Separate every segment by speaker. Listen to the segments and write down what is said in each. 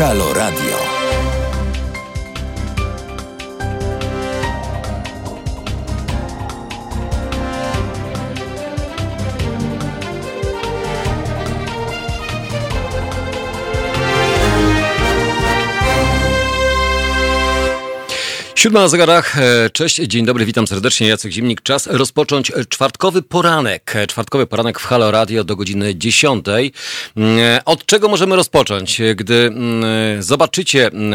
Speaker 1: Halo Radio. Siódma na zegarach. E, cześć, dzień dobry, witam serdecznie. Jacek Zimnik. Czas rozpocząć czwartkowy poranek. E, czwartkowy poranek w Halo Radio do godziny dziesiątej. Mm, e, od czego możemy rozpocząć? Gdy mm, zobaczycie, mm,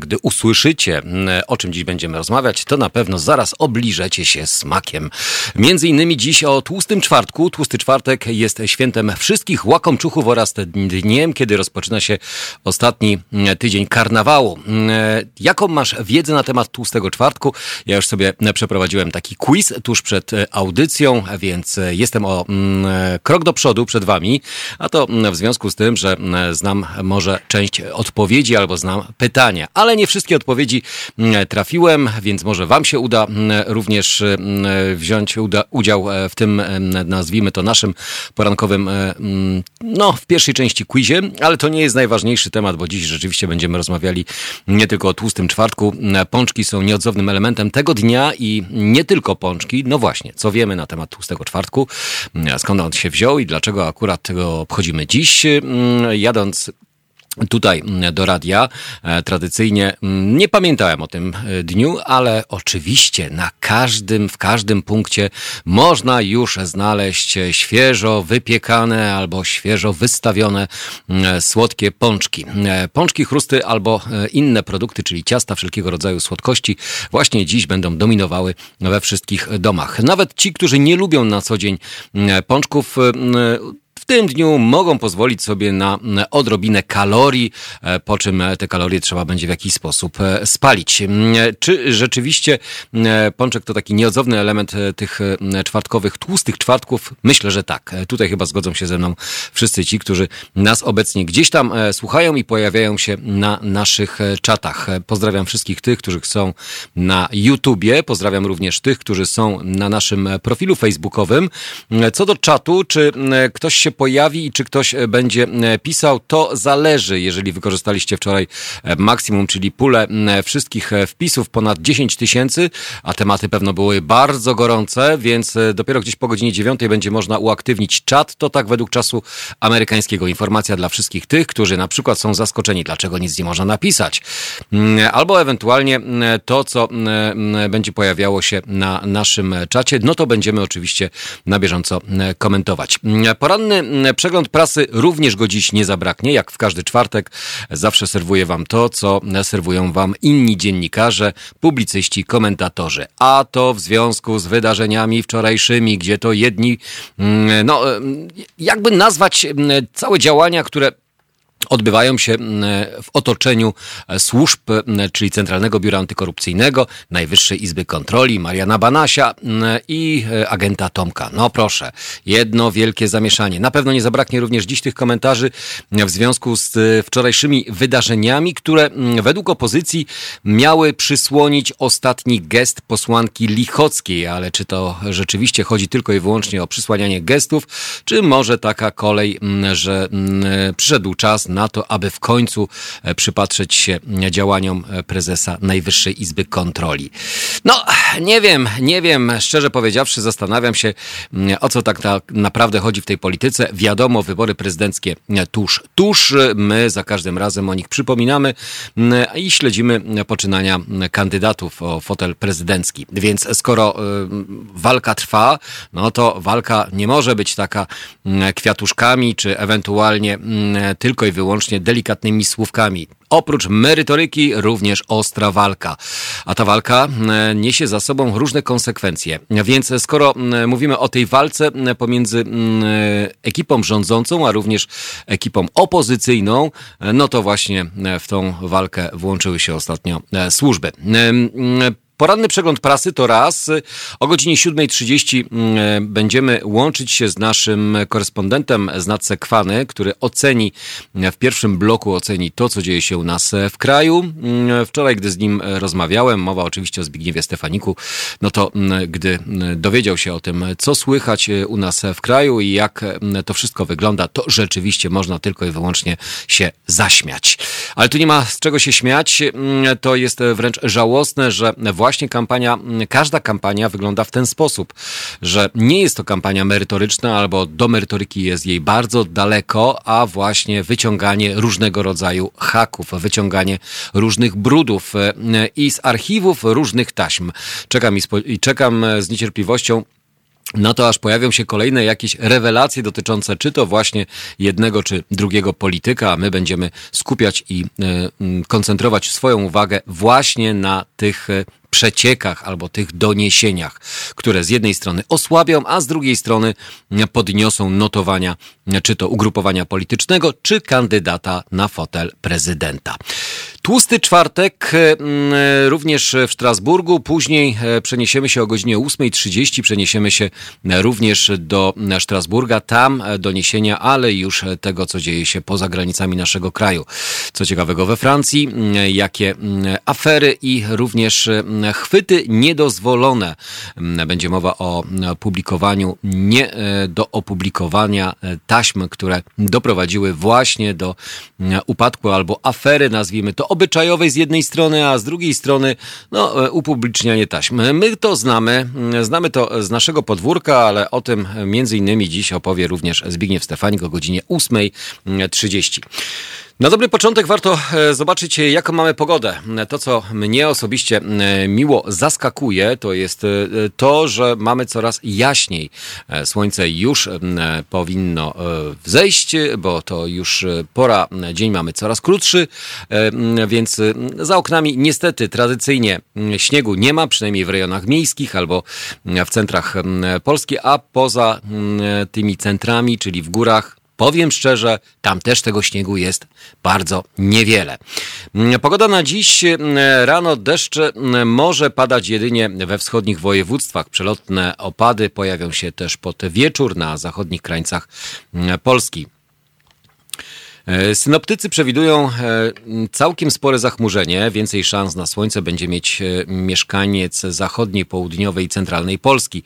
Speaker 1: gdy usłyszycie, o czym dziś będziemy rozmawiać, to na pewno zaraz obliżecie się smakiem. Między innymi dziś o tłustym czwartku. Tłusty czwartek jest świętem wszystkich łakomczuchów oraz dniem, kiedy rozpoczyna się ostatni tydzień karnawału. Jaką masz wiedzę na temat tłustego tłustego czwartku. Ja już sobie przeprowadziłem taki quiz tuż przed e, audycją, więc e, jestem o mm, e, krok do przodu przed wami, a to mm, w związku z tym, że mm, znam może część odpowiedzi albo znam pytania, ale nie wszystkie odpowiedzi trafiłem, więc może wam się uda również wziąć udział w tym, nazwijmy to naszym porankowym, no w pierwszej części quizie, ale to nie jest najważniejszy temat, bo dziś rzeczywiście będziemy rozmawiali nie tylko o tłustym czwartku. Pączki są nieodzownym elementem tego dnia i nie tylko pączki. No właśnie, co wiemy na temat tłustego czwartku, skąd on się wziął i dlaczego akurat tego obchodzimy dziś. Mm, jadąc tutaj mm, do radia. E, tradycyjnie mm, nie pamiętałem o tym e, dniu, ale oczywiście na każdym, w każdym punkcie można już znaleźć świeżo wypiekane albo świeżo wystawione mm, słodkie pączki. E, pączki, chrusty albo inne produkty, czyli ciasta wszelkiego rodzaju słodkości właśnie dziś będą dominowały we wszystkich domach. Nawet ci, którzy nie lubią na co dzień pączków, w tym dniu mogą pozwolić sobie na odrobinę kalorii, e, po czym e, te kalorie trzeba będzie w jakiś sposób e, spalić. Czy rzeczywiście pączek to taki nieodzowny element tych czwartkowych, tłustych czwartków? Myślę, że tak. Tutaj chyba zgodzą się ze mną wszyscy ci, którzy nas obecnie gdzieś tam słuchają i pojawiają się na naszych czatach. Pozdrawiam wszystkich tych, którzy są na YouTubie. Pozdrawiam również tych, którzy są na naszym profilu facebookowym. Co do czatu, czy ktoś się pojawi i czy ktoś e, będzie e, pisał, to zależy. Jeżeli wykorzystaliście wczoraj e, maksimum, czyli pulę wszystkich wpisów, ponad 10 tysięcy, a tematy pewno były bardzo gorące, więc dopiero gdzieś po godzinie 9 będzie można uaktywnić czat. To tak według czasu amerykańskiego. Informacja dla wszystkich tych, którzy na przykład są zaskoczeni, dlaczego nic nie można napisać. Albo ewentualnie to, co będzie pojawiało się na naszym czacie, no to będziemy oczywiście na bieżąco komentować. Poranny Przegląd prasy również go dziś nie zabraknie. Jak w każdy czwartek zawsze serwuję wam to, co serwują wam inni dziennikarze, publicyści, komentatorzy. A to w związku z wydarzeniami wczorajszymi, gdzie to jedni, no jakby nazwać całe działania, które odbywają się mm, w otoczeniu e, służb, mm, czyli Centralnego Biura Antykorupcyjnego, Najwyższej Izby Kontroli, Mariana Banasia mm, i e, agenta Tomka. No proszę, jedno wielkie zamieszanie. Na pewno nie zabraknie również dziś tych komentarzy w związku z e, wczorajszymi wydarzeniami, które według opozycji miały przysłonić ostatni gest posłanki Lichockiej, ale czy to rzeczywiście chodzi tylko i wyłącznie o przysłanianie gestów, czy może taka kolej, że przyszedł czas na to, aby w końcu e, przypatrzeć się działaniom e, prezesa Najwyższej Izby Kontroli. No, nie wiem, nie wiem, szczerze powiedziawszy, zastanawiam się, mm, o co tak naprawdę chodzi w tej polityce. Wiadomo, wybory prezydenckie e, tuż, tuż. My za każdym razem o nich przypominamy mm, i śledzimy poczynania kandydatów o fotel prezydencki. Więc skoro walka trwa, no to walka nie może być taka mm, kwiatuszkami, czy ewentualnie tylko i wyłącznie wyłącznie delikatnymi słówkami. Oprócz merytoryki również ostra walka. A ta walka e, niesie za sobą różne konsekwencje. Więc skoro mówimy o tej walce pomiędzy ekipą rządzącą, a również ekipą opozycyjną, e, no to właśnie w tą walkę włączyły się ostatnio e, służby. Poranny przegląd prasy to raz. O godzinie 7.30 mm, będziemy łączyć się z naszym korespondentem z Nadsekwany, który oceni w pierwszym bloku oceni to, co dzieje się u nas w kraju. Mm, wczoraj, gdy z nim rozmawiałem, mowa oczywiście o Zbigniewie Stefaniku, no to mm, gdy dowiedział się o tym, co słychać u nas w kraju i jak to wszystko wygląda, to rzeczywiście można tylko i wyłącznie się zaśmiać. Ale tu nie ma z czego się śmiać. To jest wręcz żałosne, że właśnie kampania, każda kampania wygląda w ten sposób, że nie jest to kampania merytoryczna albo do merytoryki jest jej bardzo daleko, a właśnie wyciąganie różnego rodzaju haków, wyciąganie różnych brudów e, i z archiwów różnych taśm. Czekam i, czekam z niecierpliwością na to aż pojawią się kolejne jakieś rewelacje dotyczące czy to właśnie jednego czy drugiego polityka, a my będziemy skupiać i y, koncentrować swoją uwagę właśnie na tych e, przeciekach albo tych doniesieniach, które z jednej strony osłabią, a z drugiej strony podniosą notowania czy to ugrupowania politycznego, czy kandydata na fotel prezydenta. Tłusty czwartek mm, również w Strasburgu. Później e, przeniesiemy się o godzinie 8.30. Przeniesiemy się również do Strasburga. Tam e, doniesienia, ale już tego, co dzieje się poza granicami naszego kraju. Co ciekawego we Francji, mm, jakie mm, afery i również chwyty niedozwolone. Będzie mowa o publikowaniu nie e, do opublikowania taśm, które doprowadziły właśnie do upadku albo afery, nazwijmy to obyczajowej z jednej strony, a z drugiej strony no, e, upublicznianie taśm. My to znamy, mm, znamy to z naszego podwórka, ale o tym między innymi dziś opowie również Zbigniew Stefanik o godzinie 8.30. Na dobry początek warto e, zobaczyć, jaką mamy pogodę. To, co mnie osobiście e, miło zaskakuje, to jest e, to, że mamy coraz jaśniej. Słońce już powinno wzejść, bo to już pora, dzień mamy coraz krótszy, więc za oknami niestety tradycyjnie śniegu nie ma, przynajmniej w rejonach miejskich albo w centrach Polski, a poza tymi centrami, czyli w górach, Powiem szczerze, tam też tego śniegu jest bardzo niewiele. Mm, pogoda na dziś mm, rano deszcz mm, może padać jedynie we wschodnich województwach. Przelotne opady pojawią się też pod wieczór na zachodnich krańcach Polski. E, synoptycy przewidują e, całkiem spore zachmurzenie. Więcej szans na słońce będzie mieć e, mieszkaniec zachodniej, południowej i centralnej Polski.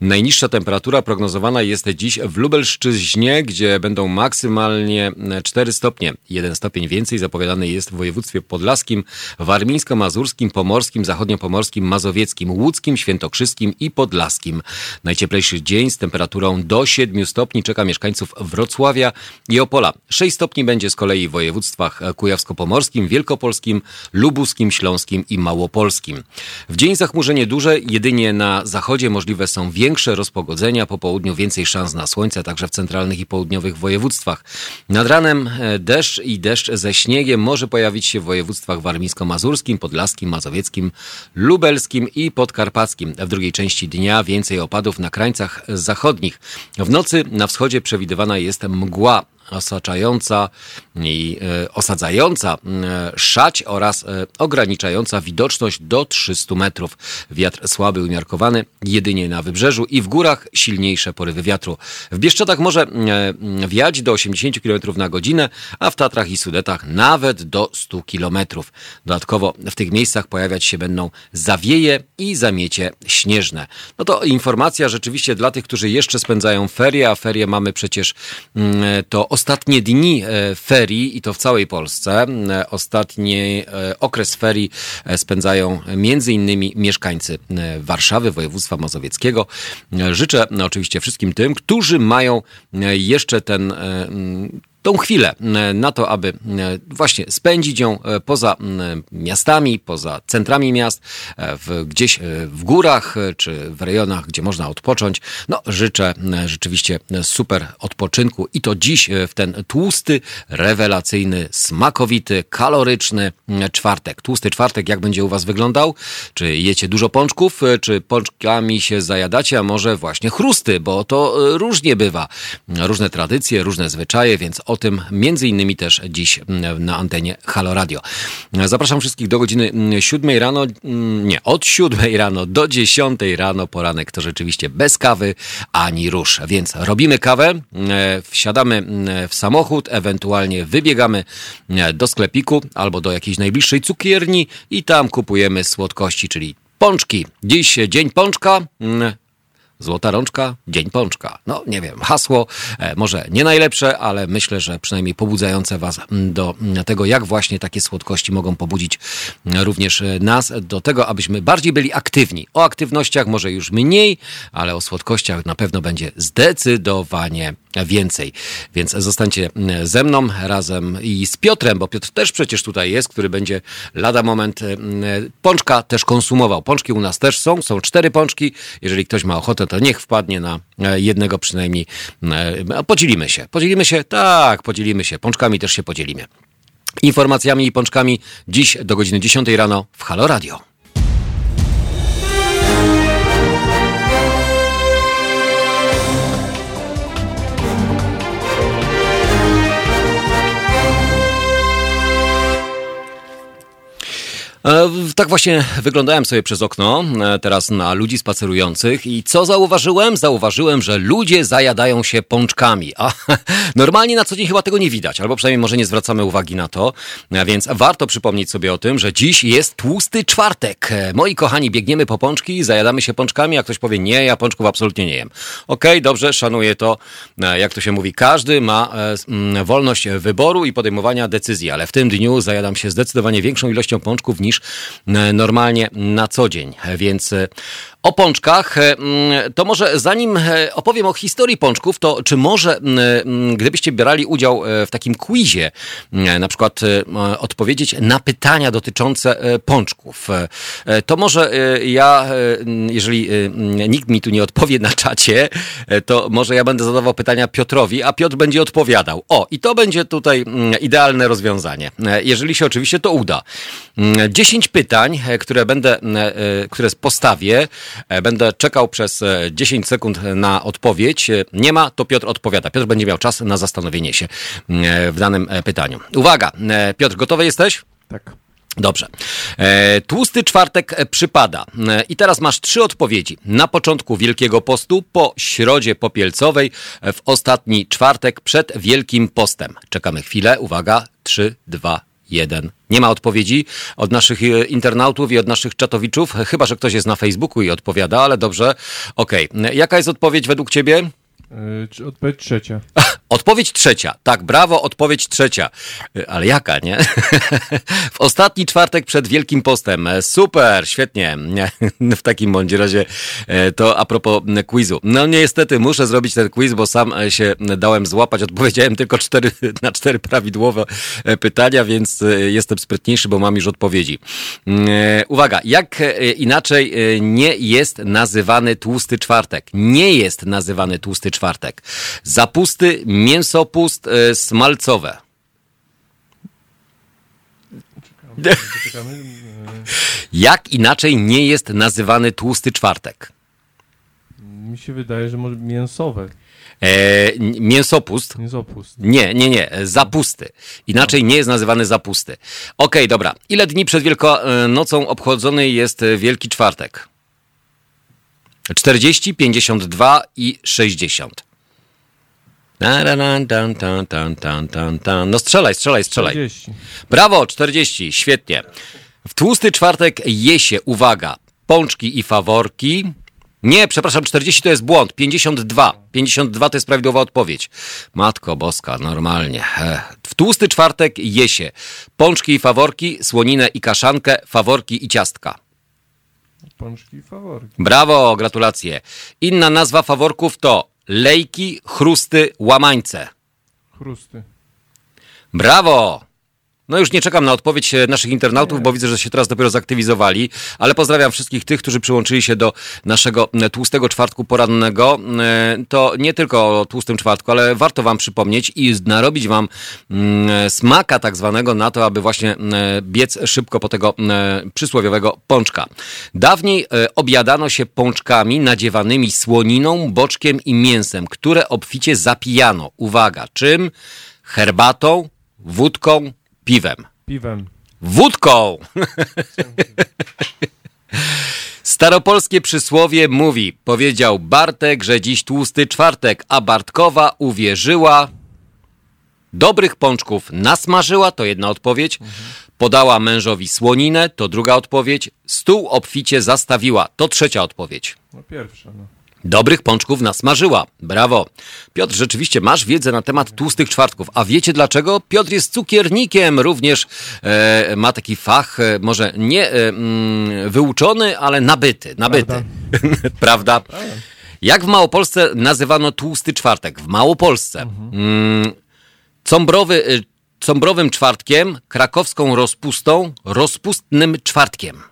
Speaker 1: Najniższa temperatura prognozowana jest dziś w Lubelszczyźnie, gdzie będą maksymalnie 4 stopnie. Jeden stopień więcej zapowiadany jest w województwie podlaskim, warmińsko-mazurskim, pomorskim, zachodniopomorskim, mazowieckim, łódzkim, świętokrzyskim i podlaskim. Najcieplejszy dzień z temperaturą do 7 stopni czeka mieszkańców Wrocławia i Opola. 6 stopni będzie z kolei w województwach kujawsko-pomorskim, wielkopolskim, lubuskim, śląskim i małopolskim. W dzień zachmurzenie duże, jedynie na zachodzie możliwe są większe rozpogodzenia, po południu więcej szans na słońce, także w centralnych i południowych województwach. Nad ranem e, deszcz i deszcz ze śniegiem może pojawić się w województwach warmińsko-mazurskim, podlaskim, mazowieckim, lubelskim i podkarpackim. W drugiej części dnia więcej opadów na krańcach zachodnich. W nocy na wschodzie przewidywana jest mgła osaczająca i e, osadzająca e, szać oraz e, ograniczająca widoczność do 300 metrów. Wiatr słaby, umiarkowany, jedynie na wybrzeżu i w górach silniejsze porywy wiatru. W Bieszczadach może wiać do 80 km na godzinę, a w Tatrach i Sudetach nawet do 100 km. Dodatkowo w tych miejscach pojawiać się będą zawieje i zamiecie śnieżne. No to informacja rzeczywiście dla tych, którzy jeszcze spędzają ferie, a ferie mamy przecież to dni e, ferii i to w całej Polsce. E, ostatni e, okres ferii spędzają między innymi mieszkańcy Warszawy, województwa mazowieckiego. Życzę oczywiście wszystkim tym, którzy mają jeszcze ten tą chwilę e, na to, aby e, właśnie spędzić ją e, poza miastami, poza centrami miast, w, gdzieś w górach czy w rejonach, gdzie można odpocząć. No, życzę rzeczywiście super odpoczynku i to dziś w ten tłusty, rewelacyjny, smakowity, kaloryczny czwartek. Tłusty czwartek, jak będzie u Was wyglądał? Czy jecie dużo pączków, czy pączkami się zajadacie, a może właśnie chrusty, bo to różnie bywa. Różne tradycje, różne zwyczaje, więc O tym między innymi też dziś na antenie Halo Radio. Zapraszam wszystkich do godziny 7 rano, nie, od 7 rano do 10 rano poranek to rzeczywiście bez kawy ani rusz. Więc robimy kawę, wsiadamy w samochód, ewentualnie wybiegamy do sklepiku albo do jakiejś najbliższej cukierni i tam kupujemy słodkości, czyli pączki. Dziś dzień pączka. Złota rączka, dzień pączka. No nie wiem, hasło e, może nie najlepsze, ale myślę, że przynajmniej pobudzające Was do tego, jak właśnie takie słodkości mogą pobudzić również nas do tego, abyśmy bardziej byli aktywni. O aktywnościach może już mniej, ale o słodkościach na pewno będzie zdecydowanie więcej. Więc zostańcie ze mną razem i z Piotrem, bo Piotr też przecież tutaj jest, który będzie lada moment pączka też konsumował. Pączki u nas też są, są cztery pączki. Jeżeli ktoś ma ochotę, to niech wpadnie na e, jednego przynajmniej. E, podzielimy się. Podzielimy się? Tak, podzielimy się. Pączkami też się podzielimy. Informacjami i pączkami dziś do godziny 10 rano w Halo Radio. Tak właśnie wyglądałem sobie przez okno e, teraz na ludzi spacerujących i co zauważyłem? Zauważyłem, że ludzie zajadają się pączkami. A normalnie na co dzień chyba tego nie widać, albo przynajmniej może nie zwracamy uwagi na to, e, więc warto przypomnieć sobie o tym, że dziś jest tłusty czwartek. Moi kochani, biegniemy po pączki, zajadamy się pączkami, a ktoś powie nie, ja pączków absolutnie nie jem. Okej, okay, dobrze, szanuję to. Jak to się mówi, każdy ma wolność wyboru i podejmowania decyzji, ale w tym dniu zajadam się zdecydowanie większą ilością pączków niż niż e, normalnie na co dzień. Więc e, o pączkach, e, mm, to może zanim opowiem o historii pączków, to czy może mm, gdybyście brali udział w takim quizie, na przykład odpowiedzieć na pytania dotyczące pączków, to może ja, jeżeli nikt mi tu nie odpowie na czacie, to może ja będę zadawał pytania Piotrowi, a Piotr będzie odpowiadał. O, i to będzie tutaj mm, idealne rozwiązanie. Jeżeli się oczywiście to uda. 10 pytań, e, które będę, e, e, które postawię. Będę czekał przez 10 sekund na odpowiedź. Nie ma, to Piotr odpowiada. Piotr będzie miał czas na zastanowienie się w danym pytaniu. Uwaga, Piotr, gotowy jesteś?
Speaker 2: Tak.
Speaker 1: Dobrze. Tłusty czwartek przypada. I teraz masz trzy odpowiedzi. Na początku Wielkiego Postu, po środzie popielcowej, w ostatni czwartek przed Wielkim Postem. Czekamy chwilę. Uwaga. Trzy, dwa, jeden. Nie ma odpowiedzi od naszych e, internautów i od naszych czatowiczów, chyba że ktoś jest na Facebooku i odpowiada, ale dobrze. Okej. Okay. Jaka jest odpowiedź według ciebie?
Speaker 2: Yy, odpowiedź trzecia.
Speaker 1: Odpowiedź trzecia. Tak, brawo, odpowiedź trzecia. Yy, ale jaka, nie? w ostatni czwartek przed Wielkim Postem. E, super, świetnie. w takim bądź razie e, to a propos quizu. No niestety muszę zrobić ten quiz, bo sam się dałem złapać. Odpowiedziałem tylko cztery, na cztery prawidłowe pytania, więc jestem sprytniejszy, bo mam już odpowiedzi. Uwaga, jak inaczej nie jest nazywany tłusty czwartek? Nie jest nazywany tłusty czwartek. Zapusty, mięsopust, y, smalcowe. Jak inaczej nie jest nazywany tłusty czwartek?
Speaker 2: Mi się wydaje, że może mięsowe.
Speaker 1: E, mięsopust.
Speaker 2: Mięsopust.
Speaker 1: Nie, nie, nie. Zapusty. Inaczej nie jest nazywany zapusty. Okej, okay, dobra. Ile dni przed Wielkanocą obchodzony jest Wielki Czwartek? 40, 52 i 60. No strzelaj, strzelaj, strzelaj.
Speaker 2: 40.
Speaker 1: Brawo, 40, świetnie. W tłusty czwartek je się, uwaga, pączki i faworki. Nie, przepraszam, 40 to jest błąd. 52. 52 to jest prawidłowa odpowiedź. Matko boska, normalnie. W tłusty czwartek je się pączki i faworki, słoninę i kaszankę, faworki i ciastka.
Speaker 2: Pączki i faworki.
Speaker 1: Brawo, gratulacje. Inna nazwa faworków to lejki, chrusty, łamańce.
Speaker 2: Chrusty.
Speaker 1: Brawo! No już nie czekam na odpowiedź e, naszych internautów, bo widzę, że się teraz dopiero zaktywizowali, ale pozdrawiam wszystkich tych, którzy przyłączyli się do naszego e, tłustego czwartku porannego. E, to nie tylko o tłustym czwartku, ale warto wam przypomnieć i narobić wam mm, smaka tak zwanego na to, aby właśnie biec szybko po tego przysłowiowego pączka. Dawniej obiadano się pączkami nadziewanymi słoniną, boczkiem i mięsem, które obficie zapijano. Uwaga, czym? herbatą, wódką, piwem.
Speaker 2: Piwem.
Speaker 1: Wódką! Staropolskie przysłowie mówi, powiedział Bartek, że dziś tłusty czwartek, a Bartkowa uwierzyła. Dobrych pączków nasmażyła, to jedna odpowiedź. Podała mężowi słoninę, to druga odpowiedź. Stół obficie zastawiła, to trzecia odpowiedź.
Speaker 2: No pierwsza, no.
Speaker 1: Dobrych pączków nasmażyła. Brawo. Piotr, rzeczywiście masz wiedzę na temat tłustych czwartków. A wiecie dlaczego? Piotr jest cukiernikiem, również e, ma taki fach, e, może nie e, mm, wyuczony, ale nabyty. Nabyty. Prawda? Jak w Małopolsce nazywano tłusty czwartek? W Małopolsce. Mm, Combrowy, y, Combrowym czwartkiem, krakowską rozpustą, rozpustnym czwartkiem.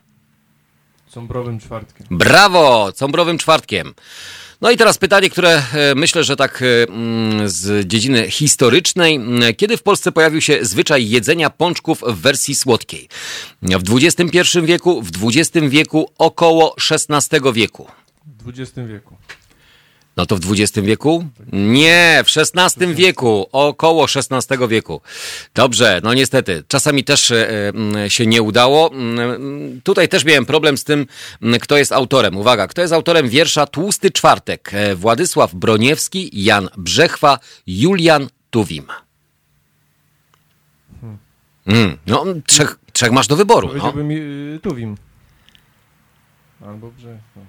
Speaker 2: Sombrowym czwartkiem.
Speaker 1: Brawo! Combrowym czwartkiem. No i teraz pytanie, które e, myślę, że tak e, mm, z dziedziny historycznej. Kiedy w Polsce pojawił się zwyczaj jedzenia pączków w wersji słodkiej? W XXI wieku, w XX wieku, około XVI wieku.
Speaker 2: W XX wieku.
Speaker 1: No to w XX wieku? Nie, w XVI wieku, około XVI wieku. Dobrze, no niestety, czasami też e, mm, się nie udało. Mm, Tutaj też miałem problem z tym, mm, kto jest autorem. Uwaga, kto jest autorem wiersza Tłusty Czwartek? E, Władysław Broniewski, Jan Brzechwa, Julian Tuwim. Mm, no, trzech, trzech masz do wyboru. No.
Speaker 2: Powiedziałbym y, Tuwim. Albo Brzechwa.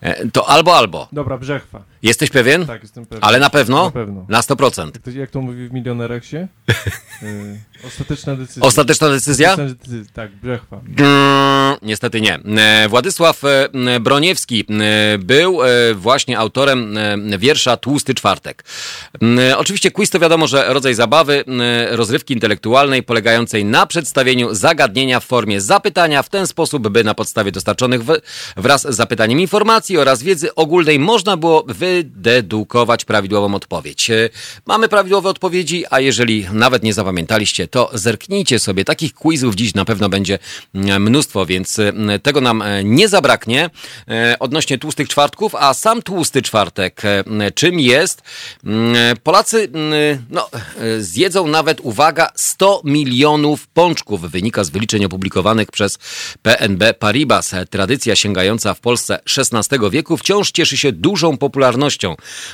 Speaker 1: E, To albo, albo.
Speaker 2: Dobra, Brzechwa.
Speaker 1: Jesteś pewien?
Speaker 2: Tak, jestem pewien.
Speaker 1: Ale na pewno?
Speaker 2: Na pewno.
Speaker 1: Na 100%.
Speaker 2: Jak to, jak to mówi w Milionerach się? Y, ostateczna decyzja.
Speaker 1: Ostateczna decyzja?
Speaker 2: Ostateczna decyzja. Tak, Brzechwa.
Speaker 1: Mm, Niestety nie. E, Władysław e, Broniewski e, był właśnie autorem wiersza Tłusty Czwartek. M, Oczywiście quiz to wiadomo, że rodzaj zabawy, m, rozrywki intelektualnej polegającej na przedstawieniu zagadnienia w formie zapytania w ten sposób, by na podstawie dostarczonych w- wraz z zapytaniem informacji oraz wiedzy ogólnej można było wydedukować prawidłową odpowiedź. E, Mamy prawidłowe odpowiedzi, a jeżeli nawet nie zapamiętaliście, to zerknijcie sobie. Takich quizów dziś na pewno będzie mm, mnóstwo, więc mm, tego nam e, nie zabraknie e, odnośnie tłustych czwartków, a sam tłusty czwartek e, czym jest? Mm, Polacy mm, no, e, zjedzą nawet, uwaga, 100 milionów pączków. Wynika z wyliczeń opublikowanych przez PNB Paribas. Tradycja sięgająca w Polsce XVI wieku wciąż cieszy się dużą popularnością.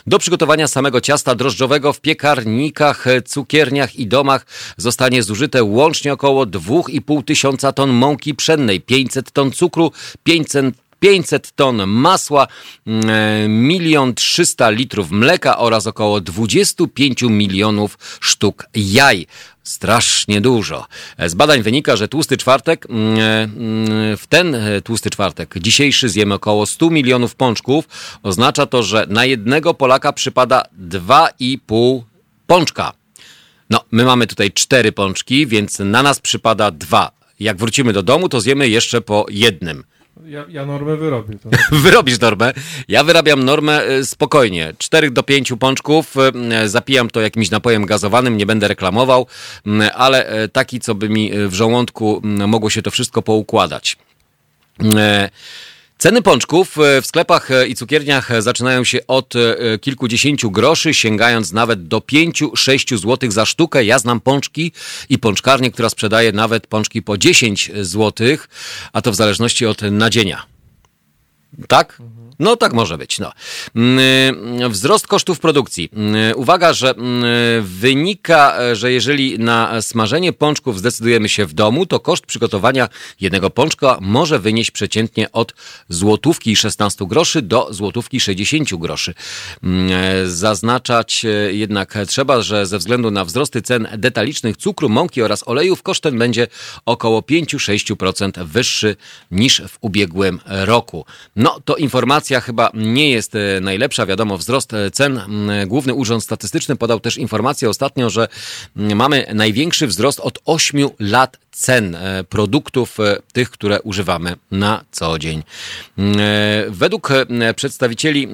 Speaker 1: Do przygotowania samego ciasta drożdżowego w piekarnikach, cukierniach i domach zostanie zużyte łącznie około 2,5 tysiąca ton mąki pszennej, 500 ton cukru, 500 500 ton masła, milion 300 litrów mleka oraz około 25 milionów sztuk jaj. Strasznie dużo. Z badań wynika, że tłusty czwartek, mm, mm, w ten e, tłusty czwartek dzisiejszy zjemy około 100 milionów pączków. Oznacza to, że na jednego Polaka przypada 2,5 pączka. No, my mamy tutaj cztery pączki, więc na nas przypada dwa. Jak wrócimy do domu, to zjemy jeszcze po jednym.
Speaker 2: Ja, ja normę wyrobię. To
Speaker 1: Wyrobisz normę. Ja wyrabiam normę e, spokojnie. 4 do 5 pączków. e, Zapijam to jakimś napojem gazowanym, nie będę reklamował, ale e, taki, co by mi w żołądku mogło się to wszystko poukładać. Ceny pączków e, w sklepach e, i cukierniach zaczynają się od e, kilkudziesięciu groszy, sięgając nawet do 5-6 zł za sztukę. Ja znam pączki i pączkarnię, która sprzedaje nawet pączki po 10 zł, a to w zależności od nadzienia. Tak? No tak może być. No. Mm, Wzrost kosztów produkcji. Mm, Uwaga, że mm, wynika, e, że jeżeli na smażenie pączków zdecydujemy się w domu, to koszt przygotowania jednego pączka może wynieść przeciętnie od złotówki 16 groszy do złotówki 60 groszy. E, Zaznaczać e, jednak trzeba, że ze względu na wzrosty cen detalicznych cukru, mąki oraz olejów, koszt ten będzie około 5-6% wyższy niż w ubiegłym roku. No to informacja chyba nie jest e, najlepsza. Wiadomo, wzrost e, cen. Główny Urząd Statystyczny podał też informację ostatnio, że mamy największy wzrost od 8 lat cen produktów, tych, które używamy na co dzień. Według przedstawicieli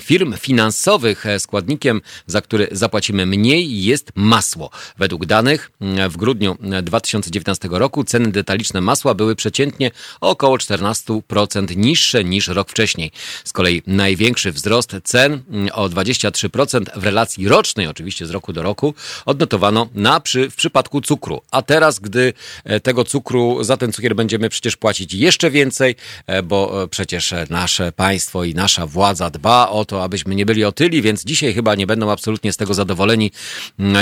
Speaker 1: firm finansowych składnikiem, za który zapłacimy mniej jest masło. Według danych w grudniu 2019 roku ceny detaliczne masła były przeciętnie około 14% niższe niż rok wcześniej. Z kolei największy wzrost cen o 23% w relacji rocznej, oczywiście z roku do roku, odnotowano na przy, w przypadku cukru. A teraz, gdy e, tego cukru, za ten cukier będziemy przecież płacić jeszcze więcej, e, bo e, przecież nasze państwo i nasza władza dba o to, abyśmy nie byli otyli, więc dzisiaj chyba nie będą absolutnie z tego zadowoleni,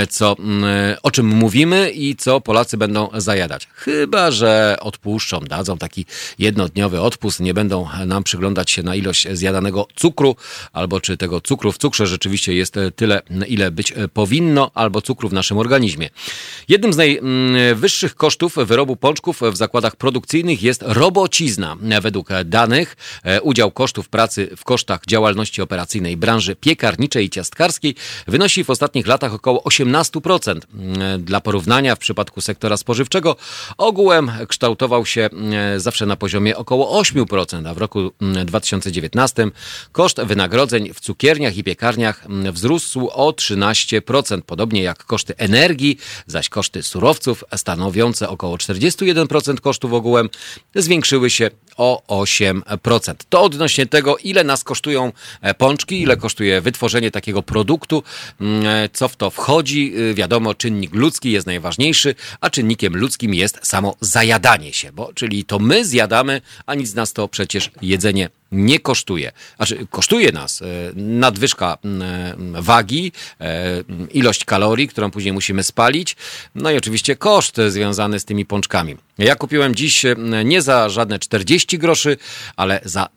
Speaker 1: co, o czym mówimy i co Polacy będą zajadać. Chyba, że odpuszczą, dadzą taki jednodniowy odpust, nie będą nam przyglądać się na ilość zjadanego cukru, albo czy tego cukru w cukrze rzeczywiście jest tyle, ile być powinno, albo cukru w naszym organizmie. Jednym z najwyższych kosztów wyrobu pączków w zakładach produkcyjnych jest robocizna. Według danych e, udział kosztów pracy w kosztach działalności operacyjnej branży piekarniczej i ciastkarskiej wynosi w ostatnich latach około 18%. Dla porównania w przypadku sektora spożywczego ogółem kształtował się e, zawsze na poziomie około 8%, a w roku 2019 mm, koszt wynagrodzeń w cukierniach i piekarniach wzrósł o 13%, podobnie jak koszty energii, zaś koszty surowców stanowiące około 41% kosztów ogółem zwiększyły się o 8%. To odnośnie tego, ile nas kosztują e, pączki, ile kosztuje wytworzenie takiego produktu, mm, co w to wchodzi. E, wiadomo, czynnik ludzki jest najważniejszy, a czynnikiem ludzkim jest samo zajadanie się, bo czyli to my zjadamy, a nic nas to przecież jedzenie nie kosztuje. Znaczy, kosztuje nas nadwyżka wagi, ilość kalorii, którą później musimy spalić, no i oczywiście koszt związany z tymi pączkami. Ja kupiłem dziś nie za żadne 40 groszy, ale za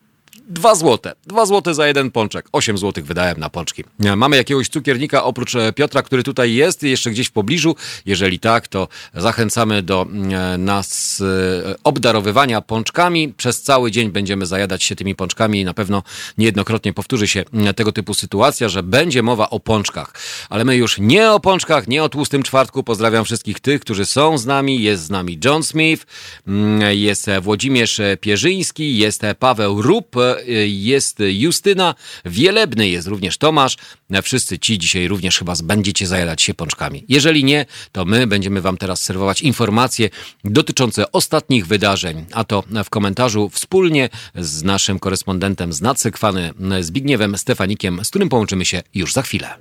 Speaker 1: 2 złote. 2 złote za jeden pączek. 8 złotych wydałem na pączki. Mamy jakiegoś cukiernika oprócz e, Piotra, który tutaj jest, jeszcze gdzieś w pobliżu. Jeżeli tak, to zachęcamy do e, nas e, obdarowywania pączkami. Przez cały dzień będziemy zajadać się tymi pączkami i na pewno niejednokrotnie powtórzy się tego typu sytuacja, że będzie mowa o pączkach. Ale my już nie o pączkach, nie o tłustym czwartku. Pozdrawiam wszystkich tych, którzy są z nami. Jest z nami John Smith, mm, jest Włodzimierz Pierzyński, jest Paweł Rup, jest Justyna, Wielebny jest również Tomasz. Wszyscy ci dzisiaj również chyba będziecie zajadać się pączkami. Jeżeli nie, to my będziemy wam teraz serwować informacje dotyczące ostatnich wydarzeń, a to w komentarzu wspólnie z naszym korespondentem z Nadsekwany Zbigniewem Stefanikiem, z którym połączymy się już za chwilę.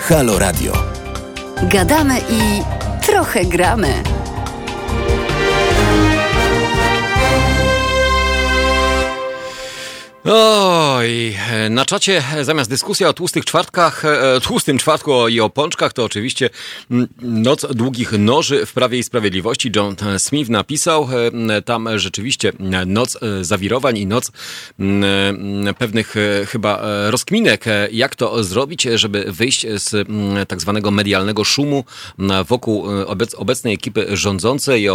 Speaker 3: Halo Radio. Gadamy i trochę gramy.
Speaker 1: Oj, na czacie zamiast dyskusja o tłustych czwartkach, e, tłustym czwartku i o pączkach, to oczywiście mm, Noc Długich Noży w Prawie i Sprawiedliwości. John Smith napisał e, tam rzeczywiście noc e, zawirowań i noc pewnych chyba rozkminek, jak to zrobić, żeby wyjść z tak zwanego medialnego szumu wokół obecnej ekipy rządzącej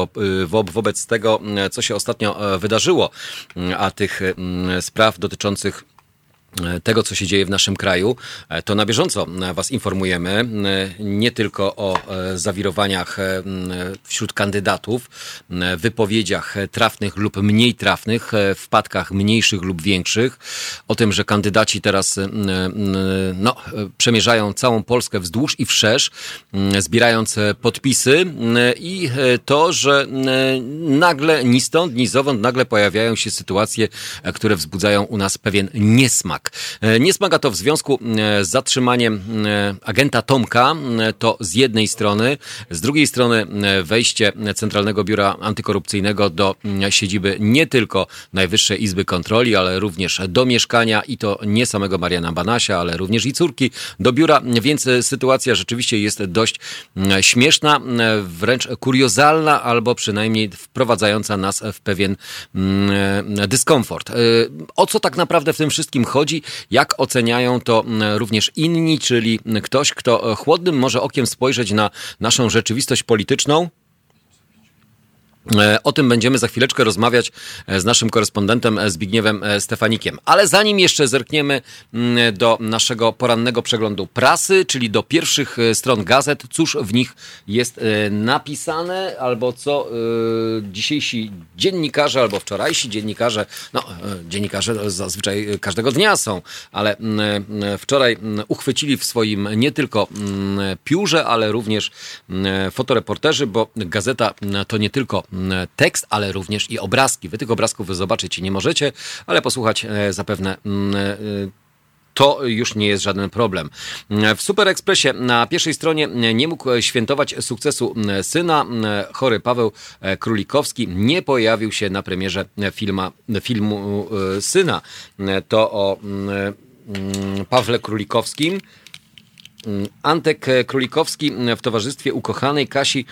Speaker 1: wobec tego, co się ostatnio wydarzyło, a tych spraw dotyczących tego, co się dzieje w naszym kraju, e, to na bieżąco e, Was informujemy nie tylko o zawirowaniach wśród kandydatów, wypowiedziach trafnych lub mniej trafnych, wpadkach mniejszych lub większych, o tym, że kandydaci teraz no, przemierzają całą Polskę wzdłuż i wszerz, zbierając podpisy i to, że nagle, ni stąd, ni zowąd, nagle pojawiają się sytuacje, które wzbudzają u nas pewien niesmak. E, nie smaga to w związku e, z zatrzymaniem e, agenta Tomka, to z jednej strony, z drugiej strony wejście Centralnego Biura Antykorupcyjnego do siedziby nie tylko Najwyższej Izby Kontroli, ale również do mieszkania i to nie samego Mariana Banasia, ale również i córki do biura, więc sytuacja rzeczywiście jest dość śmieszna, wręcz kuriozalna, albo przynajmniej wprowadzająca nas w pewien dyskomfort. O co tak naprawdę w tym wszystkim chodzi? Jak oceniają to również inni, czyli ktoś, kto chłodnym może okiem spojrzeć na naszą rzeczywistość polityczną, E, o tym będziemy za chwileczkę rozmawiać e, z naszym korespondentem e, Zbigniewem Stefanikiem. Ale zanim jeszcze zerkniemy mm, do naszego porannego przeglądu prasy, czyli do pierwszych stron gazet, cóż w nich jest napisane, albo co dzisiejsi dziennikarze, albo wczorajsi dziennikarze, no dziennikarze zazwyczaj każdego dnia są, ale mm, wczoraj mm, uchwycili w swoim nie tylko piórze, ale również fotoreporterzy, bo gazeta to nie tylko tekst, ale również i obrazki. Wy tych obrazków zobaczyć nie możecie, ale posłuchać e, zapewne mm, e, to już nie jest żaden problem. W Super Expressie na pierwszej stronie nie mógł świętować sukcesu syna. Chory Paweł Królikowski nie pojawił się na premierze filma, filmu e, syna. To o Pawle Królikowskim. Antek Królikowski w towarzystwie ukochanej Kasi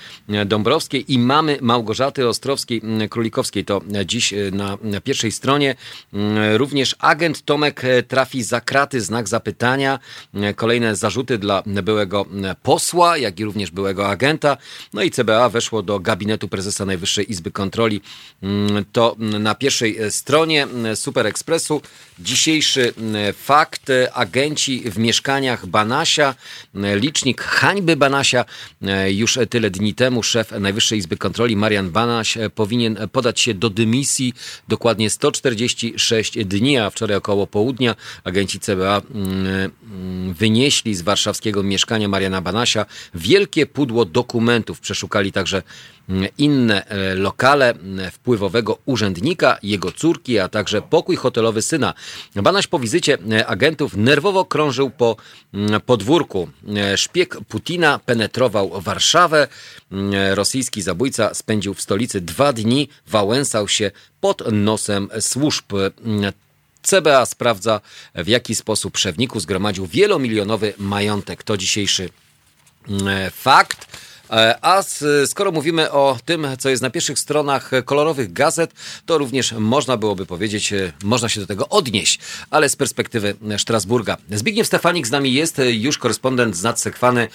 Speaker 1: Dąbrowskiej i mamy Małgorzaty Ostrowskiej-Królikowskiej. To dziś na pierwszej stronie. Również agent Tomek trafi za kraty, znak zapytania. Kolejne zarzuty dla byłego posła, jak i również byłego agenta. No i CBA weszło do gabinetu prezesa Najwyższej Izby Kontroli. To na pierwszej stronie Super Expressu. Dzisiejszy fakt. Agenci w mieszkaniach Banasia licznik hańby Banasia. Już tyle dni temu szef Najwyższej Izby Kontroli Marian Banaś powinien podać się do dymisji dokładnie 146 dni, a wczoraj około południa agenci CBA mm, mm, wynieśli z warszawskiego mieszkania Mariana Banasia wielkie pudło dokumentów. Przeszukali także inne e, lokale wpływowego urzędnika, jego córki, a także pokój hotelowy syna. Banaś po wizycie e, agentów nerwowo krążył po podwórku. E, szpieg Putina penetrował Warszawę. Rosyjski zabójca spędził w stolicy dwa dni, wałęsał się pod nosem służb. CBA sprawdza, w jaki sposób Szewniku zgromadził wielomilionowy majątek. To dzisiejszy fakt. E, a skoro mówimy o tym, co jest na pierwszych stronach kolorowych gazet, to również można byłoby powiedzieć, e, można się do tego odnieść, ale z perspektywy Strasburga. Zbigniew Stefanik z nami jest, e, już korespondent z Nadsekwany.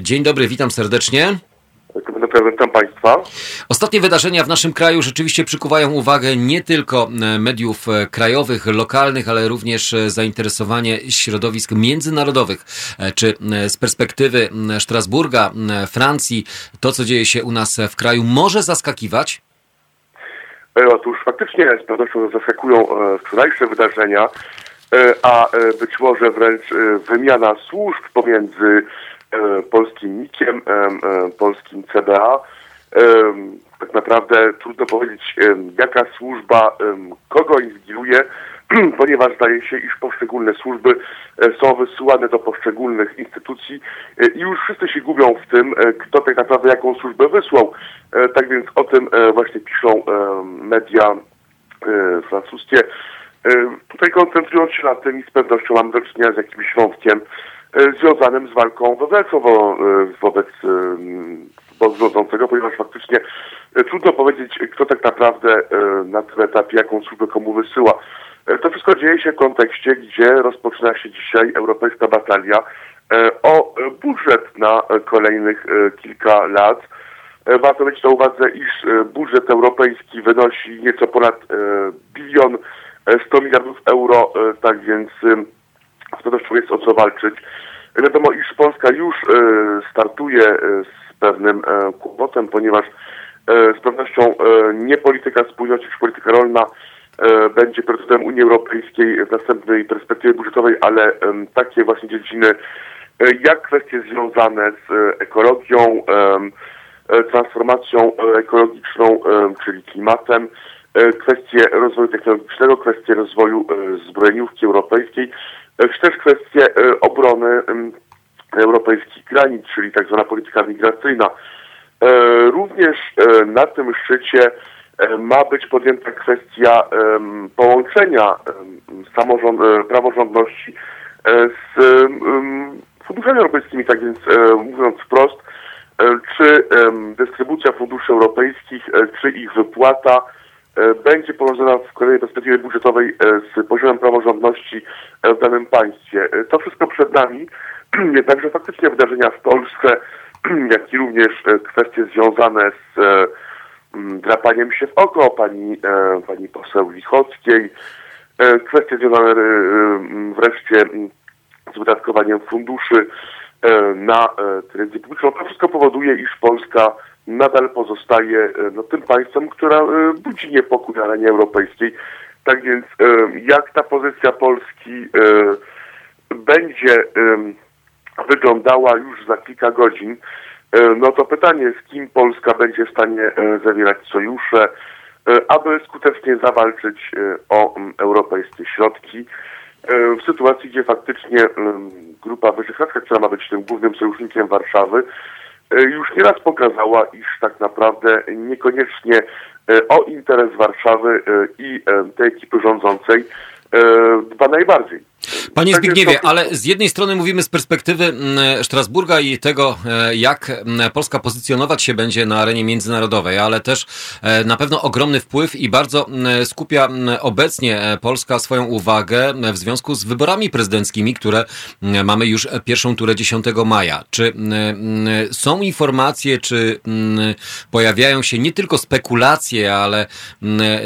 Speaker 1: Dzień dobry, witam serdecznie.
Speaker 4: Witam Państwa.
Speaker 1: Ostatnie wydarzenia w naszym kraju rzeczywiście przykuwają uwagę nie tylko e, mediów e, krajowych, lokalnych, ale również e, zainteresowanie środowisk międzynarodowych. Czy z perspektywy Strasburga, Francji, to co dzieje się u nas w kraju może zaskakiwać?
Speaker 4: Otóż faktycznie z pewnością zaskakują wczorajsze wydarzenia, a być może wręcz wymiana służb pomiędzy polskim NIK-iem, e, e, polskim CBA. Tak naprawdę trudno powiedzieć, jaka służba kogo inwigiluje, ponieważ zdaje się, iż poszczególne służby są wysyłane do poszczególnych instytucji i już wszyscy się gubią w tym, kto tak naprawdę jaką służbę wysłał. Tak więc o tym właśnie piszą media francuskie. Tutaj koncentrując się na tym i z pewnością mam do czynienia z jakimś wątkiem, E, związanym z walką wewnętrzną wo, e, wobec e, rządzącego, ponieważ faktycznie trudno powiedzieć, kto tak naprawdę na tym etapie jaką służbę komu wysyła. To wszystko dzieje się w kontekście, gdzie rozpoczyna się dzisiaj europejska batalia o budżet na kolejnych kilka lat. Warto mieć na uwadze, iż budżet europejski wynosi nieco ponad bilion 100 miliardów euro, tak więc z pewnością jest o co walczyć. Wiadomo, iż Polska już e, startuje e, z pewnym e, kłopotem, ponieważ z pewnością nie polityka spójności czy polityka rolna będzie priorytetem Unii Europejskiej w następnej perspektywie budżetowej, ale takie właśnie dziedziny jak kwestie związane z ekologią, transformacją ekologiczną, czyli klimatem, kwestie rozwoju technologicznego, kwestie rozwoju zbrojeniówki europejskiej, czy też kwestie e, obrony europejskich granic, czyli tak zwana polityka migracyjna. E, również e, na tym szczycie ma być podjęta kwestia połączenia praworządności z funduszami europejskimi, tak więc mówiąc wprost, czy dystrybucja funduszy europejskich, czy ich wypłata E, będzie powiązana w kolejnej perspektywie budżetowej e, z poziomem praworządności e, w danym państwie. To wszystko przed nami, jednakże faktycznie wydarzenia w Polsce, jak i również kwestie związane z drapaniem się w oko pani, pani poseł Lichockiej, kwestie związane wreszcie z wydatkowaniem funduszy na telewizję publiczną. To wszystko powoduje, iż Polska nadal pozostaje no, tym państwem, która budzi niepokój na arenie europejskiej. Tak więc jak ta pozycja Polski będzie wyglądała już za kilka godzin, e, no to pytanie, z kim Polska będzie w stanie e, zawierać sojusze, e, aby skutecznie zawalczyć o europejskie środki. W sytuacji, gdzie faktycznie Grupa Wyszehradzka, która ma być tym głównym sojusznikiem Warszawy, już nieraz pokazała, iż tak naprawdę niekoniecznie o interes Warszawy i tej ekipy rządzącej dba najbardziej.
Speaker 1: Panie tak Zbigniewie, ale z jednej strony mówimy z perspektywy mm, Strasburga i tego, e, jak mm, Polska pozycjonować się będzie na arenie międzynarodowej, ale też e, na pewno ogromny wpływ i bardzo mm, skupia obecnie e, Polska swoją uwagę w związku z wyborami prezydenckimi, które mamy już pierwszą turę 10 maja. Czy są informacje, czy pojawiają się nie tylko spekulacje, ale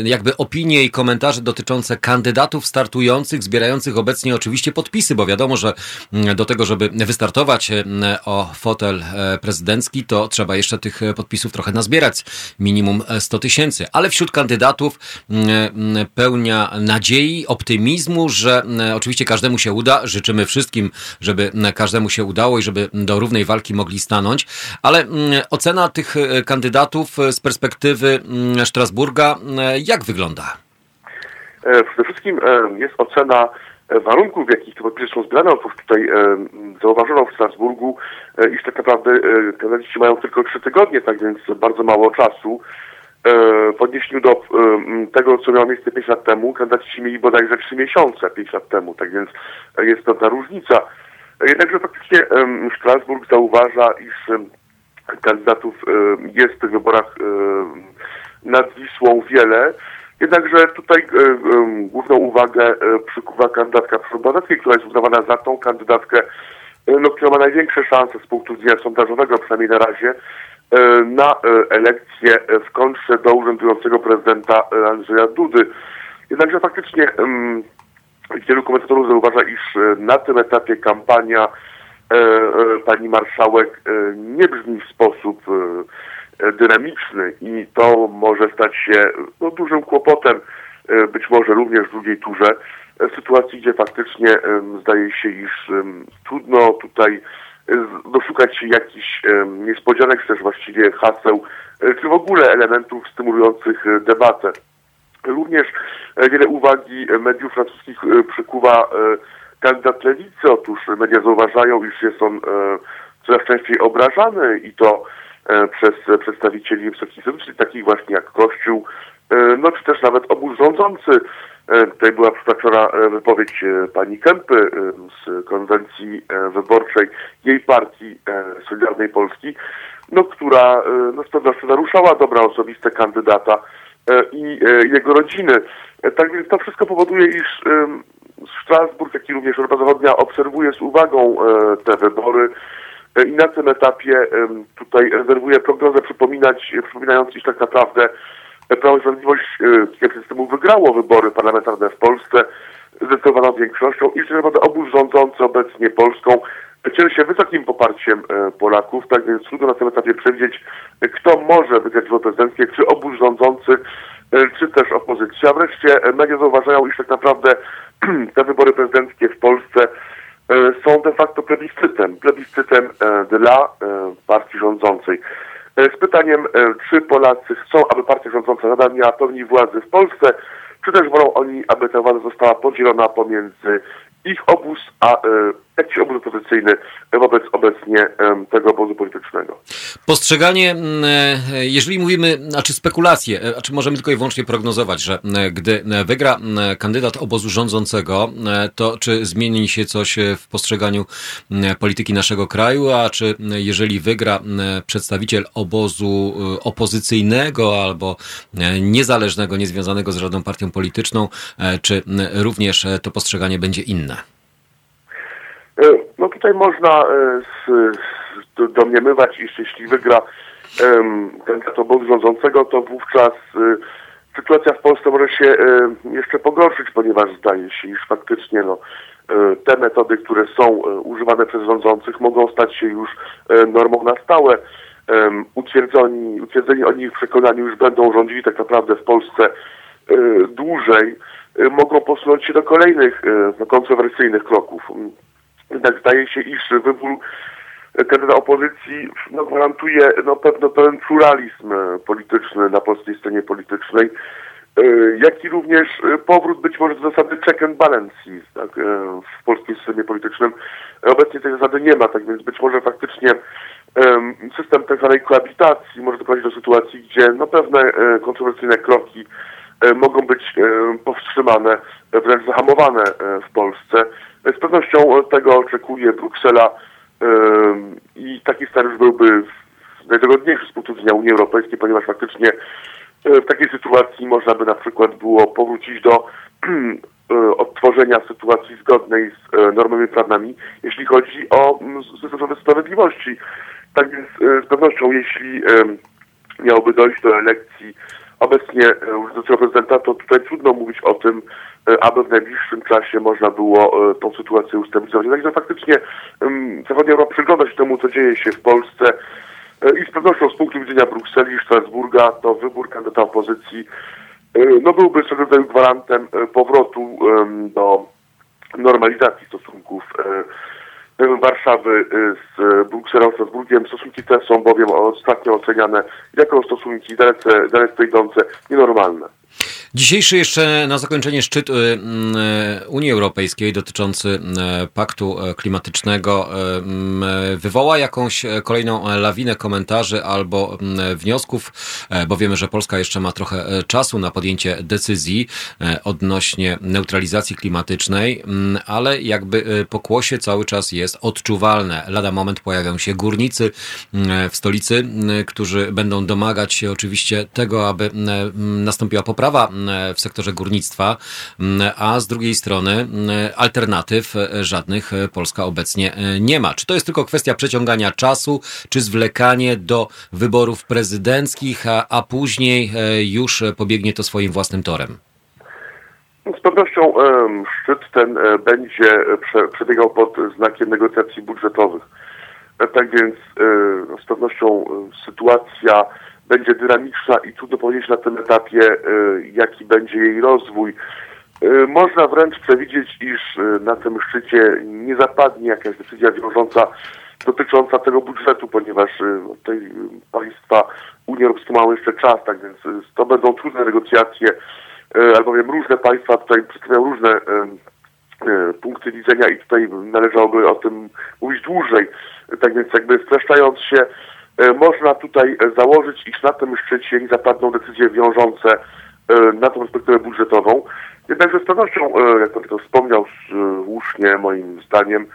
Speaker 1: jakby opinie i komentarze dotyczące kandydatów startujących, zbierających obecnie oczywiście podpisy, bo wiadomo, że mm, do tego, żeby wystartować mm, o fotel e, prezydencki, to trzeba jeszcze tych podpisów trochę nazbierać, minimum 100 tysięcy. Ale wśród kandydatów mm, pełnia nadziei, optymizmu, że oczywiście każdemu się uda. Życzymy wszystkim, żeby każdemu się udało i żeby do równej walki mogli stanąć. Ale ocena tych e, kandydatów z perspektywy Strasburga jak wygląda?
Speaker 4: E, przede wszystkim jest ocena warunków, w jakich te podpisy są zbierane. Otóż tutaj e, zauważono w Strasburgu, e, iż tak naprawdę e, kandydaci mają tylko trzy tygodnie, tak więc bardzo mało czasu. E, w odniesieniu do e, tego, co miało miejsce 5 lat temu, kandydaci mieli bodajże 3 miesiące 5 lat temu, tak więc jest to ta różnica. Jednakże faktycznie Strasburg zauważa, iż kandydatów jest w tych wyborach nad Wisłą wiele. Jednakże tutaj e, e, główną uwagę e, przykuwa kandydatka Przybadackiej, która jest uznawana za tą kandydatkę, e, no, która ma największe szanse z punktu widzenia sondażowego, przynajmniej na razie, e, na e, elekcję w kontrze do urzędującego prezydenta Andrzeja Dudy. Jednakże faktycznie wielu komentatorów zauważa, iż na tym etapie kampania pani marszałek nie brzmi w sposób dynamiczny i to może stać się no, dużym kłopotem, e, być może również w drugiej turze, w e, sytuacji, gdzie faktycznie zdaje się, iż trudno tutaj e, doszukać się jakichś niespodzianek, czy też właściwie haseł, czy w ogóle elementów stymulujących debatę. Również wiele uwagi mediów francuskich przykuwa kandydat lewicy. Otóż media zauważają, iż jest on coraz częściej obrażany i to przez przedstawicieli wysokich instytucji, takich właśnie jak Kościół, e, no czy też nawet obóz rządzący. E, tutaj była przytaczona wypowiedź pani Kępy z konwencji wyborczej jej partii Solidarnej Polski, no, która no, z pewnością naruszała dobra osobiste kandydata i jego rodziny. Tak więc to wszystko powoduje, iż Strasburg, jak i również Europa Zachodnia obserwuje z uwagą te wybory. E, i na tym etapie tutaj rezerwuję prognozę przypominać, przypominając, iż tak naprawdę Prawo i Sprawiedliwość e, systemu wygrało wybory parlamentarne w Polsce zdecydowaną większością i że naprawdę obóz rządzący obecnie Polską cieszy się wysokim poparciem e, Polaków, tak więc trudno na tym etapie przewidzieć, kto może wygrać wybory prezydenckie, czy obóz rządzący, czy też opozycja. Wreszcie media zauważają, iż tak naprawdę te wybory prezydenckie w Polsce E, są de facto plebiscytem, plebiscytem e, dla e, partii rządzącej. Z pytaniem, czy Polacy chcą, aby partia rządząca nadal miała pełni władzy w Polsce, czy też wolą oni, aby ta władza została podzielona pomiędzy ich obóz, a jakiś obóz opozycyjny wobec obecnie tego obozu politycznego.
Speaker 1: Postrzeganie, jeżeli mówimy, znaczy spekulacje, czy możemy tylko i wyłącznie prognozować, że gdy wygra kandydat obozu rządzącego, to czy zmieni się coś w postrzeganiu polityki naszego kraju, a czy jeżeli wygra przedstawiciel obozu e, opozycyjnego albo niezależnego, niezwiązanego z żadną partią polityczną, e, czy również to postrzeganie będzie inne?
Speaker 4: E, no tutaj można e, domniemywać, iż jeśli wygra kandydata obozu rządzącego, to wówczas sytuacja w Polsce może się jeszcze pogorszyć, ponieważ zdaje się, iż faktycznie no, te metody, które są używane przez rządzących mogą stać się już normą na stałe. Utwierdzeni, utwierdzeni oni w przekonaniu już będą rządzili tak naprawdę w Polsce dłużej, mogą posunąć się do kolejnych no, kontrowersyjnych kroków. Jednak zdaje się, iż wybór kandydata opozycji no, gwarantuje no, pewno pewien pluralizm polityczny na polskiej scenie politycznej, e, jak i również powrót być może do zasady check and balances tak, e, w polskim systemie politycznym. Obecnie tej zasady nie ma, tak więc być może faktycznie system tak zwanej koabitacji może doprowadzić do sytuacji, gdzie no, pewne e, kontrowersyjne kroki mogą być powstrzymane, wręcz zahamowane w Polsce. Z pewnością tego oczekuje Bruksela i taki scenariusz byłby najdogodniejszy z punktu widzenia Unii Europejskiej, ponieważ faktycznie w takiej sytuacji można by na przykład było powrócić do odtworzenia sytuacji zgodnej z e, normami prawnymi, jeśli chodzi o system sprawiedliwości. Tak więc e, z pewnością, jeśli miałoby dojść do elekcji obecnie urzędującego prezydenta, to tutaj trudno mówić o tym, e, aby w najbliższym czasie można było e, tą sytuację ustabilizować. Także faktycznie Zachodnia Europa przygląda się temu, co dzieje się w Polsce e, i z pewnością z punktu widzenia Brukseli i Strasburga to wybór kandydata opozycji no byłby swego rodzaju gwarantem powrotu do normalizacji stosunków Warszawy y, z Brukselą, Strasburgiem. Stosunki te są bowiem ostatnio oceniane jako stosunki dalece, dalece idące, nienormalne.
Speaker 1: Dzisiejszy jeszcze na zakończenie szczyt y, mm, Unii Europejskiej dotyczący y, paktu klimatycznego wywoła jakąś kolejną lawinę komentarzy albo wniosków, bo wiemy, że Polska jeszcze ma trochę czasu na podjęcie decyzji odnośnie neutralizacji klimatycznej, ale jakby pokłosie cały czas jest odczuwalne. Lada moment pojawią się górnicy w stolicy, którzy będą domagać się oczywiście tego, aby nastąpiła poprawa w sektorze górnictwa, a z drugiej strony alternatyw żadnych Polska obecnie nie ma. Czy to jest tylko kwestia przeciągania czasu, czy zwlekanie do wyborów prezydenckich, a, a później już pobiegnie to swoim własnym torem?
Speaker 4: Z pewnością szczyt ten e, będzie przebiegał pod znakiem negocjacji budżetowych. E, tak więc e, z pewnością sytuacja będzie dynamiczna i trudno powiedzieć na tym etapie, jaki będzie jej rozwój. Można wręcz przewidzieć, iż na tym szczycie nie zapadnie jakaś decyzja wiążąca dotycząca tego budżetu, ponieważ tutaj państwa Unii Europejskiej mają jeszcze czas, tak więc to będą trudne negocjacje E, albowiem różne państwa tutaj przedstawiają różne e, e, punkty widzenia i tutaj należałoby o tym mówić dłużej. Tak więc jakby streszczając się, można tutaj założyć, iż na tym szczycie nie zapadną decyzje wiążące na tą perspektywę budżetową. Jednakże z pewnością, jak pan to wspomniał słusznie moim zdaniem,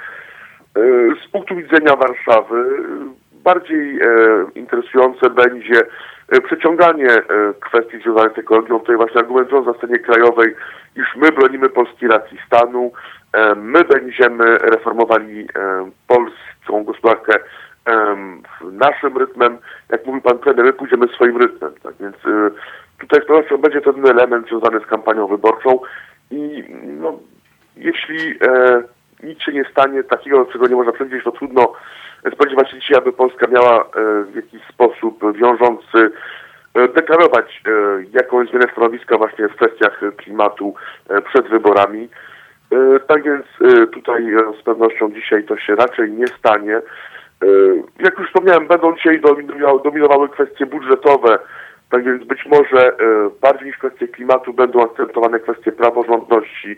Speaker 4: z punktu widzenia Warszawy bardziej interesujące będzie E, przeciąganie e, kwestii związanych z ekologią, tutaj właśnie argumentują na scenie krajowej, iż my bronimy polskiej racji stanu, e, my będziemy reformowali polską gospodarkę naszym rytmem, jak mówił pan premier, my pójdziemy swoim rytmem. Tak więc tutaj z pewnością będzie ten element związany z kampanią wyborczą i no, jeśli e, nic się nie stanie takiego, czego nie można przewidzieć, to trudno spodziewać się dzisiaj, aby Polska miała e, w jakiś sposób wiążący e, deklarować e, jakąś zmianę stanowiska właśnie w kwestiach klimatu przed wyborami. Tak więc tutaj z pewnością dzisiaj to się raczej nie stanie. Jak już wspomniałem, będą dzisiaj dominowały kwestie budżetowe, tak więc być może bardziej niż kwestie klimatu będą akcentowane kwestie praworządności,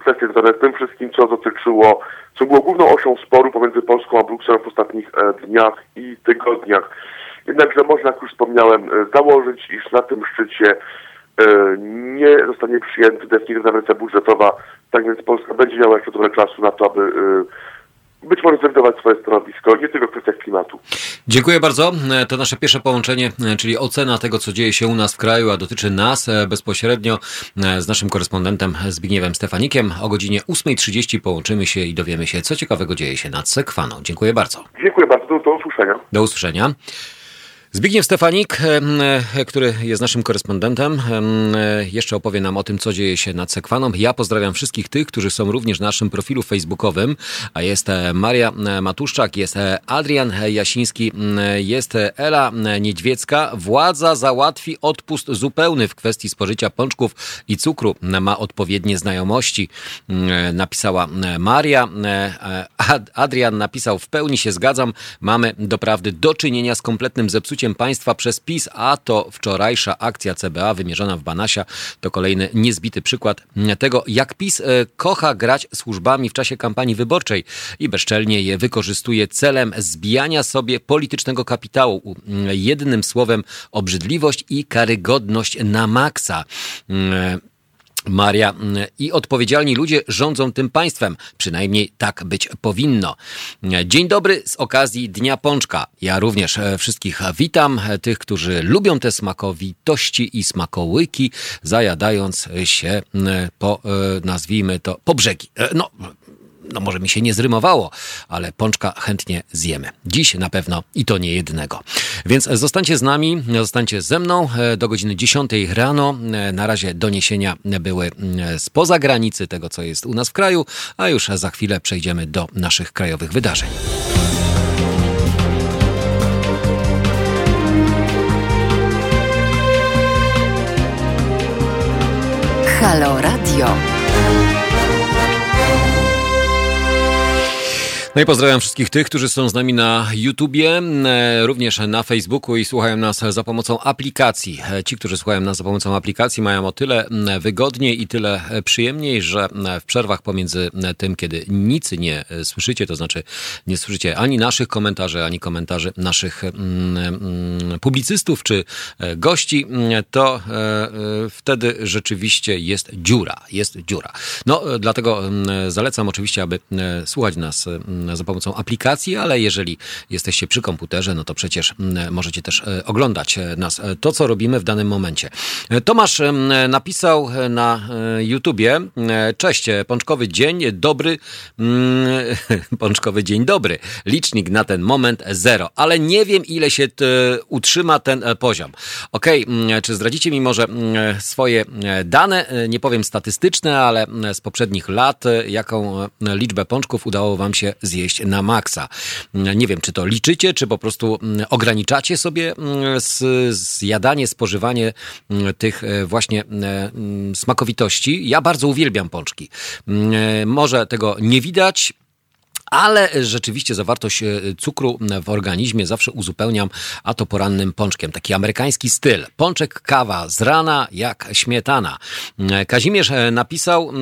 Speaker 4: kwestie związane z tym wszystkim, co dotyczyło, co było główną osią sporu pomiędzy Polską a Brukselą w ostatnich e, dniach i tygodniach. Jednakże można, jak już wspomniałem, e, założyć, iż na tym szczycie e, nie zostanie przyjęty definitywna wersja budżetowa, tak więc Polska będzie miała jeszcze trochę czasu na to, aby być może zrewidować swoje stanowisko, nie tylko w kwestiach klimatu.
Speaker 1: Dziękuję bardzo. To nasze pierwsze połączenie, czyli ocena tego, co dzieje się u nas w kraju, a dotyczy nas bezpośrednio z naszym korespondentem Zbigniewem Stefanikiem. O godzinie 8.30 połączymy się i dowiemy się, co ciekawego dzieje się nad Sekwaną. Dziękuję bardzo.
Speaker 4: Dziękuję bardzo. Do, do usłyszenia.
Speaker 1: Do usłyszenia. Zbigniew Stefanik, e, który jest naszym korespondentem, e, jeszcze opowie nam o tym, co dzieje się nad Sekwaną. Ja pozdrawiam wszystkich tych, którzy są również na naszym profilu facebookowym, a jest e, Maria Matuszczak, jest Adrian Jasiński, jest Ela Niedźwiecka. Władza załatwi odpust zupełny w kwestii spożycia pączków i cukru. Ma odpowiednie znajomości, napisała Maria. Adrian napisał, w pełni się zgadzam, mamy doprawdy do czynienia z kompletnym zepsuciem państwa przez PiS, a to wczorajsza akcja CBA wymierzona w Banasia to kolejny niezbity przykład tego, jak PiS e, kocha grać służbami w czasie kampanii wyborczej i bezczelnie je wykorzystuje celem zbijania sobie politycznego kapitału. Jednym słowem obrzydliwość i karygodność na maksa. Maria i odpowiedzialni ludzie rządzą tym państwem. Przynajmniej tak być powinno. Dzień dobry z okazji Dnia Pączka. Ja również e, wszystkich witam, e, tych, którzy lubią te smakowitości i smakołyki, zajadając się po, e, nazwijmy to, po brzegi. No, no może mi się nie zrymowało, ale pączka chętnie zjemy. Dziś na pewno i to nie jednego. Więc zostańcie z nami, zostańcie ze mną e, do godziny 10 rano. E, na razie doniesienia były e, spoza granicy tego, co jest u nas w kraju, a już za chwilę przejdziemy do naszych krajowych wydarzeń.
Speaker 3: Halo Radio.
Speaker 1: No i pozdrawiam wszystkich tych, którzy są z nami na YouTubie, e, również na Facebooku i słuchają nas za pomocą aplikacji. E, ci, którzy słuchają nas za pomocą aplikacji, mają o tyle wygodniej i tyle e, przyjemniej, że w przerwach pomiędzy tym, kiedy nic nie słyszycie, to znaczy nie słyszycie ani naszych komentarzy, ani komentarzy naszych publicystów czy gości, to wtedy rzeczywiście jest dziura. Jest dziura. No, dlatego zalecam oczywiście, aby słuchać nas za pomocą aplikacji, ale jeżeli jesteście przy komputerze, no to przecież możecie też e, oglądać e, nas, e, to co robimy w danym momencie. Tomasz napisał na YouTubie, cześć, pączkowy dzień dobry, pączkowy dzień dobry, licznik na ten moment zero, ale nie wiem ile się utrzyma ten poziom. Ok, czy zdradzicie mi może swoje dane, nie powiem statystyczne, ale z poprzednich lat, jaką liczbę pączków udało wam się zjeść na maksa. Nie wiem, czy to liczycie, czy po prostu mm, ograniczacie sobie mm, zjadanie, spożywanie mm, tych e, właśnie e, smakowitości. Ja bardzo uwielbiam pączki. E, może tego nie widać, ale rzeczywiście zawartość e, cukru w organizmie zawsze uzupełniam, a to porannym pączkiem. Taki amerykański styl. Pączek kawa z rana jak śmietana. E, Kazimierz e, napisał,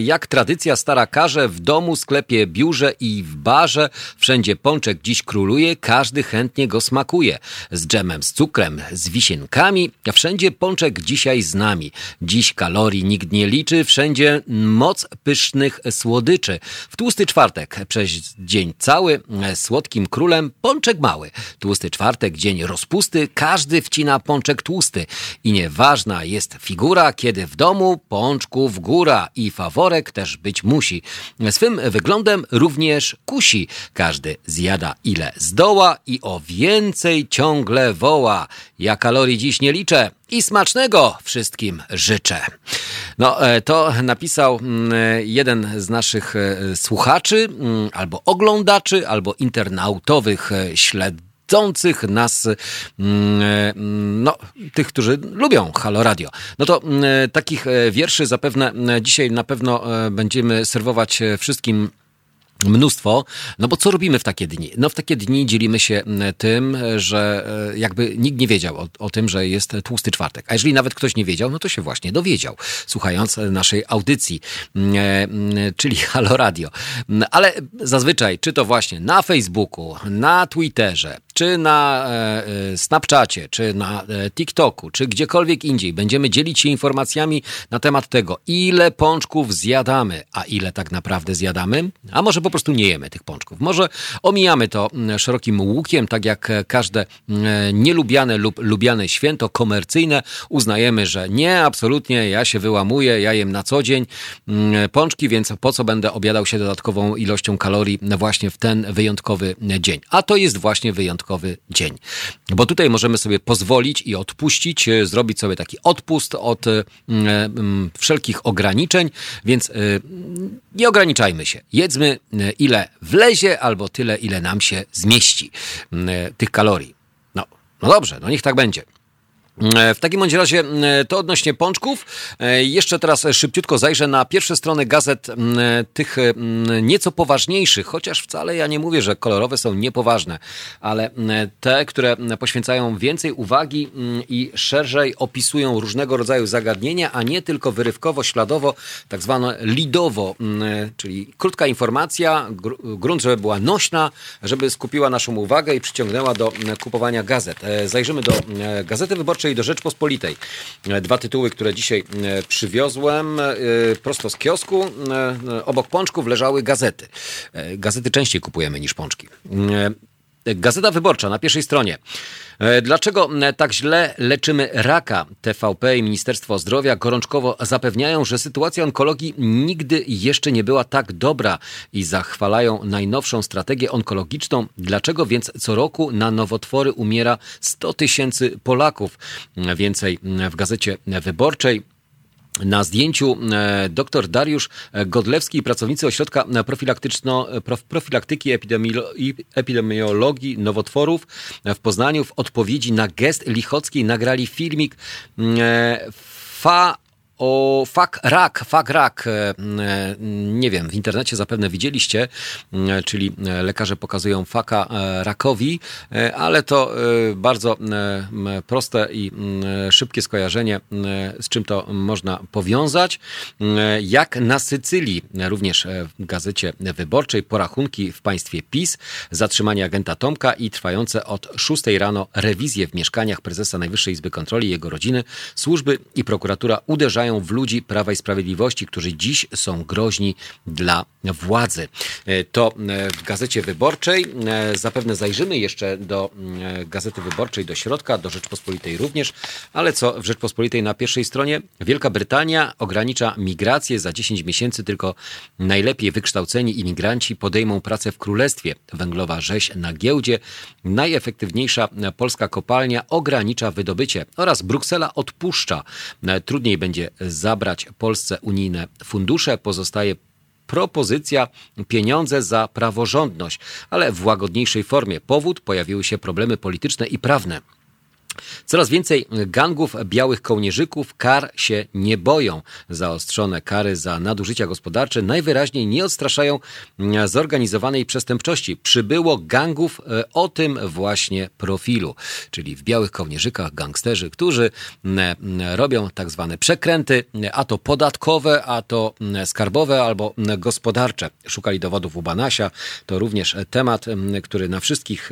Speaker 1: jak tradycja stara każe, w domu, sklepie, biurze i w barze wszędzie pączek dziś króluje, każdy chętnie go smakuje. Z dżemem, z cukrem, z wisienkami, wszędzie pączek dzisiaj z nami. Dziś kalorii nikt nie liczy, wszędzie moc pysznych słodyczy. W tłusty czwartek przez dzień cały, e, słodkim królem pączek mały. Tłusty czwartek, dzień rozpusty, każdy wcina pączek tłusty. I nieważna jest figura, kiedy w domu pączków góra i faworek też być musi. Swym wyglądem również kusi. Każdy zjada ile zdoła i o więcej ciągle woła. Ja kalorii dziś nie liczę, i smacznego wszystkim życzę. No, e, to napisał mm, jeden z naszych e, słuchaczy, mm, albo oglądaczy, albo internautowych e, śledzących nas, mm, no, tych, którzy lubią Halo Radio. No to takich wierszy zapewne dzisiaj na pewno będziemy serwować wszystkim mnóstwo. No bo co robimy w takie dni? No w takie dni dzielimy się tym, że e, jakby nikt nie wiedział o, o, tym, że jest tłusty czwartek. A jeżeli nawet ktoś nie wiedział, no to się właśnie dowiedział, słuchając naszej audycji, e, czyli Halo Radio. Ale zazwyczaj, czy to właśnie na Facebooku, na Twitterze, czy na e, Snapchacie, czy na TikToku, czy gdziekolwiek indziej, będziemy dzielić się informacjami na temat tego, ile pączków zjadamy, a ile tak naprawdę zjadamy, a może po po prostu nie jemy tych pączków. Może omijamy to mm, szerokim łukiem, tak jak każde mm, nielubiane lub lubiane święto komercyjne. Uznajemy, że nie, absolutnie, ja się wyłamuję, ja jem na co dzień mm, pączki, więc po co będę obiadał się dodatkową ilością kalorii właśnie w ten wyjątkowy dzień. A to jest właśnie wyjątkowy dzień. Bo tutaj możemy sobie pozwolić i odpuścić, e, zrobić sobie taki odpust od e, wszelkich ograniczeń, więc e, nie ograniczajmy się. Jedzmy ile wlezie, albo tyle, ile nam się zmieści tych kalorii. No, no dobrze, no niech tak będzie. E, w takim bądź razie e, to odnośnie pączków. E, jeszcze teraz szybciutko zajrzę na pierwsze strony gazet tych nieco poważniejszych, chociaż wcale ja nie mówię, że kolorowe są niepoważne, ale te, które poświęcają więcej uwagi i szerzej opisują różnego rodzaju zagadnienia, a nie tylko wyrywkowo, śladowo, tak zwane lidowo, czyli krótka informacja, grunt, żeby była nośna, żeby skupiła naszą uwagę i przyciągnęła do kupowania gazet. Zajrzymy do Gazety Wyborczej do Rzeczpospolitej. E, dwa tytuły, które dzisiaj e, przywiozłem e, prosto z kiosku. Obok pączków leżały gazety. Gazety częściej kupujemy niż pączki. Gazeta Wyborcza na pierwszej stronie. E, dlaczego tak źle leczymy raka? TVP i Ministerstwo Zdrowia gorączkowo zapewniają, że sytuacja onkologii nigdy jeszcze nie była tak dobra i zachwalają najnowszą strategię onkologiczną. Dlaczego więc co roku na nowotwory umiera 100 tysięcy Polaków? Więcej w Gazecie Wyborczej. Na zdjęciu e, dr Dariusz Godlewski, pracownicy ośrodka profilaktyki epidemiologii nowotworów. W Poznaniu w odpowiedzi na gest Lichockiej nagrali filmik e, fa o fak rak, fak rak, e, nie wiem, w internecie zapewne widzieliście, e, czyli e, lekarze pokazują faka rakowi, ale to bardzo proste i szybkie skojarzenie, z czym to można powiązać. Jak na Sycylii, również w gazecie wyborczej, porachunki w państwie PiS, zatrzymanie agenta Tomka i trwające od 6 rano rewizje w mieszkaniach prezesa Najwyższej Izby Kontroli jego rodziny, służby i prokuratura uderzają w ludzi Prawa i Sprawiedliwości, którzy dziś są groźni dla władzy. E, to e, w Gazecie Wyborczej. E, zapewne zajrzymy jeszcze do Gazety Wyborczej, do środka, do Rzeczpospolitej również, ale co w Rzeczpospolitej na pierwszej stronie? Wielka Brytania ogranicza migrację. Za 10 miesięcy tylko najlepiej wykształceni imigranci podejmą pracę w Królestwie. Węglowa rzeź na giełdzie. Najefektywniejsza polska kopalnia ogranicza wydobycie oraz Bruksela odpuszcza. Trudniej będzie zabrać Polsce unijne fundusze. Pozostaje propozycja pieniądze za praworządność, ale w łagodniejszej formie. Powód pojawiły się problemy polityczne i prawne. Coraz więcej gangów białych kołnierzyków kar się nie boją. Zaostrzone kary za nadużycia gospodarcze najwyraźniej nie odstraszają zorganizowanej przestępczości. Przybyło gangów e, o tym właśnie profilu, czyli w białych kołnierzykach gangsterzy, którzy robią tak zwane przekręty, a to podatkowe, a to skarbowe albo gospodarcze. Szukali dowodów u Banasia. To również temat, który na wszystkich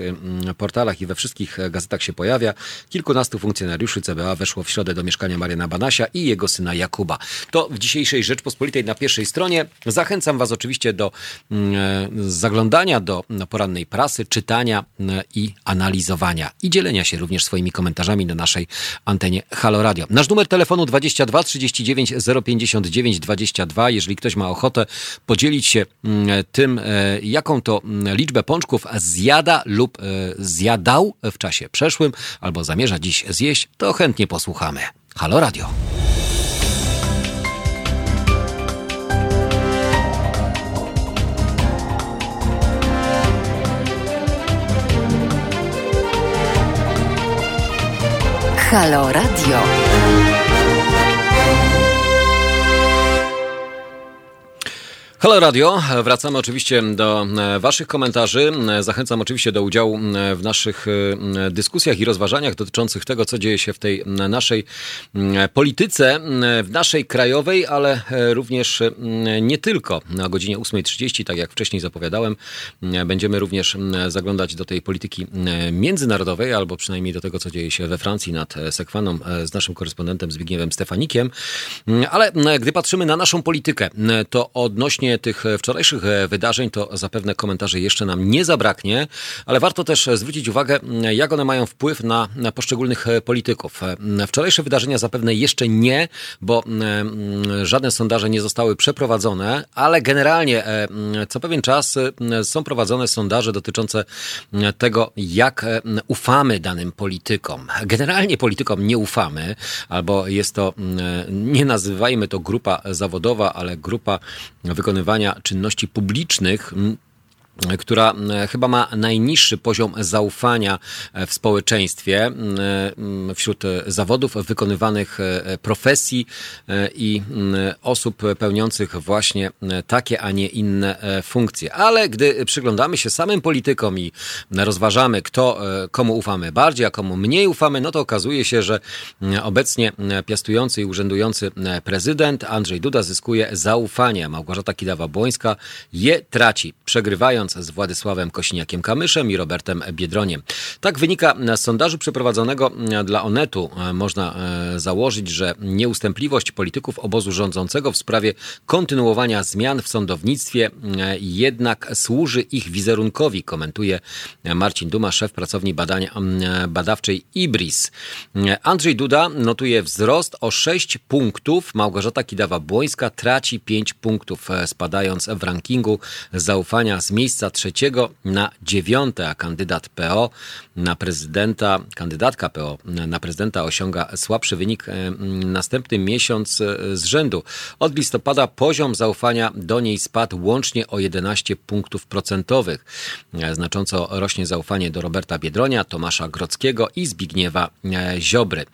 Speaker 1: portalach i we wszystkich gazetach się pojawia. Kilkunastu funkcjonariuszy CBA weszło w środę do mieszkania Mariana Banasia i jego syna Jakuba. To w dzisiejszej Rzeczpospolitej na pierwszej stronie. Zachęcam Was oczywiście do mm, e, zaglądania do porannej prasy, czytania mm, i analizowania i dzielenia się również swoimi komentarzami na naszej antenie Halo Radio. Nasz numer telefonu 22 39 059 22. Jeżeli ktoś ma ochotę podzielić się mm, tym, e, jaką to liczbę pączków zjada lub e, zjadał w czasie przeszłym albo zamierza zamierza dziś zjeść, to chętnie posłuchamy. Halo Radio.
Speaker 3: Halo Radio.
Speaker 1: Halo Radio, wracamy oczywiście do e, Waszych komentarzy. E, zachęcam oczywiście do udziału e, w naszych dyskusjach i rozważaniach dotyczących tego, co dzieje się w tej naszej polityce, w naszej krajowej, ale również nie tylko. Na godzinie 8.30, tak jak wcześniej zapowiadałem, będziemy również zaglądać do tej polityki międzynarodowej, albo przynajmniej do tego, co dzieje się we Francji nad Sekwaną z naszym korespondentem Zbigniewem Stefanikiem. Ale gdy patrzymy na naszą politykę, to odnośnie odnośnie tych wczorajszych wydarzeń, to zapewne komentarzy jeszcze nam nie zabraknie, ale warto też zwrócić uwagę, jak one mają wpływ na, na poszczególnych polityków. Wczorajsze wydarzenia zapewne jeszcze nie, bo żadne sondaże nie zostały przeprowadzone, ale generalnie co pewien czas są prowadzone sondaże dotyczące tego, jak ufamy danym politykom. Generalnie politykom nie ufamy, albo jest to, nie nazywajmy to grupa zawodowa, ale grupa wykonywania czynności publicznych, która e, chyba ma najniższy poziom zaufania e, w społeczeństwie e, wśród zawodów wykonywanych profesji i osób pełniących właśnie takie, a nie inne funkcje. Ale gdy przyglądamy się samym politykom i rozważamy, kto komu ufamy bardziej, a komu mniej ufamy, no to okazuje się, że obecnie piastujący i urzędujący prezydent Andrzej Duda zyskuje zaufanie. Małgorzata Kidawa-Błońska je traci, przegrywając z Władysławem Kosiniakiem-Kamyszem i Robertem Biedroniem. Tak wynika z sondażu przeprowadzonego dla Onetu. Można e, założyć, że nieustępliwość polityków obozu rządzącego w sprawie kontynuowania zmian w sądownictwie e, jednak służy ich wizerunkowi, komentuje Marcin Duma, szef pracowni badawczej IBRIS. Andrzej Duda notuje wzrost o 6 punktów. Małgorzata Kidawa-Błońska traci 5 punktów, e, spadając w rankingu zaufania z miejsca miejsca trzeciego na dziewiąte, a kandydat PO na prezydenta, kandydatka PO na prezydenta osiąga słabszy wynik e, następny miesiąc e, z rzędu. Od listopada poziom zaufania do niej spadł łącznie o 11 punktów procentowych. E, znacząco rośnie zaufanie do Roberta Biedronia, Tomasza Grockiego i Zbigniewa Ziobry.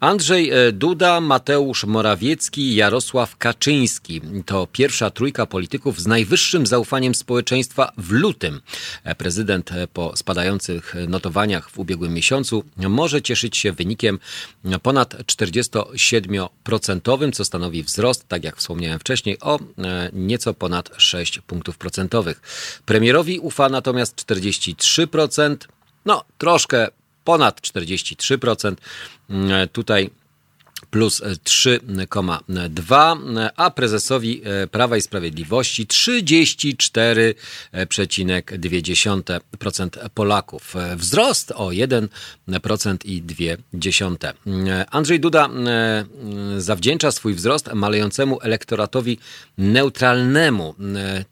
Speaker 1: Andrzej Duda, Mateusz Morawiecki, Jarosław Kaczyński to pierwsza trójka polityków z najwyższym zaufaniem społeczeństwa w lutym. Prezydent po spadających notowaniach w ubiegłym miesiącu może cieszyć się wynikiem ponad 47%, co stanowi wzrost, tak jak wspomniałem wcześniej, o e, nieco ponad 6 punktów procentowych. Premierowi ufa natomiast 43%, no troszkę ponad 43%. E, tutaj plus 3,2, a prezesowi e, Prawa i Sprawiedliwości 34,2% Polaków. E, wzrost o 1% i 2%. E, Andrzej Duda zawdzięcza swój wzrost malejącemu elektoratowi neutralnemu,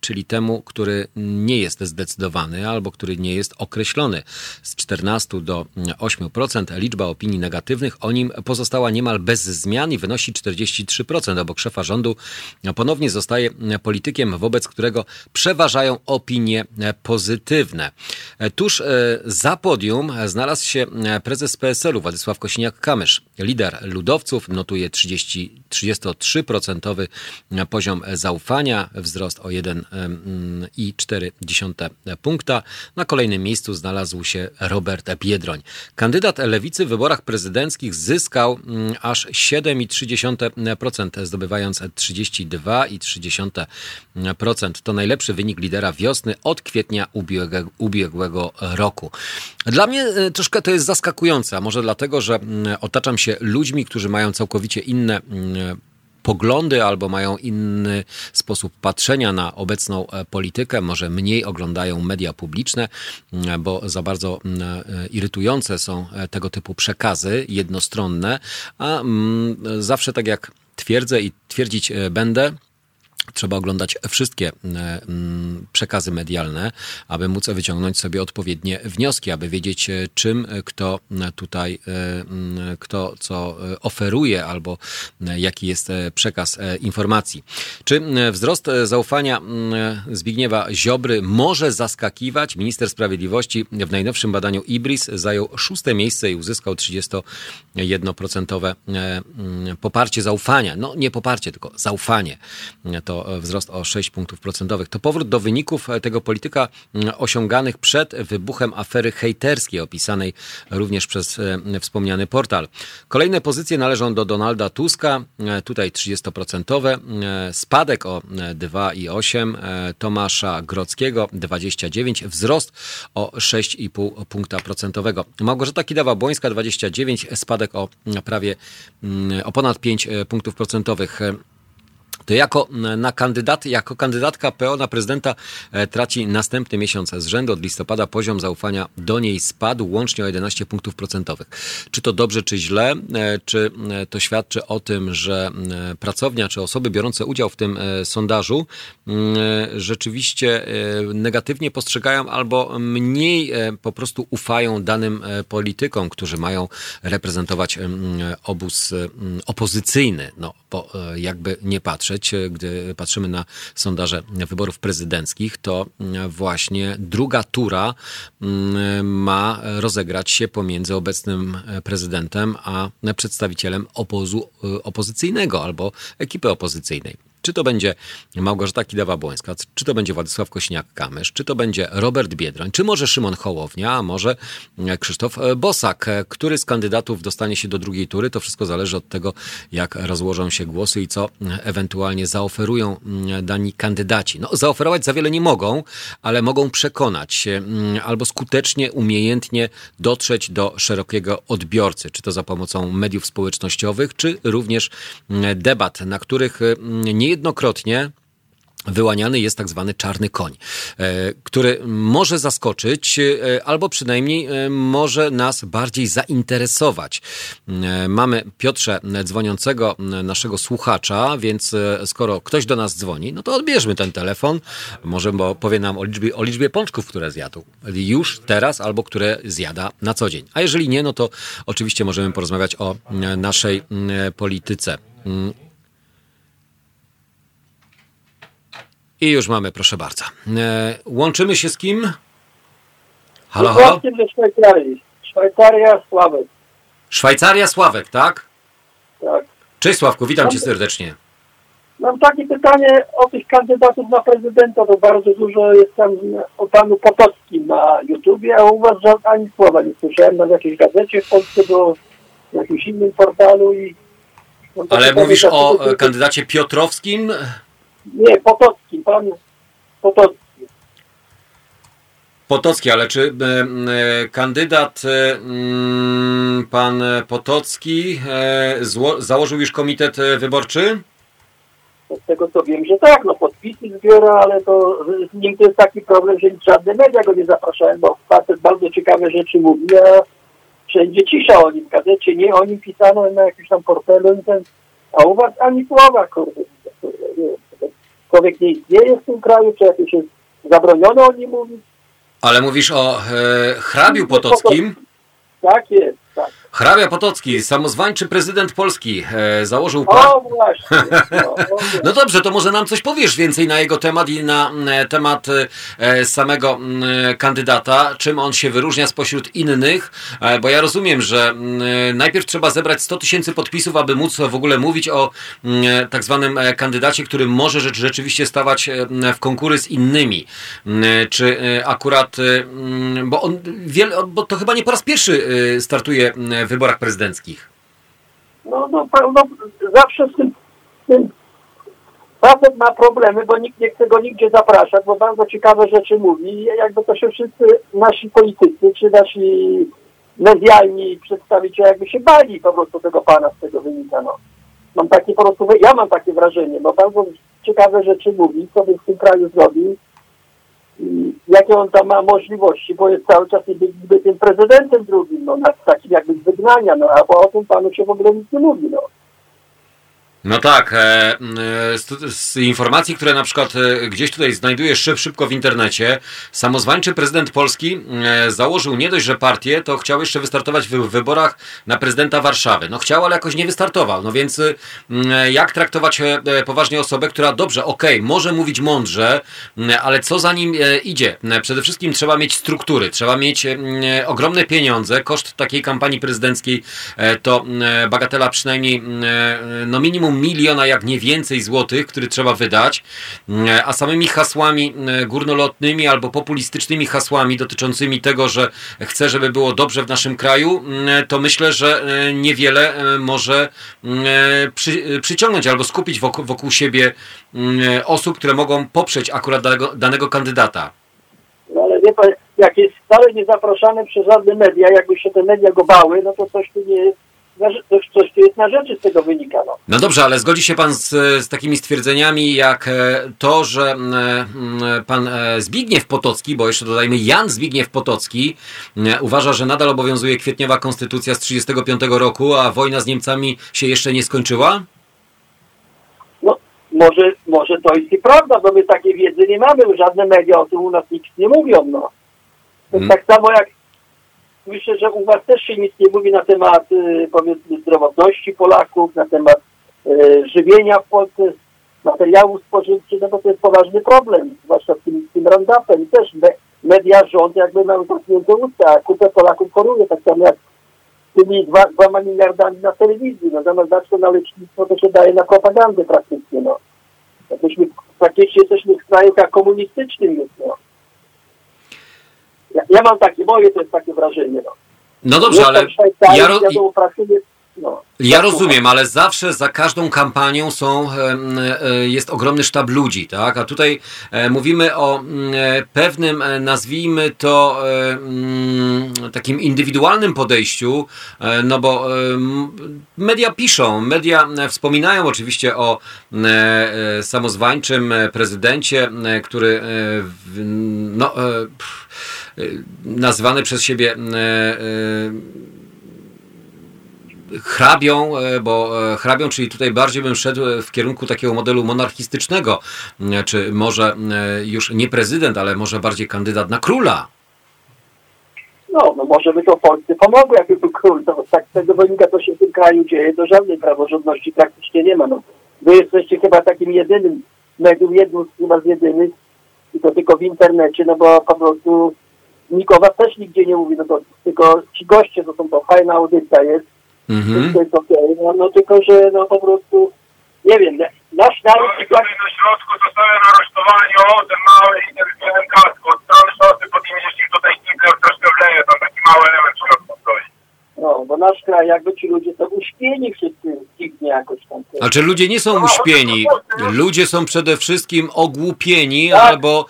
Speaker 1: czyli temu, który nie jest zdecydowany albo który nie jest określony. Z 14 do 8% liczba opinii negatywnych o nim pozostała niemal bez zmian i wynosi 43%. Obok szefa rządu ponownie zostaje politykiem, wobec którego przeważają opinie pozytywne. Tuż e, za podium znalazł się prezes PSL-u Władysław Kosiniak-Kamysz. Lider ludowców notuje 30, 33% poziom zaufania, wzrost o 1,4 punkta. Na kolejnym miejscu znalazł się Robert Biedroń. Kandydat lewicy w wyborach prezydenckich zyskał mm, aż 7,3%, zdobywając 32,3%. To najlepszy wynik lidera wiosny od kwietnia ubiegłego roku. Dla mnie e, troszkę to jest zaskakujące, a może dlatego, że mm, otaczam się ludźmi, którzy mają całkowicie inne mm, poglądy albo mają inny sposób patrzenia na obecną e, politykę, może mniej oglądają media publiczne, mm, bo za bardzo e, irytujące są e, tego typu przekazy jednostronne, a zawsze tak jak twierdzę i twierdzić będę, Trzeba oglądać wszystkie e, przekazy medialne, aby móc wyciągnąć sobie odpowiednie wnioski, aby wiedzieć, e, czym kto tutaj, e, kto co oferuje, albo jaki jest przekaz informacji. Czy wzrost zaufania Zbigniewa Ziobry może zaskakiwać? Minister Sprawiedliwości w najnowszym badaniu IBRIS zajął szóste miejsce i uzyskał 31% poparcie zaufania. No nie poparcie, tylko zaufanie. To wzrost o 6 punktów procentowych. To powrót do wyników e, tego polityka osiąganych przed wybuchem afery hejterskiej, opisanej również przez e, wspomniany portal. Kolejne pozycje należą do Donalda Tuska, e, tutaj 30%, spadek o 2,8, Tomasza Grockiego 29, wzrost o 6,5 punkta procentowego. Małgorzata Kidawa-Błońska 29, spadek o prawie o ponad 5 punktów procentowych. To jako, na kandydat, jako kandydatka PO na prezydenta e, traci następny miesiąc z rzędu. Od listopada poziom zaufania do niej spadł łącznie o 11 punktów procentowych. Czy to dobrze, czy źle? E, czy e, to świadczy o tym, że pracownia, czy osoby biorące udział w tym sondażu rzeczywiście negatywnie postrzegają albo mniej po prostu ufają danym politykom, którzy mają reprezentować obóz opozycyjny? No, bo jakby nie patrzeć gdy patrzymy na sondaże wyborów prezydenckich, to właśnie druga tura mm, ma rozegrać się pomiędzy obecnym prezydentem a przedstawicielem obozu opozycyjnego albo ekipy opozycyjnej. Czy to będzie Małgorzata Kidawa-Błońska, czy to będzie Władysław Kośniak-Kamysz, czy to będzie Robert Biedroń, czy może Szymon Hołownia, a może Krzysztof Bosak. Który z kandydatów dostanie się do drugiej tury, to wszystko zależy od tego, jak rozłożą się głosy i co ewentualnie zaoferują dani kandydaci. No, zaoferować za wiele nie mogą, ale mogą przekonać się albo skutecznie, umiejętnie dotrzeć do szerokiego odbiorcy, czy to za pomocą mediów społecznościowych, czy również debat, na których nie niejednokrotnie wyłaniany jest tak zwany czarny koń, e, który może zaskoczyć, e, albo przynajmniej e, może nas bardziej zainteresować. Mamy Piotrze dzwoniącego naszego słuchacza, więc skoro ktoś do nas dzwoni, no to odbierzmy ten telefon. Może bo powie nam o liczbie, o liczbie pączków, które zjadł już teraz, albo które zjada na co dzień. A jeżeli nie, no to oczywiście możemy porozmawiać o naszej polityce. I już mamy, proszę bardzo. E, łączymy się z kim?
Speaker 5: Halo, halo? ze Szwajcarii. Szwajcaria, Sławek.
Speaker 1: Szwajcaria, Sławek, tak?
Speaker 5: Tak.
Speaker 1: Cześć Sławku, witam cię serdecznie.
Speaker 5: Mam takie pytanie o tych kandydatów na prezydenta, to bardzo dużo jest tam o panu Potockim na YouTubie, a u was ani słowa nie słyszałem, na jakiejś gazecie w Polsce, bo w jakimś innym portalu i...
Speaker 1: Ale mówisz o kandydacie Piotrowskim?
Speaker 5: Nie, Potocki, pan Potocki.
Speaker 1: Potocki, ale czy e, e, kandydat e, mm, pan Potocki e, zło, założył już komitet wyborczy?
Speaker 5: Z tego co wiem, że tak, no podpisy zbiera, ale to z nim to jest taki problem, że żadne media go nie zapraszają, bo facet bardzo ciekawe rzeczy mówi, a wszędzie cisza o nim, w gazecie nie, o nim pisano na jakimś tam portelu, a u was ani słowa, kurde. Człowiek nie istnieje w tym kraju, czy jakieś jest zabronione o nim mówić.
Speaker 1: Ale mówisz o e, hrabiu potockim?
Speaker 5: Tak jest, tak.
Speaker 1: Hrabia Potocki, samozwańczy prezydent Polski, e, założył...
Speaker 5: O, właśnie.
Speaker 1: No, no, dobrze, to może nam coś powiesz więcej na jego temat i na e, temat e, samego e, kandydata, czym on się wyróżnia spośród innych, e, bo ja rozumiem, że e, najpierw trzeba zebrać 100 tysięcy podpisów, aby móc w ogóle mówić o tak zwanym kandydacie, który może rzecz, rzeczywiście stawać w konkury z innymi. Czy akurat, bo on, wiele, bo to chyba nie po raz pierwszy startuje wyborach prezydenckich?
Speaker 5: No, no, no zawsze z tym, tym facet ma problemy, bo nikt nie chce go nigdzie zapraszać, bo bardzo ciekawe rzeczy mówi jakby to się wszyscy nasi politycy, czy nasi medialni przedstawiciele jakby się bali po prostu tego pana z tego wynika. No. Mam takie po prostu, ja mam takie wrażenie, bo bardzo ciekawe rzeczy mówi, co by w tym kraju zrobił jakie on tam ma możliwości, bo jest cały czas niby tym prezydentem drugim, no, takim jakby z wygnania, no, a o tym panu się w ogóle nic nie mówi, no.
Speaker 1: No tak, e, z, z, informacji, które na przykład e, gdzieś tutaj znajdujesz szyb, szybko w internecie, samozwańczy prezydent Polski e, założył nie dość, że partię, to chciał jeszcze wystartować w wyborach na prezydenta Warszawy. No chciał, ale jakoś nie wystartował. No więc jak traktować poważnie osobę, która dobrze, okej, okay, może mówić mądrze, ale co za nim idzie? Przede wszystkim trzeba mieć struktury, trzeba mieć ogromne pieniądze. Koszt takiej kampanii prezydenckiej to bagatela przynajmniej no minimum miliona, jak nie więcej złotych, który trzeba wydać, mm, a samymi hasłami mm, górnolotnymi albo populistycznymi hasłami dotyczącymi tego, że chcę, żeby było dobrze w naszym kraju, mm, to myślę, że e, niewiele e, może przy, przyciągnąć albo skupić wokół, wokół siebie osób, które mogą poprzeć akurat danego, danego kandydata.
Speaker 5: No ale wie pan, jak jest wcale nie zapraszany przez żadne media, jakby się te media go bały, no to coś tu nie jest coś, coś tu jest na rzeczy z tego wynika. No,
Speaker 1: no dobrze, ale zgodzi się pan z, z takimi stwierdzeniami jak e, to, że pan e, Zbigniew Potocki, bo jeszcze dodajmy Jan Zbigniew Potocki, uważa, że nadal obowiązuje kwietniowa konstytucja z 1935 roku, a wojna z Niemcami się jeszcze nie skończyła?
Speaker 5: No, może, może to jest i prawda, bo my takiej wiedzy nie mamy, żadne media o tym u nas nic nie mówią. No. To hmm. tak samo jak myślę, że u Was też się nic nie mówi na temat y, powiedzmy zdrowotności Polaków, na temat y, żywienia w Polsce, materiałów spożywczych, no bo to jest poważny problem, zwłaszcza z tym, z tym roundupem. Też me, media, rząd jakby mają zamknięte usta, a kupę Polaków choruje, tak samo jak tymi dwa, dwoma miliardami na telewizji. No zamiast dać na lecznictwo, to się daje na propagandę praktycznie, no. Jakbyśmy, praktycznie jesteśmy w kraju komunistycznym no. Ja, ja mam takie, moje to jest takie wrażenie. No,
Speaker 1: no dobrze, ale ja, ro... no, ja rozumiem, ale zawsze za każdą kampanią są, e, jest ogromny sztab ludzi, tak? A tutaj e, mówimy o e, pewnym, nazwijmy to mm, takim indywidualnym podejściu, no bo media piszą, media wspominają oczywiście o samozwańczym prezydencie, który no nazywany przez siebie e, e, hrabią, bo hrabią, czyli tutaj bardziej bym szedł w kierunku takiego modelu monarchistycznego, czy może już nie prezydent, ale może bardziej kandydat na króla.
Speaker 5: No, no może by to Polsce pomogło, jakby był król. To, tak z tego wynika, co się w tym kraju dzieje, to żadnej praworządności praktycznie nie ma. No. Wy jesteście chyba takim jedynym medium, jednym z jedynych, i to tylko w internecie, no bo po prostu was też nigdzie nie mówi, no to tylko ci goście to są to fajna audycja jest, mm-hmm. to jest okay. no, no tylko, że no po prostu nie wiem, nasz naród...
Speaker 6: No, tutaj na środku zostałem aresztowani, o, ten mały, ten kask, od strony szosy pod nim jeśli tutaj Hitler troszkę wleje, tam taki mały element w środku stoi.
Speaker 5: No, bo nasz kraj, jakby ci ludzie są uśpieni wszyscy dziwnie jakoś tam.
Speaker 1: Znaczy ludzie nie są uśpieni, ludzie są przede wszystkim ogłupieni tak. albo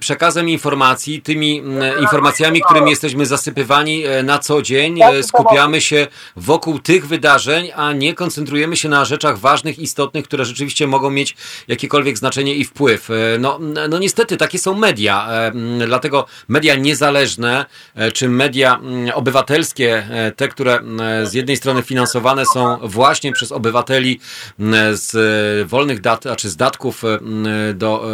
Speaker 1: przekazem informacji, tymi informacjami, którymi jesteśmy zasypywani e, na co dzień. E, skupiamy się wokół tych wydarzeń, a nie koncentrujemy się na rzeczach ważnych, istotnych, które rzeczywiście mogą mieć jakiekolwiek znaczenie i wpływ. No, no niestety, takie są media. Dlatego media niezależne, czy media obywatelskie, te, które z jednej strony finansowane są właśnie przez obywateli z wolnych dat, a czy z datków do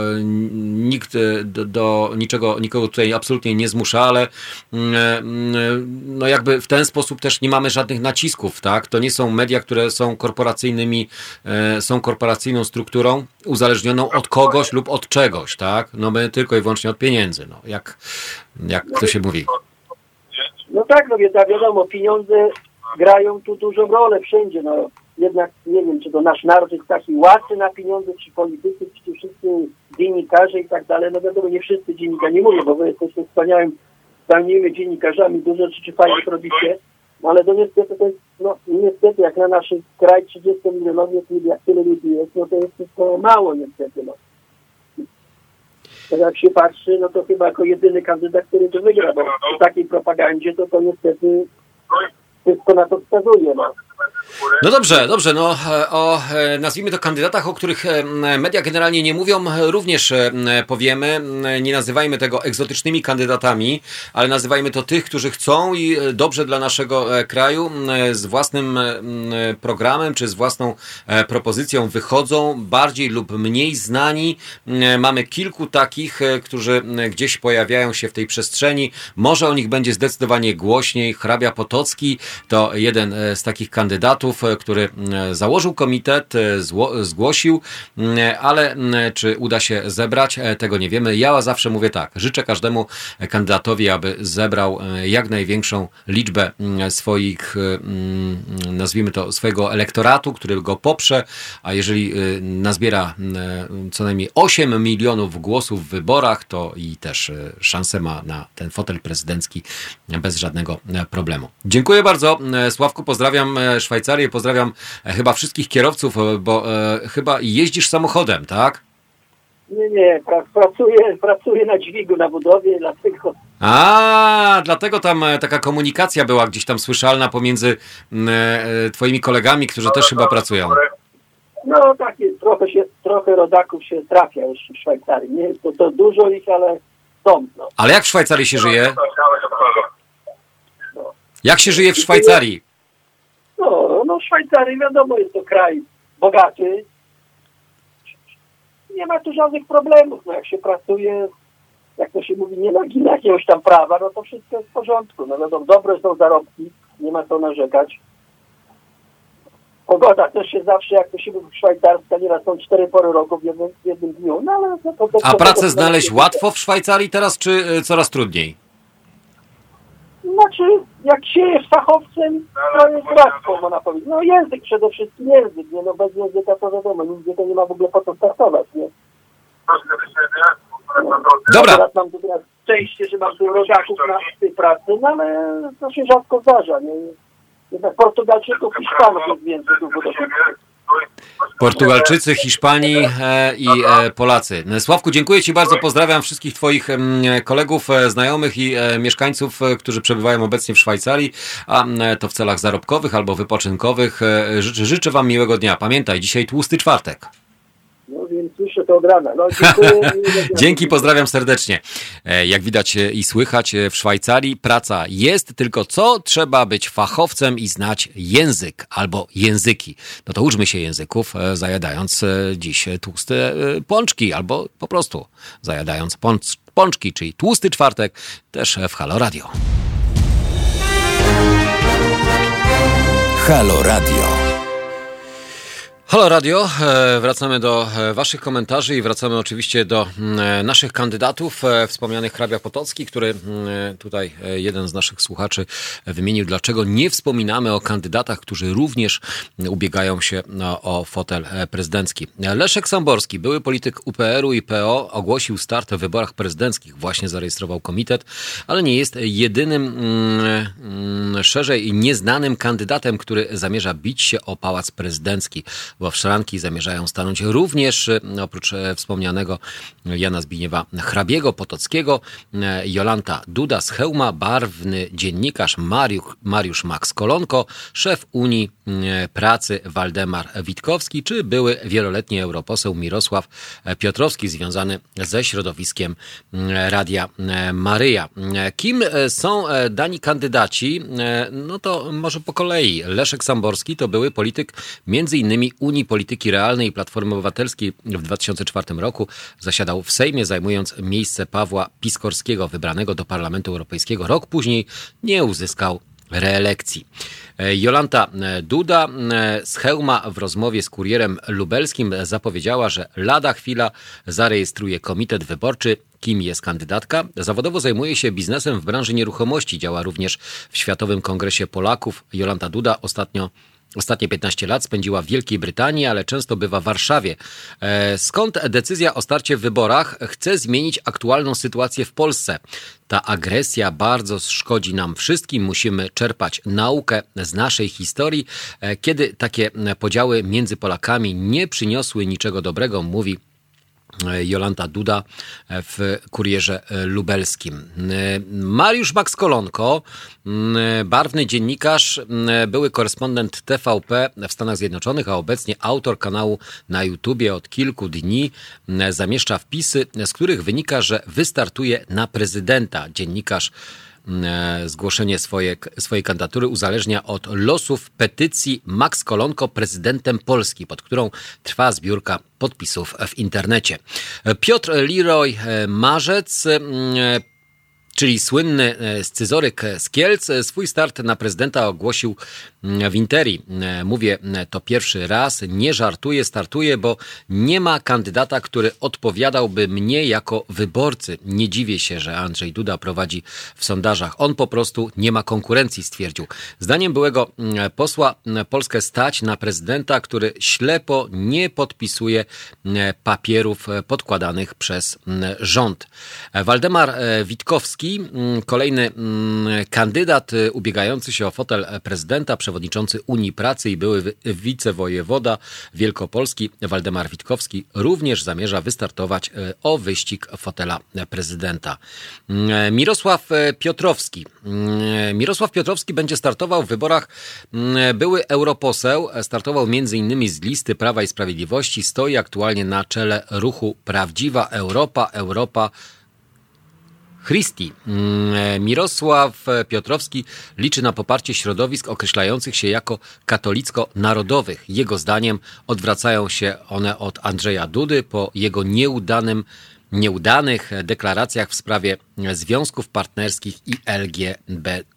Speaker 1: nikt nikt e, do, do, niczego, nikogo tutaj absolutnie nie zmusza, ale mm, mm, no jakby w ten sposób też nie mamy żadnych nacisków, tak? To nie są media, które są korporacyjnymi, e, są korporacyjną strukturą uzależnioną od kogoś lub od czegoś, tak? No my tylko i wyłącznie od pieniędzy, no jak, jak to się mówi.
Speaker 5: No tak, no wiadomo, pieniądze grają tu dużą rolę wszędzie, no jednak nie wiem, czy to nasz naród jest taki łatwy na pieniądze, czy politycy, czy wszyscy dziennikarze i tak dalej. No wiadomo, nie wszyscy dziennikarze, nie mówię, bo wy jesteście wspaniałym, wspaniałymi dziennikarzami, dużo rzeczy fajnie robicie, no ale to niestety to jest, no niestety jak na nasz kraj 30 milionowy, jak tyle ludzi jest, no to jest to mało niestety, no. jak się patrzy, no to chyba jako jedyny kandydat, który to wygra, bo w takiej propagandzie to to niestety wszystko na to wskazuje, no.
Speaker 1: No dobrze, dobrze. No, o e, nazwijmy to kandydatach, o których e, media generalnie nie mówią, również e, powiemy. Nie nazywajmy tego egzotycznymi kandydatami, ale nazywajmy to tych, którzy chcą i dobrze dla naszego kraju z własnym programem czy z własną propozycją wychodzą, bardziej lub mniej znani. Mamy kilku takich, którzy gdzieś pojawiają się w tej przestrzeni. Może o nich będzie zdecydowanie głośniej. Hrabia Potocki to jeden z takich kandydatów e, który e, założył komitet, e, zgłosił, ale czy uda się zebrać, tego nie wiemy. Ja zawsze mówię tak, życzę każdemu kandydatowi, aby zebrał jak największą liczbę swoich, nazwijmy to, swojego elektoratu, który go poprze, a jeżeli nazbiera co najmniej 8 milionów głosów w wyborach, to i też szansę ma na ten fotel prezydencki bez żadnego problemu. Dziękuję bardzo. Sławku, pozdrawiam Szwajcarię. Szwajcarię. Pozdrawiam e, chyba wszystkich kierowców, e, bo e, chyba jeździsz samochodem, tak?
Speaker 5: Nie, nie, pra, pracuję, pracuję na dźwigu na budowie, dlatego
Speaker 1: A, dlatego tam e, taka komunikacja była gdzieś tam słyszalna pomiędzy e, twoimi kolegami, którzy też chyba pracują.
Speaker 5: no takie trochę się, trochę rodaków się trafia już w Szwajcarii. Nie jest to, to dużo ich, ale są. No.
Speaker 1: Ale jak w Szwajcarii się żyje? Jak się żyje w Szwajcarii?
Speaker 5: No, no Szwajcarii wiadomo jest to kraj bogaty. Nie ma tu żadnych problemów. No jak się pracuje, jak to się mówi, nie nagina jakiegoś tam prawa, no to wszystko jest w porządku. No wiadomo, dobre są zarobki, nie ma co narzekać. Pogoda też się zawsze, jak to się mówi szwajcarska, nieraz są cztery pory roku w jednym, w jednym dniu, no ale... No, to, to,
Speaker 1: A
Speaker 5: to-
Speaker 1: pracę
Speaker 5: to-
Speaker 1: znaleźć łatwo w Szwajcarii teraz, czy e, coraz trudniej?
Speaker 5: Znaczy, jak się jest fachowcem, to jest łatwo, można powiedzieć. No język przede wszystkim, język, nie? No bez języka to wiadomo, nigdzie to nie ma w ogóle po co startować, nie?
Speaker 1: Dobra.
Speaker 5: Teraz mam tu teraz szczęście, że mam tu rodaków na tej pracy, no ale to się rzadko zdarza, nie? Jednak Portugalczyków, Hiszpanów jest więcej tu w.
Speaker 1: Portugalczycy, Hiszpanii e, i e, Polacy. Sławku, dziękuję Ci bardzo. Pozdrawiam wszystkich Twoich kolegów, e, znajomych i mieszkańców, którzy przebywają obecnie w Szwajcarii, a to w celach zarobkowych albo wypoczynkowych. Życzę Wam miłego dnia. Pamiętaj, dzisiaj tłusty czwartek.
Speaker 5: Więc słyszę to od rana. No dziękuję.
Speaker 1: Dzięki, pozdrawiam serdecznie. E, Jak widać e, i słychać e, w Szwajcarii praca jest, tylko co trzeba być fachowcem i znać język albo języki. No to uczmy się języków, zajadając dziś tłuste pączki albo po prostu zajadając pącz- pączki, czyli tłusty czwartek też w Halo Radio.
Speaker 3: Halo Radio.
Speaker 1: Halo Radio, e, wracamy do e, Waszych komentarzy i wracamy oczywiście do mm, e, naszych kandydatów. E, Wspomniany hrabia Potocki, który mm, tutaj jeden z naszych słuchaczy wymienił, dlaczego nie wspominamy o kandydatach, którzy również ubiegają się no, o fotel prezydencki. Leszek Samborski, były polityk UPR-u i PO, ogłosił start w wyborach prezydenckich. Właśnie zarejestrował komitet, ale nie jest jedynym mm, szerzej nieznanym kandydatem, który zamierza bić się o pałac prezydencki bo w szranki zamierzają stanąć również, e, oprócz e, wspomnianego Jana Zbigniewa Hrabiego, Potockiego, e, Jolanta Duda z Chełma, barwny dziennikarz Mariusz, Mariusz Max Kolonko, szef Unii Pracy Waldemar Witkowski, czy były wieloletni europoseł Mirosław Piotrowski, związany ze środowiskiem Radia Maryja. Kim są dani kandydaci? No to może po kolei. Leszek Samborski to były polityk między innymi Unii Polityki Realnej Platformy Obywatelskiej w 2004 roku. Zasiadał w Sejmie, zajmując miejsce Pawła Piskorskiego, wybranego do Parlamentu Europejskiego. Rok później nie uzyskał reelekcji. E, Jolanta e, Duda e, z Chełma w rozmowie z kurierem lubelskim zapowiedziała, że lada chwila zarejestruje komitet wyborczy. Kim jest kandydatka? Zawodowo zajmuje się biznesem w branży nieruchomości. Działa również w Światowym Kongresie Polaków. Jolanta Duda ostatnio Ostatnie 15 lat spędziła w Wielkiej Brytanii, ale często bywa w Warszawie. E, Skąd decyzja o starcie w wyborach chce zmienić aktualną sytuację w Polsce? Ta agresja bardzo szkodzi nam wszystkim. Musimy czerpać naukę z naszej historii, e, kiedy takie podziały między Polakami nie przyniosły niczego dobrego, mówi Jolanta Duda w kurierze lubelskim. Mariusz Max Kolonko, barwny dziennikarz, były korespondent TVP w Stanach Zjednoczonych, a obecnie autor kanału na YouTubie od kilku dni zamieszcza wpisy, z których wynika, że wystartuje na prezydenta. Dziennikarz e, zgłoszenie swoje, swojej kandydatury uzależnia od losów petycji Max Kolonko prezydentem Polski, pod którą trwa zbiórka podpisów w internecie. Piotr Leroy e, Marzec e, czyli słynny e, scyzoryk z Kielc, e, swój start na prezydenta ogłosił w Interi. E, Mówię e, to pierwszy raz, nie żartuję, startuję, bo nie ma kandydata, który odpowiadałby mnie jako wyborcy. Nie dziwię się, że Andrzej Duda prowadzi w sondażach. On po prostu nie ma konkurencji, stwierdził. Zdaniem byłego mm, posła Polskę stać na prezydenta, który ślepo nie podpisuje papierów e, podkładanych przez rząd. E, Waldemar e, Witkowski, kolejny kandydat e, ubiegający się o fotel e, prezydenta, przewodniczący przewodniczący Unii Pracy i były wi- wicewojewoda Wielkopolski Waldemar Witkowski również zamierza wystartować e, o wyścig fotela prezydenta. Mm, Mirosław e, Piotrowski. Mm, Mirosław Piotrowski będzie startował w wyborach. mm, Były europoseł, e, startował m.in. z listy Prawa i Sprawiedliwości, stoi aktualnie na czele ruchu Prawdziwa Europa, Europa Christi. Mm, Mirosław Piotrowski liczy na poparcie środowisk określających się jako katolicko-narodowych. Jego zdaniem odwracają się one od Andrzeja Dudy po jego nieudanym nieudanych deklaracjach w sprawie związków partnerskich i LGBT.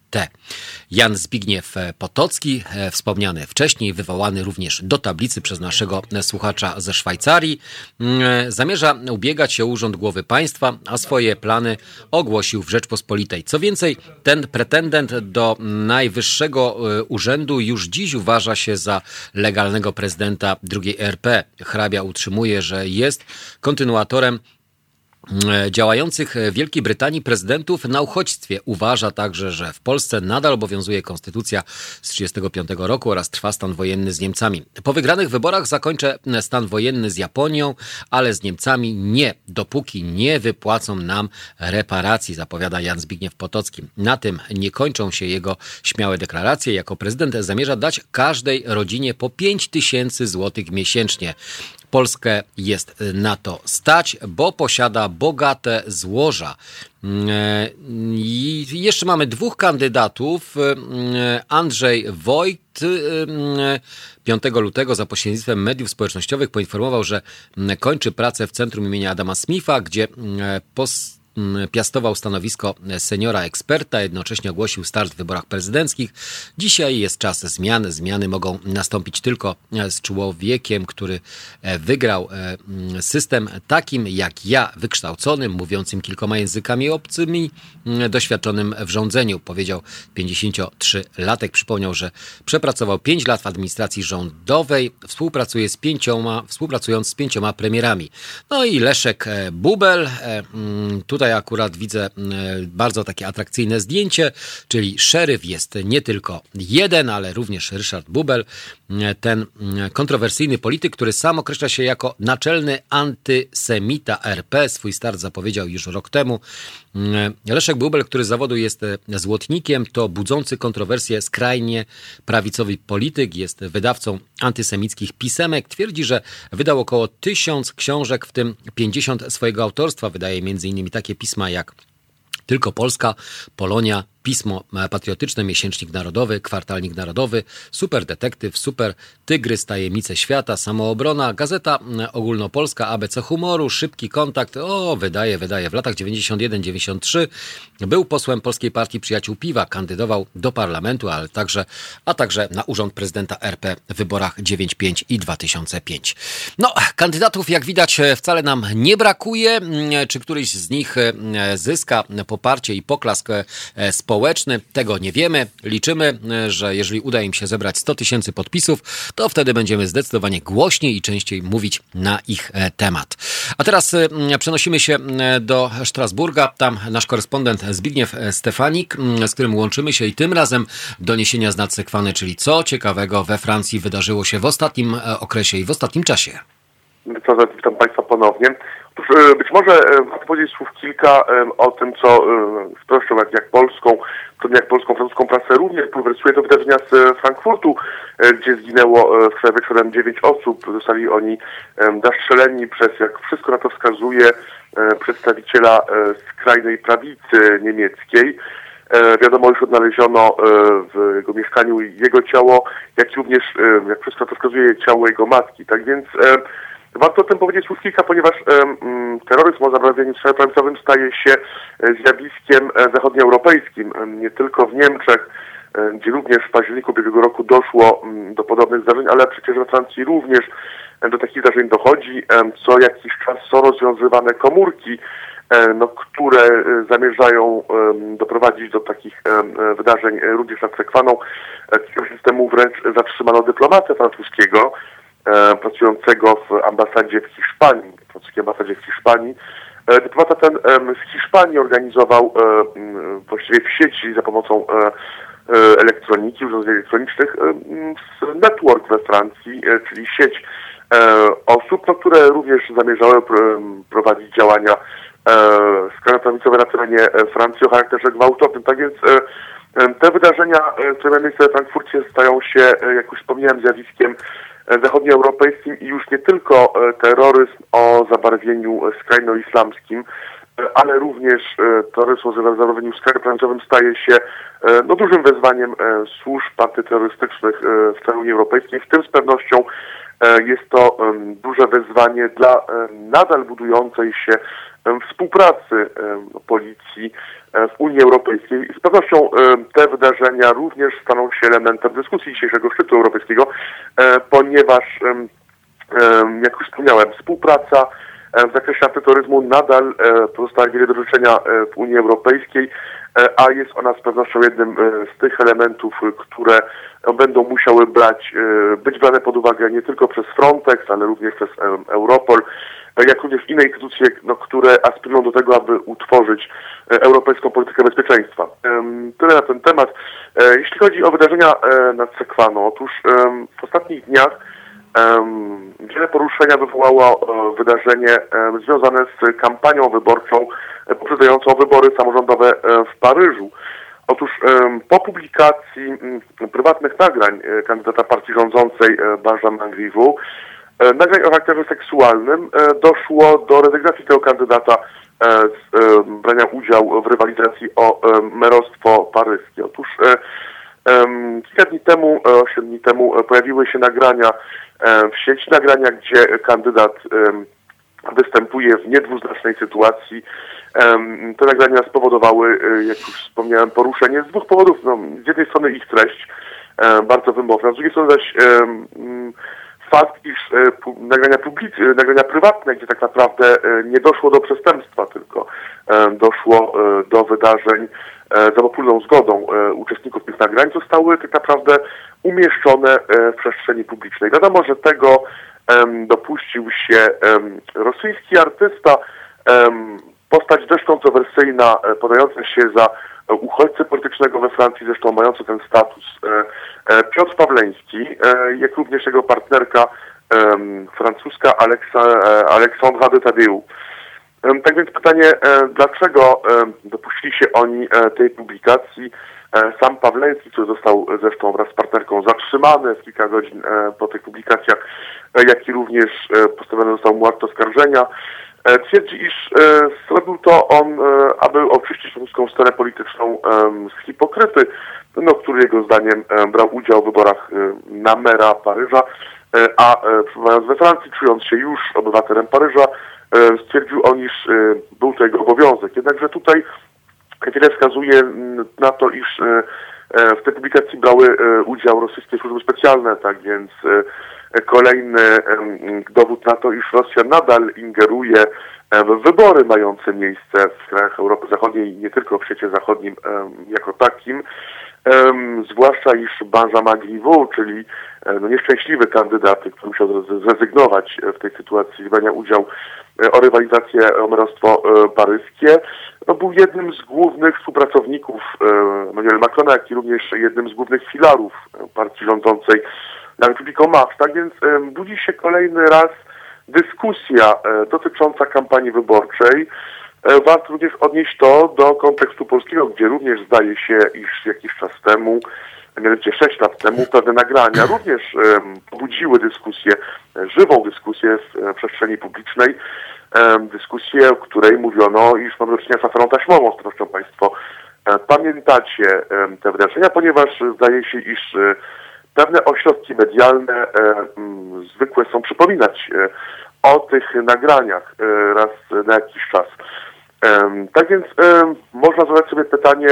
Speaker 1: Jan Zbigniew Potocki, e, wspomniany wcześniej, wywołany również do tablicy przez naszego słuchacza ze Szwajcarii, mm, zamierza ubiegać się o urząd głowy państwa, a swoje plany ogłosił w Rzeczpospolitej. Co więcej, ten pretendent do najwyższego e, urzędu już dziś uważa się za legalnego prezydenta drugiej RP. Hrabia utrzymuje, że jest kontynuatorem e, działających w Wielkiej Brytanii prezydentów na uchodźstwie. Uważa także, że w Polsce nadal obowiązuje konstytucja z 1935 roku oraz trwa stan wojenny z Niemcami. Po wygranych wyborach zakończę stan wojenny z Japonią, ale z Niemcami nie, dopóki nie wypłacą nam reparacji, zapowiada Jan Zbigniew Potocki. Na tym nie kończą się jego śmiałe deklaracje. Jako prezydent zamierza dać każdej rodzinie po 5 tysięcy złotych miesięcznie. Polskę jest na to stać, bo posiada bogate złoża. E, I jeszcze mamy dwóch kandydatów. E, Andrzej Wojt e, 5 lutego za pośrednictwem mediów społecznościowych poinformował, że kończy pracę w centrum imienia Adama Smitha, gdzie pos m, piastował stanowisko seniora eksperta, jednocześnie ogłosił start w wyborach prezydenckich. Dzisiaj jest czas zmian. Zmiany mogą nastąpić tylko e, z człowiekiem, który e, wygrał e, m, system takim jak ja, wykształconym, mówiącym kilkoma językami obcymi, m, doświadczonym w rządzeniu, powiedział 53-latek. Przypomniał, że przepracował 5 lat w administracji rządowej, współpracuje z pięcioma, współpracując z pięcioma premierami. No i Leszek Bubel, mm, tutaj akurat widzę e, bardzo takie atrakcyjne zdjęcie, czyli szeryf jest nie tylko jeden, ale również Ryszard Bubel, e, ten mm, kontrowersyjny polityk, który sam określa się jako naczelny antysemita RP. Swój start zapowiedział już rok temu. Leszek Bubel, który z zawodu jest e, złotnikiem, to budzący kontrowersje skrajnie prawicowy polityk, jest wydawcą antysemickich pisemek. Twierdzi, że wydał około tysiąc książek, w tym 50 swojego autorstwa. Wydaje m.in. takie pisma jak tylko Polska, Polonia, Pismo Patriotyczne, Miesięcznik Narodowy, Kwartalnik Narodowy, Super Detektyw, Super Tygrys, Tajemnice Świata, Samoobrona, Gazeta Ogólnopolska, ABC Humoru, Szybki Kontakt. O, wydaje, wydaje. W latach 91-93 był posłem Polskiej Partii Przyjaciół Piwa, kandydował do parlamentu, ale także, a także na urząd prezydenta RP w wyborach 95 i 2005. No, kandydatów, jak widać, wcale nam nie brakuje. Czy któryś z nich zyska poparcie i poklask społeczny? Tego nie wiemy. Liczymy, że jeżeli uda im się zebrać 100 tysięcy podpisów, to wtedy będziemy zdecydowanie głośniej i częściej mówić na ich e, temat. A teraz e, przenosimy się e, do Strasburga. Tam nasz korespondent Zbigniew Stefanik, z którym łączymy się i tym razem doniesienia z nadsekwany, czyli co ciekawego we Francji wydarzyło się w ostatnim okresie i w ostatnim czasie.
Speaker 4: Witam, witam Państwa ponownie. E, być może e, warto powiedzieć słów kilka e, o tym, co zresztą jak, jak polską, jak polską, francuską prasę również bulwersuje to wydarzenia z Frankfurtu, gdzie zginęło wczoraj wieczorem dziewięć osób. Zostali oni zastrzeleni przez, jak wszystko na to wskazuje, przedstawiciela skrajnej prawicy niemieckiej. Wiadomo, już odnaleziono w jego mieszkaniu jego ciało, jak również, jak wszystko to wskazuje, ciało jego matki. Tak więc Warto o tym powiedzieć słów kilka, ponieważ um, terroryzm o zabarwieniu prawicowym staje się zjawiskiem zachodnioeuropejskim. Nie tylko w Niemczech, gdzie również w październiku ubiegłego roku doszło um, do podobnych zdarzeń, ale przecież we Francji również do takich zdarzeń dochodzi. Co jakiś czas są rozwiązywane komórki, no, które zamierzają doprowadzić do takich wydarzeń również nad Sekwaną. Kilka miesięcy temu wręcz zatrzymano dyplomatę francuskiego, pracującego w ambasadzie w Hiszpanii, w francuskiej ambasadzie w Hiszpanii. Dyplomata ten z Hiszpanii organizował właściwie w sieci za pomocą e, elektroniki, urządzeń elektronicznych, e, Network we Francji, e, czyli sieć osób, no, które również zamierzały prowadzić działania skrajnie prawicowe na terenie Francji o charakterze gwałtownym. Tak więc te wydarzenia, które miały miejsce we Frankfurcie, stają się, jak już wspomniałem, zjawiskiem zachodnioeuropejskim i już nie tylko terroryzm o zabarwieniu skrajno-islamskim, ale również terroryzm o zabarwieniu skrajno-prawicowym staje się no, dużym wyzwaniem służb antyterrorystycznych w całej Unii Europejskiej. W tym z pewnością jest to duże wyzwanie dla nadal budującej się współpracy policji w Unii Europejskiej. Z pewnością te wydarzenia również staną się elementem dyskusji dzisiejszego szczytu europejskiego, ponieważ, jak już wspomniałem, współpraca w zakresie antyterroryzmu nadal pozostaje wiele do życzenia w Unii Europejskiej, a jest ona z pewnością jednym z tych elementów, które będą musiały brać, być brane pod uwagę nie tylko przez Frontex, ale również przez Europol, jak również inne instytucje, no, które aspirują do tego, aby utworzyć europejską politykę bezpieczeństwa. Tyle na ten temat. Jeśli chodzi o wydarzenia nad Sekwano, otóż w ostatnich dniach Wiele poruszenia wywołało wydarzenie związane z kampanią wyborczą poprzedzającą wybory samorządowe w Paryżu. Otóż po publikacji prywatnych nagrań kandydata partii rządzącej Benjamin Griveaux, nagrań o charakterze seksualnym, doszło do rezygnacji tego kandydata z brania udziału w rywalizacji o merostwo paryskie. Otóż kilka dni temu, osiem dni temu pojawiły się nagrania w sieci nagrania, gdzie kandydat występuje w niedwuznacznej sytuacji. Te nagrania spowodowały, jak już wspomniałem, poruszenie z dwóch powodów. No, z jednej strony ich treść, bardzo wymowna, z drugiej strony zaś fakt, iż nagrania, publicy, nagrania prywatne, gdzie tak naprawdę nie doszło do przestępstwa, tylko doszło do wydarzeń za popólną zgodą uczestników tych nagrań, zostały tak naprawdę umieszczone w przestrzeni publicznej. Wiadomo, że tego dopuścił się rosyjski artysta, postać dość kontrowersyjna, e, podająca się za uchodźcę politycznego we Francji, zresztą mający ten status, e, e, Piotr Pawleński, jak również jego partnerka francuska Aleksandra de Tadeu. Tak więc pytanie, dlaczego dopuścili się oni tej publikacji? Sam Pawleński, który został zresztą wraz z partnerką zatrzymany w kilka godzin po tych publikacjach, jak i również postawiony został mu akt oskarżenia, twierdzi, iż zrobił to on, aby oczyścić ruską scenę polityczną z hipokryty, no, który jego zdaniem brał udział w wyborach na mera Paryża, a przebywając we Francji, czując się już obywatelem Paryża, stwierdził on, iż był to jego obowiązek. Jednakże tutaj wiele wskazuje na to, iż w tej publikacji brały udział rosyjskie służby specjalne, tak więc kolejny dowód na to, iż Rosja nadal ingeruje w wybory mające miejsce w krajach Europy Zachodniej, nie tylko w świecie zachodnim jako takim, zwłaszcza iż Benjamin Griveaux, czyli no, nieszczęśliwy kandydat, który musiał zrezygnować w tej sytuacji z brania udziału o rywalizację o merostwo paryskie, no, był jednym z głównych współpracowników Emmanuel Macrona, jak i również jednym z głównych filarów partii rządzącej na Marsz. Tak więc budzi się kolejny raz dyskusja dotycząca kampanii wyborczej. Warto również odnieść to do kontekstu polskiego, gdzie również zdaje się, iż jakiś czas temu, mianowicie 6 lat temu, pewne nagrania również pobudziły dyskusję, żywą dyskusję w przestrzeni publicznej, dyskusję, w której mówiono, iż mamy do czynienia z aferą taśmową, z pewnością Państwo pamiętacie te wydarzenia, ponieważ zdaje się, iż pewne ośrodki medialne zwykłe są przypominać o tych nagraniach raz na jakiś czas. Tak więc można zadać sobie pytanie,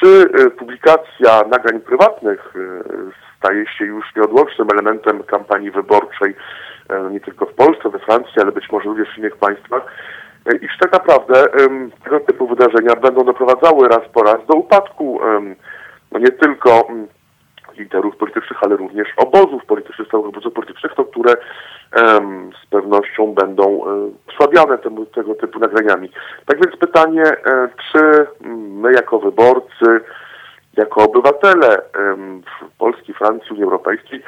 Speaker 4: czy publikacja nagrań prywatnych staje się już nieodłącznym elementem kampanii wyborczej nie tylko w Polsce, we Francji, ale być może również w innych państwach, iż tak naprawdę tego typu wydarzenia będą doprowadzały raz po raz do upadku no nie tylko liderów politycznych, ale również obozów politycznych, całych obozów politycznych, to które um, z pewnością będą um, słabiane temu, tego typu nagraniami. Tak więc pytanie, e, czy my jako wyborcy jako obywatele Polski, Francji, Unii Europejskiej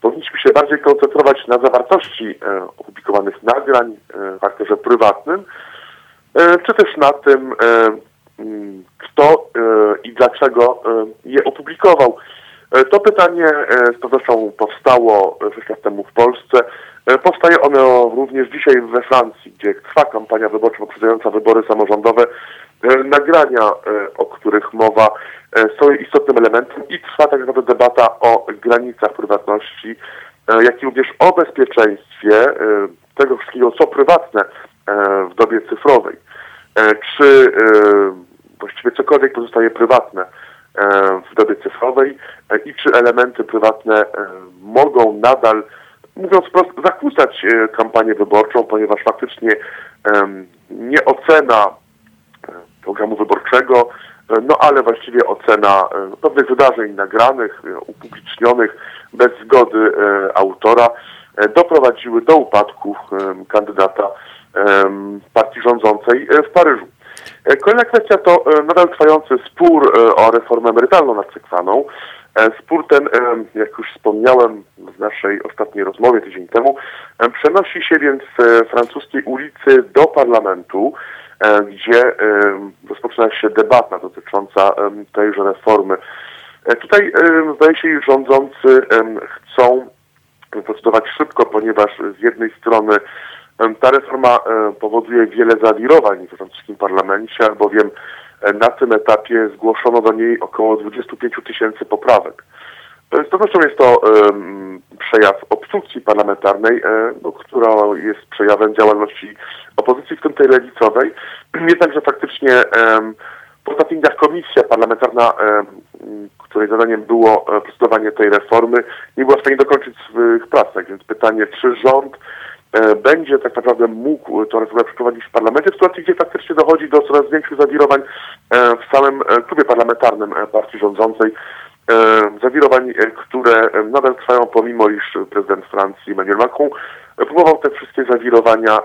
Speaker 4: powinniśmy się bardziej koncentrować na zawartości opublikowanych nagrań w charakterze prywatnym, czy też na tym, kto i dlaczego je opublikował. To pytanie z pewnością powstało 6 lat temu w Polsce. Powstaje ono również dzisiaj we Francji, gdzie trwa kampania wyborcza poprzedzająca wybory samorządowe. Nagrania, o których mowa, są istotnym elementem i trwa tak naprawdę debata o granicach prywatności, jak i również o bezpieczeństwie tego wszystkiego, co prywatne w dobie cyfrowej. Czy właściwie cokolwiek pozostaje prywatne w dobie cyfrowej i czy elementy prywatne mogą nadal mówiąc wprost, zakłócać e, kampanię wyborczą, ponieważ faktycznie nie ocena e, programu wyborczego, e, no ale właściwie ocena pewnych wydarzeń nagranych, upublicznionych bez zgody autora doprowadziły do upadku kandydata partii rządzącej w Paryżu. Kolejna kwestia to nadal trwający spór o reformę emerytalną nad Sekwaną. E, spór ten, e, jak już wspomniałem w naszej ostatniej rozmowie tydzień temu, e, przenosi się więc z francuskiej ulicy do parlamentu, gdzie rozpoczyna się debata dotycząca tejże reformy. Tutaj zdaje się, rządzący chcą procedować szybko, ponieważ z jednej strony ta reforma powoduje wiele zawirowań w francuskim parlamencie, albowiem na tym etapie zgłoszono do niej około 25 tysięcy poprawek. Z pewnością jest to przejaw obstrukcji parlamentarnej, e, no, która jest przejawem działalności opozycji, w tym tej lewicowej. Jednakże faktycznie um, po ostatnich komisja parlamentarna, której zadaniem było e, procedowanie tej reformy, nie była w stanie dokończyć swych prac. Tak więc pytanie, czy rząd E, będzie tak naprawdę mógł tę reformę przeprowadzić w parlamencie, w sytuacji, gdzie faktycznie dochodzi do coraz większych zawirowań e, w samym e, klubie parlamentarnym partii rządzącej. Zawirowań, które nadal trwają, pomimo iż prezydent Francji Emmanuel Macron próbował te wszystkie zawirowania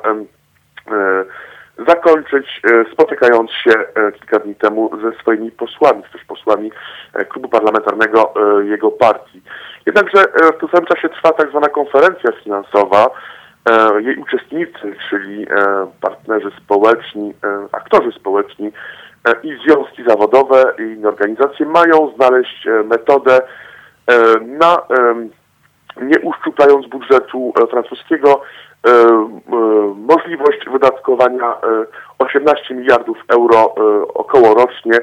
Speaker 4: zakończyć, spotykając się kilka dni temu ze swoimi posłami, też posłami klubu parlamentarnego jego partii. Jednakże w tym samym czasie trwa tak zwana konferencja finansowa, E, jej uczestnicy, czyli e, partnerzy społeczni, e, aktorzy społeczni i związki zawodowe i organizacje mają znaleźć metodę na nie uszczuplając budżetu francuskiego możliwość wydatkowania 18 miliardów euro około rocznie,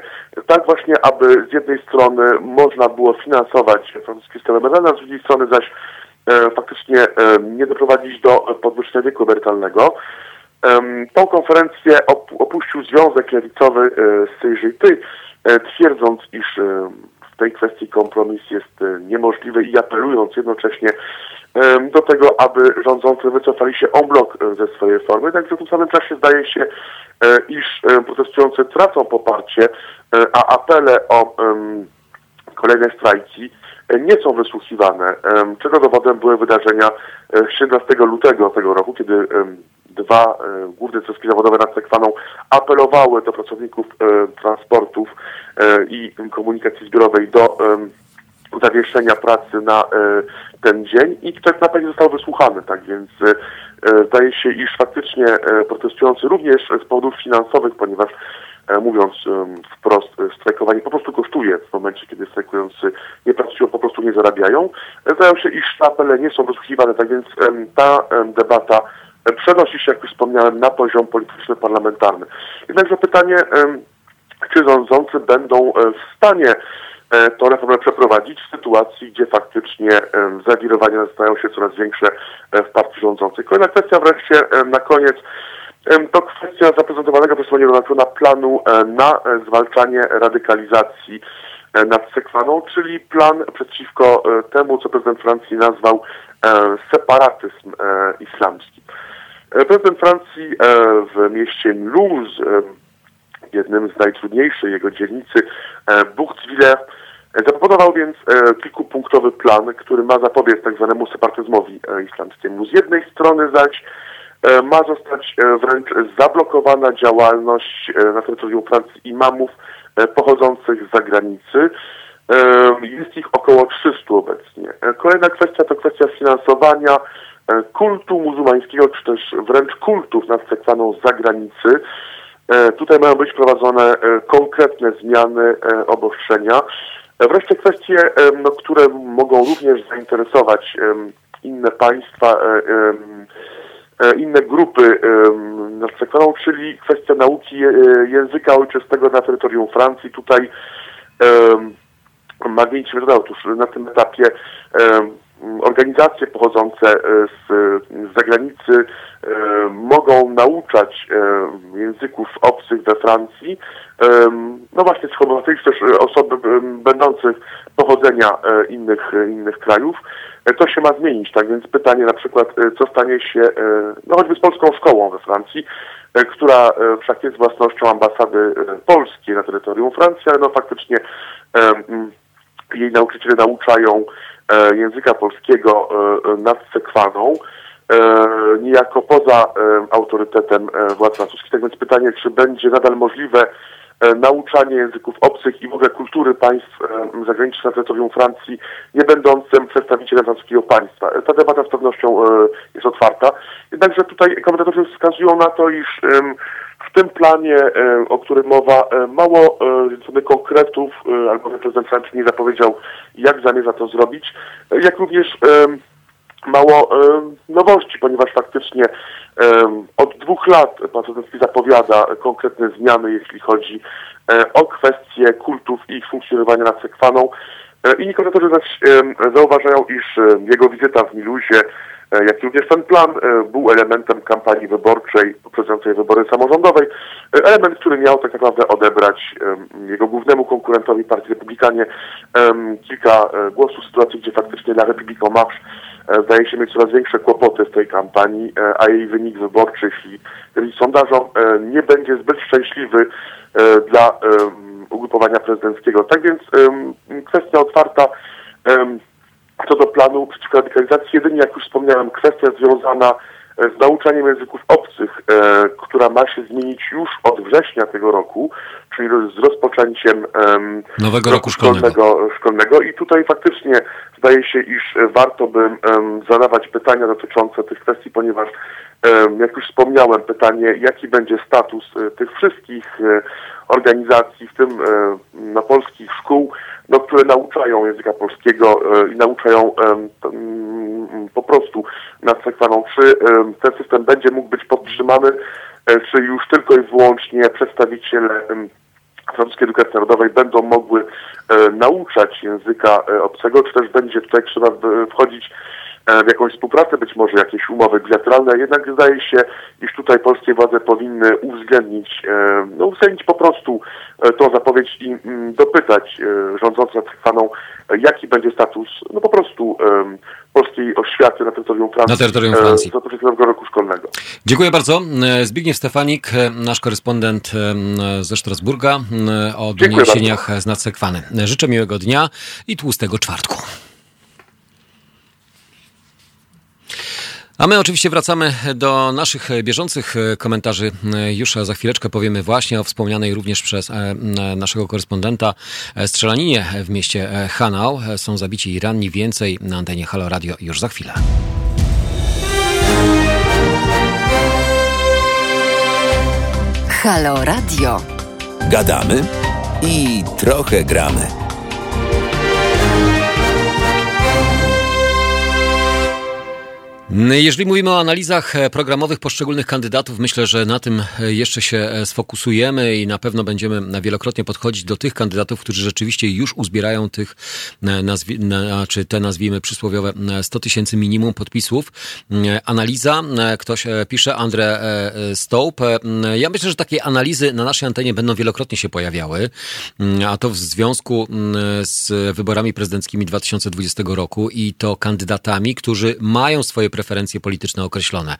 Speaker 4: tak właśnie, aby z jednej strony można było finansować francuskie system a z drugiej strony zaś E, faktycznie e, nie doprowadzić do podwyższenia wieku emerytalnego. Tą konferencję opuścił Związek Lewicowy e, z CGT, twierdząc, iż w tej kwestii kompromis jest niemożliwy i apelując jednocześnie do tego, aby rządzący wycofali się en bloc ze swojej formy. Także w tym samym czasie zdaje się, iż protestujący tracą poparcie, a apele o kolejne strajki nie są wysłuchiwane, czego dowodem były wydarzenia 17 e, lutego tego roku, kiedy dwa e, główne związki zawodowe nad Sekwaną apelowały do pracowników e, transportów i komunikacji zbiorowej do zawieszenia pracy na ten dzień i to na pewno zostało wysłuchane, tak więc zdaje się, iż faktycznie protestujący również z powodów finansowych, ponieważ mówiąc wprost, e, strajkowanie po prostu kosztuje w momencie, kiedy strajkujący nie pracują, po prostu nie zarabiają. E, zdają się, te apele nie są wysłuchiwane, tak więc ta debata przenosi się, jak już wspomniałem, na poziom polityczny, parlamentarny. Jednakże pytanie, czy rządzący będą w stanie tę reformę przeprowadzić w sytuacji, gdzie faktycznie zawirowania stają się coraz większe w partii rządzącej. Kolejna kwestia wreszcie na koniec to kwestia zaprezentowanego przez panią Donatuna planu e, na e, zwalczanie radykalizacji e, nad Sekwaną, czyli plan przeciwko temu, co prezydent Francji nazwał separatyzm islamski. Prezydent Francji w mieście Mulhouse, jednym z najtrudniejszych jego dzielnicy, Buchtviller, zaproponował więc kilkupunktowy plan, który ma zapobiec tak zwanemu separatyzmowi islamskiemu. Z jednej strony zaś ma zostać e, wręcz zablokowana działalność e, na terytorium Francji imamów pochodzących z zagranicy. Jest ich około 300 obecnie. Kolejna kwestia to kwestia finansowania kultu muzułmańskiego, czy też wręcz kultów nad sekwaną z zagranicy. Tutaj mają być prowadzone konkretne zmiany, obostrzenia. Wreszcie kwestie, które mogą również zainteresować inne państwa, inne grupy nad sekwaną, czyli kwestia nauki języka ojczystego na terytorium Francji. Tutaj ma mieć otóż na tym etapie organizacje pochodzące e, z, z zagranicy e, mogą nauczać e, języków obcych we Francji. No właśnie z homofobii też osoby będących pochodzenia innych, innych krajów. To się ma zmienić, tak więc pytanie na przykład, co stanie się no choćby z polską szkołą we Francji, która wszak jest własnością ambasady polskiej na terytorium Francji, ale no faktycznie jej nauczyciele nauczają e, języka polskiego e, nad sekwaną, e, niejako poza autorytetem władz francuskich. Tak więc pytanie, czy będzie nadal możliwe nauczanie języków obcych i w ogóle kultury państw zagranicznych na terytorium Francji, nie będącym przedstawicielem francuskiego państwa. Ta debata z pewnością jest otwarta. Jednakże tutaj komentatorzy wskazują na to, iż w tym planie, e, o którym mowa, e, mało e, konkretów, albo Francji nie zapowiedział, jak zamierza to zrobić, jak również mało nowości, ponieważ faktycznie od dwóch lat pan Sowiecki zapowiada konkretne zmiany, jeśli chodzi o kwestie kultów i ich funkcjonowania nad Sekwaną. Inni komentatorzy zaś zauważają, iż jego wizyta w Miluzie E, jak również ten plan e, był elementem kampanii wyborczej poprzedzającej wybory samorządowej. E, element, który miał tak naprawdę odebrać jego głównemu konkurentowi Partii Republikanie kilka głosów w sytuacji, gdzie faktycznie La Republika Marche zdaje się mieć coraz większe kłopoty w tej kampanii, a jej wynik wyborczy, jeśli sondażom nie będzie zbyt szczęśliwy dla ugrupowania prezydenckiego. Tak więc kwestia otwarta co do planu przeciwko radykalizacji, jedynie jak już wspomniałem, kwestia związana e, z nauczaniem języków obcych, e, która ma się zmienić już od września tego roku, czyli z rozpoczęciem
Speaker 1: nowego roku, szkolnego.
Speaker 4: szkolnego. I tutaj faktycznie zdaje się, iż warto by zadawać pytania dotyczące tych kwestii, ponieważ jak już wspomniałem, pytanie, jaki będzie status e, tych wszystkich e, organizacji, w tym e, na polskich szkół, no, które nauczają języka polskiego i nauczają po prostu nad sekwaną, czy ten system będzie mógł być podtrzymany, czy już tylko i wyłącznie przedstawiciele francuskiej edukacji narodowej będą mogły nauczać języka obcego, czy też będzie tutaj trzeba wchodzić E, w jakąś współpracę, być może jakieś umowy bilateralne, jednak zdaje się, iż tutaj polskie władze powinny uwzględnić, e, no uwzględnić po prostu e, tą zapowiedź i mm, dopytać rządzących nad chwaną, jaki będzie status, no po prostu polskiej oświaty na terytorium Francji.
Speaker 1: Na terytorium Francji.
Speaker 4: Z nowego roku szkolnego.
Speaker 1: Dziękuję bardzo. Zbigniew Stefanik, nasz korespondent ze Strasburga o doniesieniach z nadsekwany. Życzę miłego dnia i tłustego czwartku. A my oczywiście wracamy do naszych bieżących komentarzy. Już za chwileczkę powiemy właśnie o wspomnianej również przez e, naszego korespondenta strzelaninie w mieście Hanau. Są zabici i ranni więcej na antenie Halo Radio już za chwilę.
Speaker 3: Halo Radio.
Speaker 7: Gadamy i trochę gramy.
Speaker 1: Jeżeli mówimy o analizach e, programowych poszczególnych kandydatów, myślę, że na tym e, jeszcze się e, sfokusujemy i na pewno będziemy wielokrotnie podchodzić do tych kandydatów, którzy rzeczywiście już uzbierają tych, nazwi, czy te nazwijmy przysłowiowe 100 tysięcy minimum podpisów. Analiza, ktoś pisze, Andre Stope. Ja myślę, że takie analizy na naszej antenie będą wielokrotnie się pojawiały, a to w związku z wyborami prezydenckimi 2020 roku i to kandydatami, którzy mają swoje preferencje preferencje polityczne określone.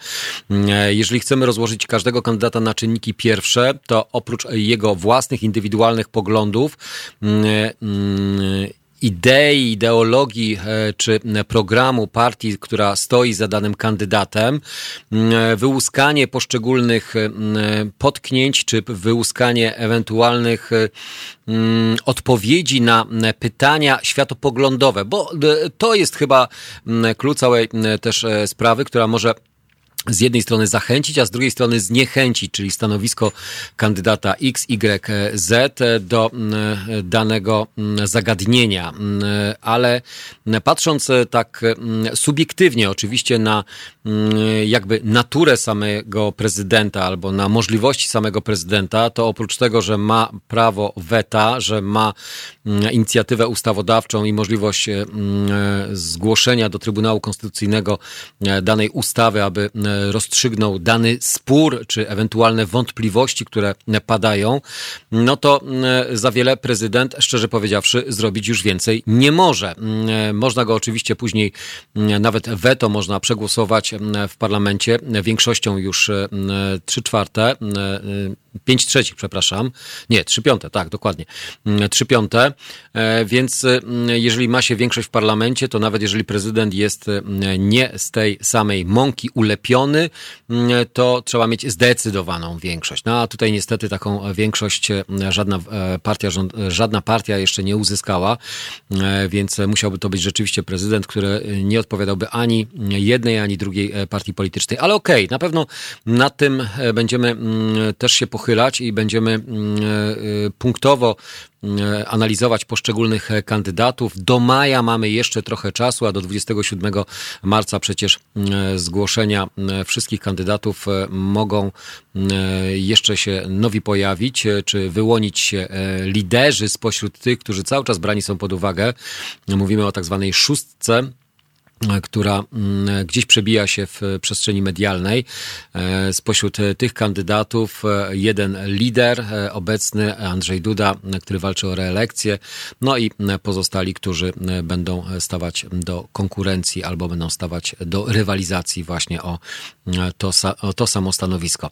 Speaker 1: E, jeżeli chcemy rozłożyć każdego kandydata na czynniki pierwsze, to oprócz jego własnych, indywidualnych poglądów, mm, mm, idei, ideologii czy programu partii, która stoi za danym kandydatem, wyłuskanie poszczególnych potknięć, czy wyłuskanie ewentualnych odpowiedzi na pytania światopoglądowe, bo to jest chyba klucz całej też sprawy, która może z jednej strony zachęcić, a z drugiej strony zniechęcić, czyli stanowisko kandydata X, Y, Z do mm, danego mm, zagadnienia. Mm, ale patrząc tak subiektywnie oczywiście na jakby naturę samego prezydenta albo na możliwości samego prezydenta, to oprócz tego, że ma prawo weta, że ma inicjatywę ustawodawczą i możliwość zgłoszenia do Trybunału Konstytucyjnego e, danej ustawy, aby rozstrzygnął dany spór, czy ewentualne wątpliwości, które padają, no to mm, za wiele prezydent, szczerze powiedziawszy, zrobić już więcej nie może. Mm, można go oczywiście później, nawet weto można przegłosować w parlamencie większością już 3 czwarte, 5 trzecich, przepraszam. Nie, 3 piąte, tak, dokładnie. 3 piąte, e, więc jeżeli ma się większość w parlamencie, to nawet jeżeli prezydent jest nie z tej samej mąki ulepiony, Mm, to trzeba mieć zdecydowaną większość. No a tutaj niestety taką większość e, żadna e, partia, żadna partia jeszcze nie uzyskała, e, więc musiałby to być rzeczywiście prezydent, który nie odpowiadałby ani jednej, ani drugiej partii politycznej. Ale okej, okay, na pewno nad tym będziemy mm, też się pochylać i będziemy mm, punktowo E, analizować poszczególnych e, kandydatów. Do maja mamy jeszcze trochę czasu, a do 27 marca przecież e, zgłoszenia wszystkich kandydatów mogą jeszcze się nowi pojawić, czy wyłonić się liderzy spośród tych, którzy cały czas brani są pod uwagę. Mówimy o tak zwanej szóstce która mm, gdzieś przebija się w przestrzeni medialnej. E, spośród tych kandydatów e, jeden lider e, obecny, Andrzej Duda, który walczy o reelekcję, no i pozostali, którzy będą stawać do konkurencji albo będą stawać do rywalizacji właśnie o to, o to samo stanowisko.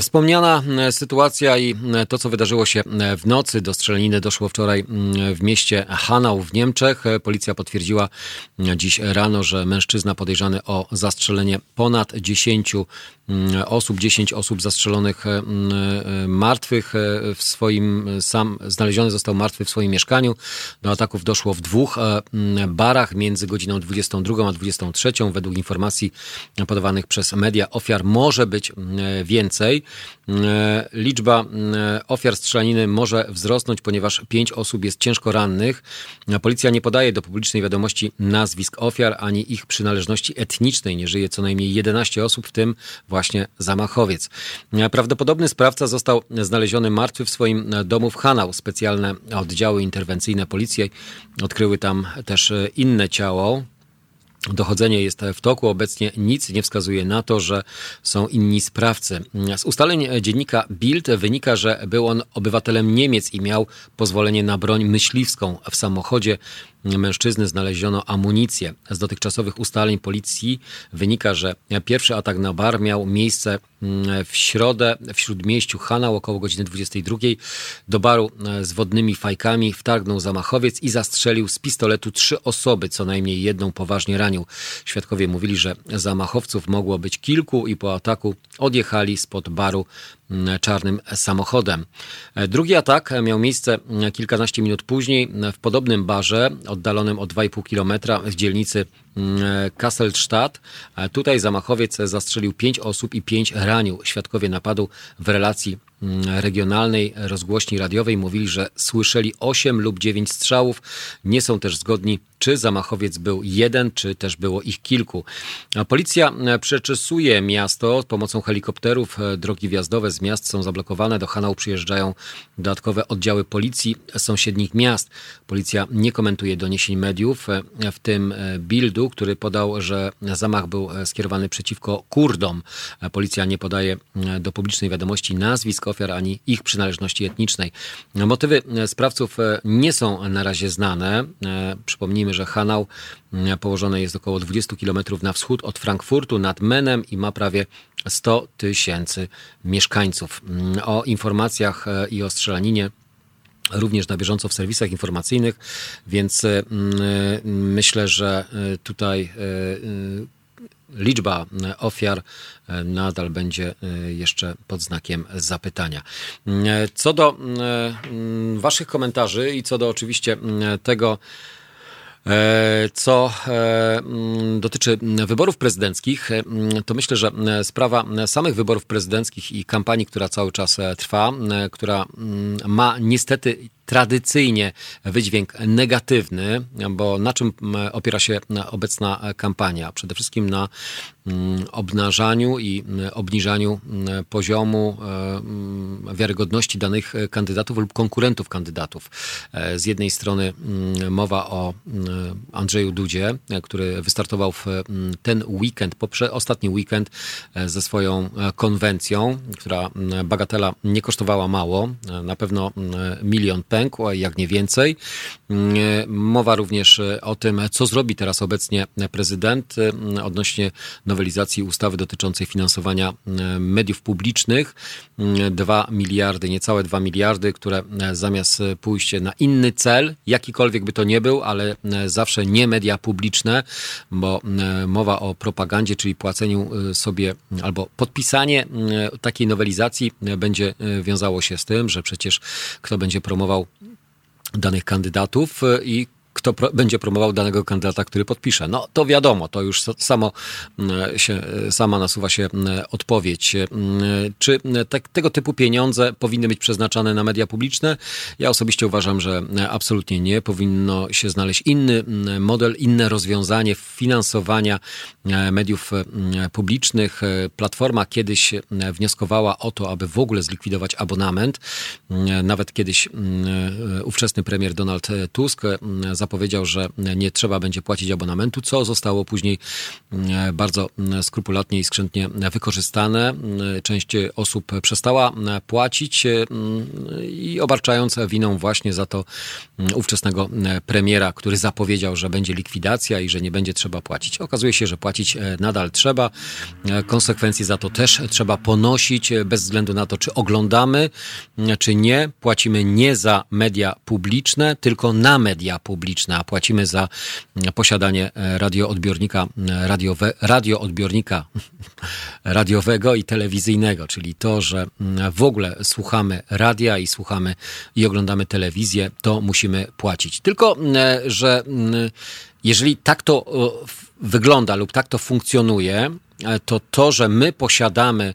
Speaker 1: Wspomniana sytuacja i to, co wydarzyło się w nocy do strzelaniny doszło wczoraj w mieście Hanau w Niemczech. Policja potwierdziła dziś rano, że mężczyzna podejrzany o zastrzelenie ponad 10 mm, osób, 10 osób zastrzelonych mm, e, martwych e, w swoim, sam znaleziony został martwy w swoim mieszkaniu. Do ataków doszło w dwóch e, mm, barach między godziną 22 a 23. Według informacji podawanych przez media ofiar może być więcej. Liczba ofiar strzelaniny może wzrosnąć, ponieważ pięć osób jest ciężko rannych. Policja nie podaje do publicznej wiadomości nazwisk ofiar ani ani ich przynależności etnicznej nie żyje co najmniej 11 osób, w tym właśnie zamachowiec. Prawdopodobny sprawca został znaleziony martwy w swoim domu w Hanau. Specjalne oddziały interwencyjne policji odkryły tam też inne ciało, Dochodzenie jest w toku. Obecnie nic nie wskazuje na to, że są inni sprawcy. Z ustaleń dziennika Bild wynika, że był on obywatelem Niemiec i miał pozwolenie na broń myśliwską w samochodzie mężczyzny znaleziono amunicję. Z dotychczasowych ustaleń policji wynika, że pierwszy atak na bar miał miejsce mm, w środę w śródmieściu Hanau około godziny 22. Do baru e, z wodnymi fajkami wtargnął zamachowiec i zastrzelił z pistoletu trzy osoby, co najmniej jedną poważnie ranił. Świadkowie mówili, że zamachowców mogło być kilku i po ataku odjechali spod baru czarnym samochodem. Drugi atak miał miejsce kilkanaście minut później w podobnym barze, oddalonym o 2,5 kilometra w dzielnicy Kasselstadt. Tutaj zamachowiec zastrzelił pięć osób i pięć ranił. Świadkowie napadu w relacji regionalnej rozgłośni radiowej mówili, że słyszeli 8 lub 9 strzałów. Nie są też zgodni, czy zamachowiec był jeden, czy też było ich kilku. Policja przeczesuje miasto z pomocą helikopterów. Drogi wjazdowe z miast są zablokowane. Do Hanau przyjeżdżają dodatkowe oddziały policji sąsiednich miast. Policja nie komentuje doniesień mediów, w tym Bildu, który podał, że zamach był skierowany przeciwko Kurdom. Policja nie podaje do publicznej wiadomości nazwisk ofiar ani ich przynależności etnicznej. Motywy sprawców nie są na razie znane. Przypomnijmy, że Hanau położone jest około 20 km na wschód od Frankfurtu nad Menem i ma prawie 100 tysięcy mieszkańców. O informacjach i o strzelaninie również na bieżąco w serwisach informacyjnych, więc y, myślę, że tutaj liczba ofiar nadal będzie jeszcze pod znakiem zapytania. Co do Waszych komentarzy i co do oczywiście tego, E, co e, dotyczy wyborów prezydenckich, e, to myślę, że sprawa samych wyborów prezydenckich i kampanii, która cały czas trwa, która ma niestety tradycyjnie wydźwięk negatywny, bo na czym opiera się obecna kampania? Przede wszystkim na obnażaniu i obniżaniu poziomu wiarygodności danych kandydatów lub konkurentów kandydatów. Z jednej strony mowa o Andrzeju Dudzie, który wystartował w ten weekend, poprze ostatni weekend ze swoją konwencją, która bagatela nie kosztowała mało, na pewno milion pękł, a jak nie więcej. Mowa również o tym, co zrobi teraz obecnie prezydent odnośnie nowelizacji ustawy dotyczącej finansowania mediów publicznych. 2 miliardy, niecałe 2 miliardy, które zamiast pójść na inny cel, jakikolwiek by to nie był, ale zawsze nie media publiczne, bo mowa o propagandzie, czyli płaceniu sobie albo podpisanie takiej nowelizacji będzie wiązało się z tym, że przecież kto będzie promował danych kandydatów i kto pro, będzie promował danego kandydata, który podpisze. No to wiadomo, to już samo mm, się, sama nasuwa się mm, odpowiedź. Mm, czy te, tego typu pieniądze powinny być przeznaczane na media publiczne? Ja osobiście uważam, że absolutnie nie. Powinno się znaleźć inny model, inne rozwiązanie finansowania e, mediów publicznych. Platforma kiedyś wnioskowała o to, aby w ogóle zlikwidować abonament. Nawet kiedyś ówczesny premier Donald Tusk zapowiedział, że nie trzeba będzie płacić abonamentu, co zostało później mm, bardzo mm, skrupulatnie i skrzętnie wykorzystane. Mm, część osób przestała płacić i obarczając winą właśnie za to ówczesnego premiera, który zapowiedział, że będzie likwidacja i że nie będzie trzeba płacić. Okazuje się, że płacić e, nadal trzeba. E, konsekwencje za to też trzeba ponosić, e, bez względu na to, czy oglądamy, czy nie. Płacimy nie za media publiczne, tylko na media publiczne a płacimy za posiadanie e, radioodbiornika, e, radiowe, radioodbiornika radiowego i telewizyjnego, czyli to, że mm, w ogóle słuchamy radia i słuchamy i oglądamy telewizję, to musimy płacić. Tylko, e, że mm, jeżeli tak to wygląda lub tak to funkcjonuje, to to, że my posiadamy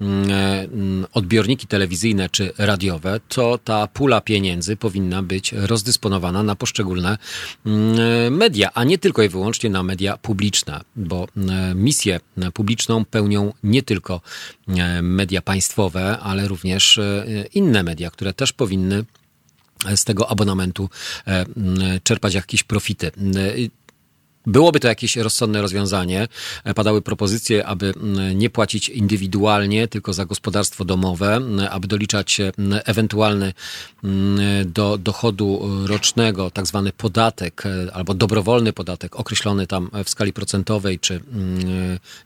Speaker 1: mm, e, mm, odbiorniki telewizyjne czy radiowe, to ta pula pieniędzy powinna być rozdysponowana na poszczególne mm, media, a nie tylko i wyłącznie na media publiczne, bo misję publiczną pełnią nie tylko media państwowe, ale również e, inne media, które też powinny z tego abonamentu czerpać jakieś profity. Byłoby to jakieś rozsądne rozwiązanie. E, padały propozycje, aby nie płacić indywidualnie, tylko za gospodarstwo domowe, aby doliczać ewentualny do dochodu rocznego tak zwany podatek e, albo dobrowolny podatek określony tam w skali procentowej czy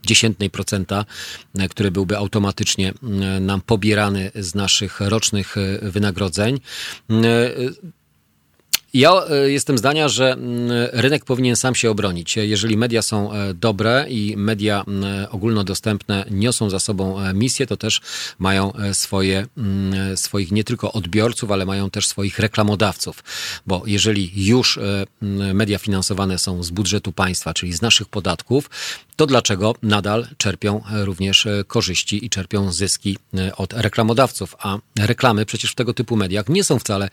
Speaker 1: dziesiętnej procenta, e, który byłby automatycznie nam pobierany z naszych rocznych wynagrodzeń. Ja e, jestem zdania, że mm, rynek powinien sam się obronić. Jeżeli media są e, dobre i media mm, ogólnodostępne niosą za sobą e, misję, to też mają swoje, mm, swoich nie tylko odbiorców, ale mają też swoich reklamodawców. Bo jeżeli już media finansowane są z budżetu państwa, czyli z naszych podatków, to dlaczego nadal czerpią również korzyści i czerpią zyski od reklamodawców? A reklamy przecież w tego typu mediach nie są wcale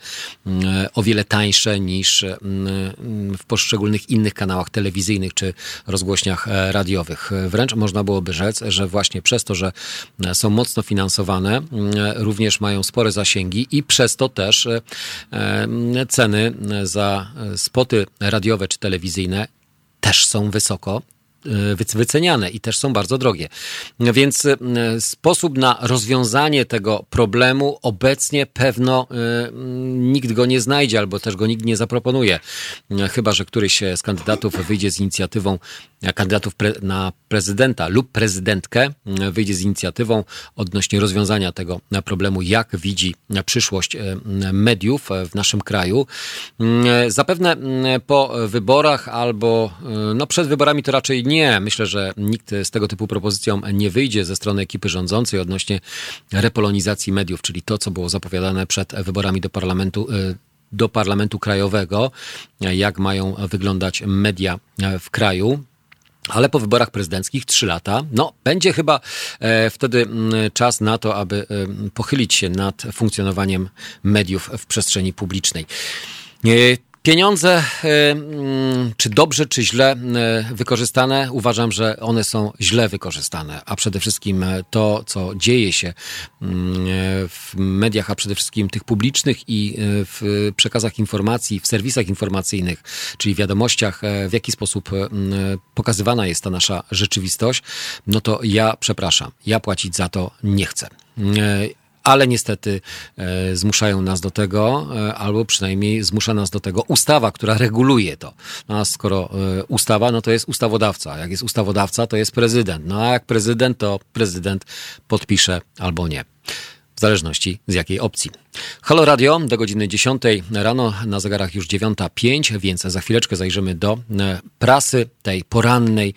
Speaker 1: o wiele tańsze niż mm, w poszczególnych innych kanałach telewizyjnych czy rozgłośniach e, radiowych. Wręcz można byłoby rzec, że właśnie przez to, że e, są mocno finansowane, mm, również mają spore zasięgi i przez to też e, ceny za spoty radiowe czy telewizyjne też są wysoko wyceniane i też są bardzo drogie. Więc e, sposób na rozwiązanie tego problemu obecnie pewno e, nikt go nie znajdzie albo też go nikt nie zaproponuje. E, Chyba, że któryś z kandydatów wyjdzie z inicjatywą e, kandydatów pre, na prezydenta lub prezydentkę e, wyjdzie z inicjatywą odnośnie rozwiązania tego e, problemu, jak widzi e, przyszłość e, mediów e, w naszym kraju. Mm, Zapewne po wyborach albo e, no przed wyborami to raczej nie. Myślę, że nikt z tego typu propozycją nie wyjdzie ze strony ekipy rządzącej odnośnie repolonizacji mediów, czyli to, co było zapowiadane przed wyborami do parlamentu e, do Parlamentu Krajowego, jak mają wyglądać media w kraju. Ale po wyborach prezydenckich trzy lata, no będzie chyba e, wtedy mm, czas na to, aby e, pochylić się nad funkcjonowaniem mediów w przestrzeni publicznej. E, Pieniądze, e, mm, czy dobrze, czy źle e, wykorzystane, uważam, że one są źle wykorzystane, a przede wszystkim e, to, co dzieje się mm, w mediach, a przede wszystkim tych publicznych i w przekazach informacji, w serwisach informacyjnych, czyli wiadomościach, w jaki sposób e, m, pokazywana jest ta nasza rzeczywistość, no to ja przepraszam, ja płacić za to nie chcę. Ale niestety e, zmuszają nas do tego, e, albo przynajmniej zmusza nas do tego ustawa, która reguluje to. No, a skoro e, ustawa, no to jest ustawodawca. Jak jest ustawodawca, to jest prezydent. No a jak prezydent, to prezydent podpisze albo nie. W zależności z jakiej opcji. Halo Radio do godziny 10 rano, na zegarach już 9.05, więc za chwileczkę zajrzymy do prasy tej porannej,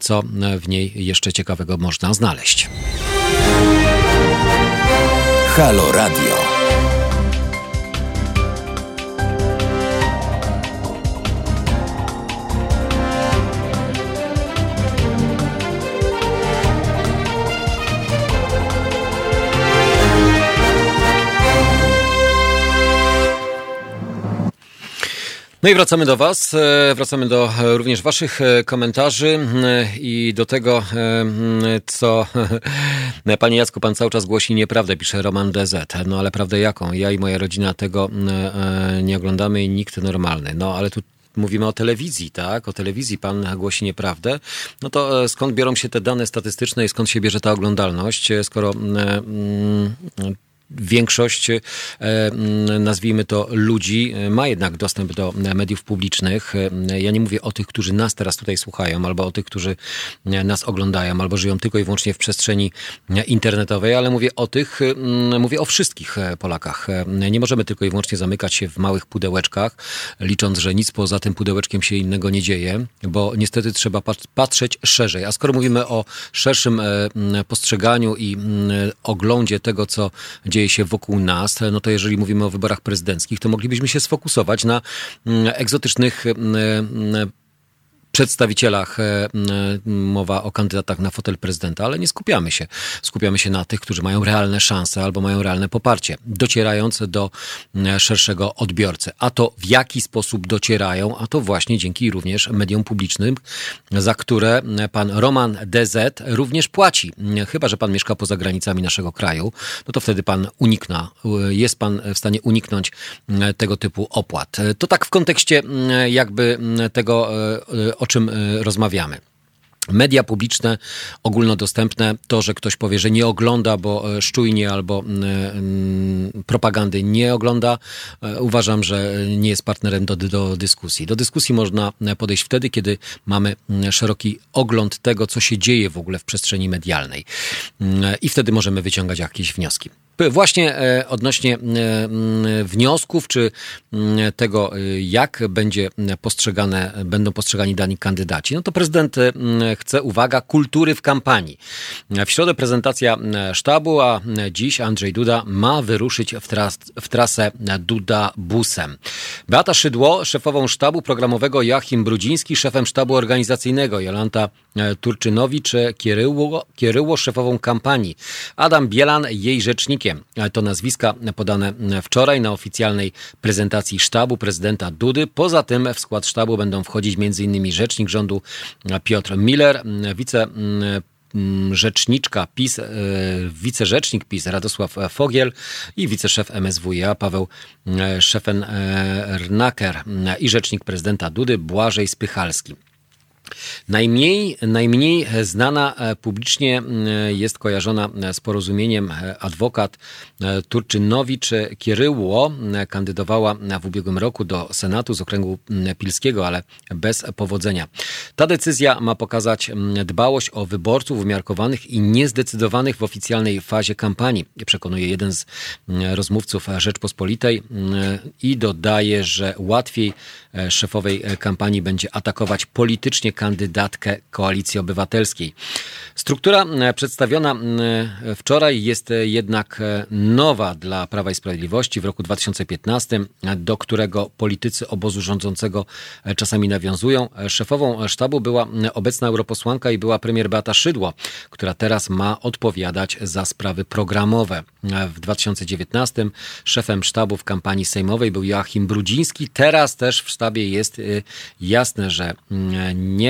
Speaker 1: co w niej jeszcze ciekawego można znaleźć.
Speaker 7: Halo Radio.
Speaker 1: No i wracamy do Was, e, wracamy do e, również Waszych e, komentarzy i do tego, co Panie Jacku, Pan cały czas głosi nieprawdę, pisze Roman DZ. No ale prawdę jaką? Ja i moja rodzina tego nie oglądamy i nikt normalny. No ale tu mówimy o telewizji, tak? O telewizji pan głosi nieprawdę. No to skąd biorą się te dane statystyczne i skąd się bierze ta oglądalność, skoro większość, e, mm, nazwijmy to, ludzi e, ma jednak dostęp do e, mediów publicznych. E, Ja nie mówię o tych, którzy nas teraz tutaj słuchają, albo o tych, którzy nas oglądają, albo żyją tylko i wyłącznie w przestrzeni internetowej, ale mówię o tych, mm, mówię o wszystkich Polakach. Nie możemy tylko i wyłącznie zamykać się w małych pudełeczkach, licząc, że nic poza tym pudełeczkiem się innego nie dzieje, bo niestety trzeba pat- patrzeć szerzej. A skoro mówimy o szerszym mm, postrzeganiu i mm, oglądzie tego, co dzieje się wokół nas, no to jeżeli mówimy o wyborach prezydenckich, to moglibyśmy się sfokusować na mm, egzotycznych mm, mm, przedstawicielach, e, m, mowa o kandydatach na fotel prezydenta, ale nie skupiamy się. Skupiamy się na tych, którzy mają realne szanse albo mają realne poparcie, docierając do m, szerszego odbiorcy. A to w jaki sposób docierają, a to właśnie dzięki również mediom publicznym, za które pan Roman DZ również płaci. Chyba, że pan mieszka poza granicami naszego kraju, no to wtedy pan unikna, jest pan w stanie uniknąć tego typu opłat. To tak w kontekście jakby tego, e, o czym e, rozmawiamy. Media publiczne, ogólnodostępne, to, że ktoś powie, że nie ogląda, bo e, szczujnie albo mm, propagandy nie ogląda, uważam, że nie jest partnerem do, do dyskusji. Do dyskusji można podejść wtedy, kiedy mamy szeroki ogląd tego, co się dzieje w ogóle w przestrzeni medialnej. I wtedy możemy wyciągać jakieś wnioski. Właśnie e, odnośnie e, wniosków, czy tego, e, jak będzie postrzegane, będą postrzegani dani kandydaci, no to prezydent chce, uwaga, kultury w kampanii. W środę prezentacja sztabu, a dziś Andrzej Duda ma wyruszyć w, tras, w trasę Duda busem. Beata Szydło, szefową sztabu programowego, Joachim Brudziński, szefem sztabu organizacyjnego, Jolanta Turczynowicz, Kieryło, Kieryło szefową kampanii, Adam Bielan, jej rzecznikiem. E, To nazwiska podane wczoraj na oficjalnej prezentacji sztabu prezydenta Dudy. Poza tym w skład sztabu będą wchodzić m.in. rzecznik rządu Piotr Miller, wice m, m, rzeczniczka PiS, e, wicerzecznik PiS Radosław Fogiel i wiceszef MSWiA Paweł e, Szefen-Ernaker i rzecznik prezydenta Dudy Błażej Spychalski. Najmniej, najmniej znana e, publicznie e, jest kojarzona z porozumieniem e, adwokat Turczynowicz Kieryło. Kandydowała w ubiegłym roku do Senatu z okręgu pilskiego, ale bez powodzenia. Ta decyzja ma pokazać dbałość o wyborców umiarkowanych i niezdecydowanych w oficjalnej fazie kampanii, przekonuje jeden z rozmówców Rzeczpospolitej i dodaje, że łatwiej szefowej kampanii będzie atakować politycznie kandydatkę Koalicji Obywatelskiej. Struktura e, przedstawiona e, wczoraj jest e, jednak nowa dla Prawa i Sprawiedliwości w roku 2015, do którego politycy obozu rządzącego czasami nawiązują. Szefową sztabu była obecna europosłanka i była premier Beata Szydło, która teraz ma odpowiadać za sprawy programowe. W 2019 szefem sztabu w kampanii sejmowej był Joachim Brudziński. Teraz też w sztabie jest jasne, że nie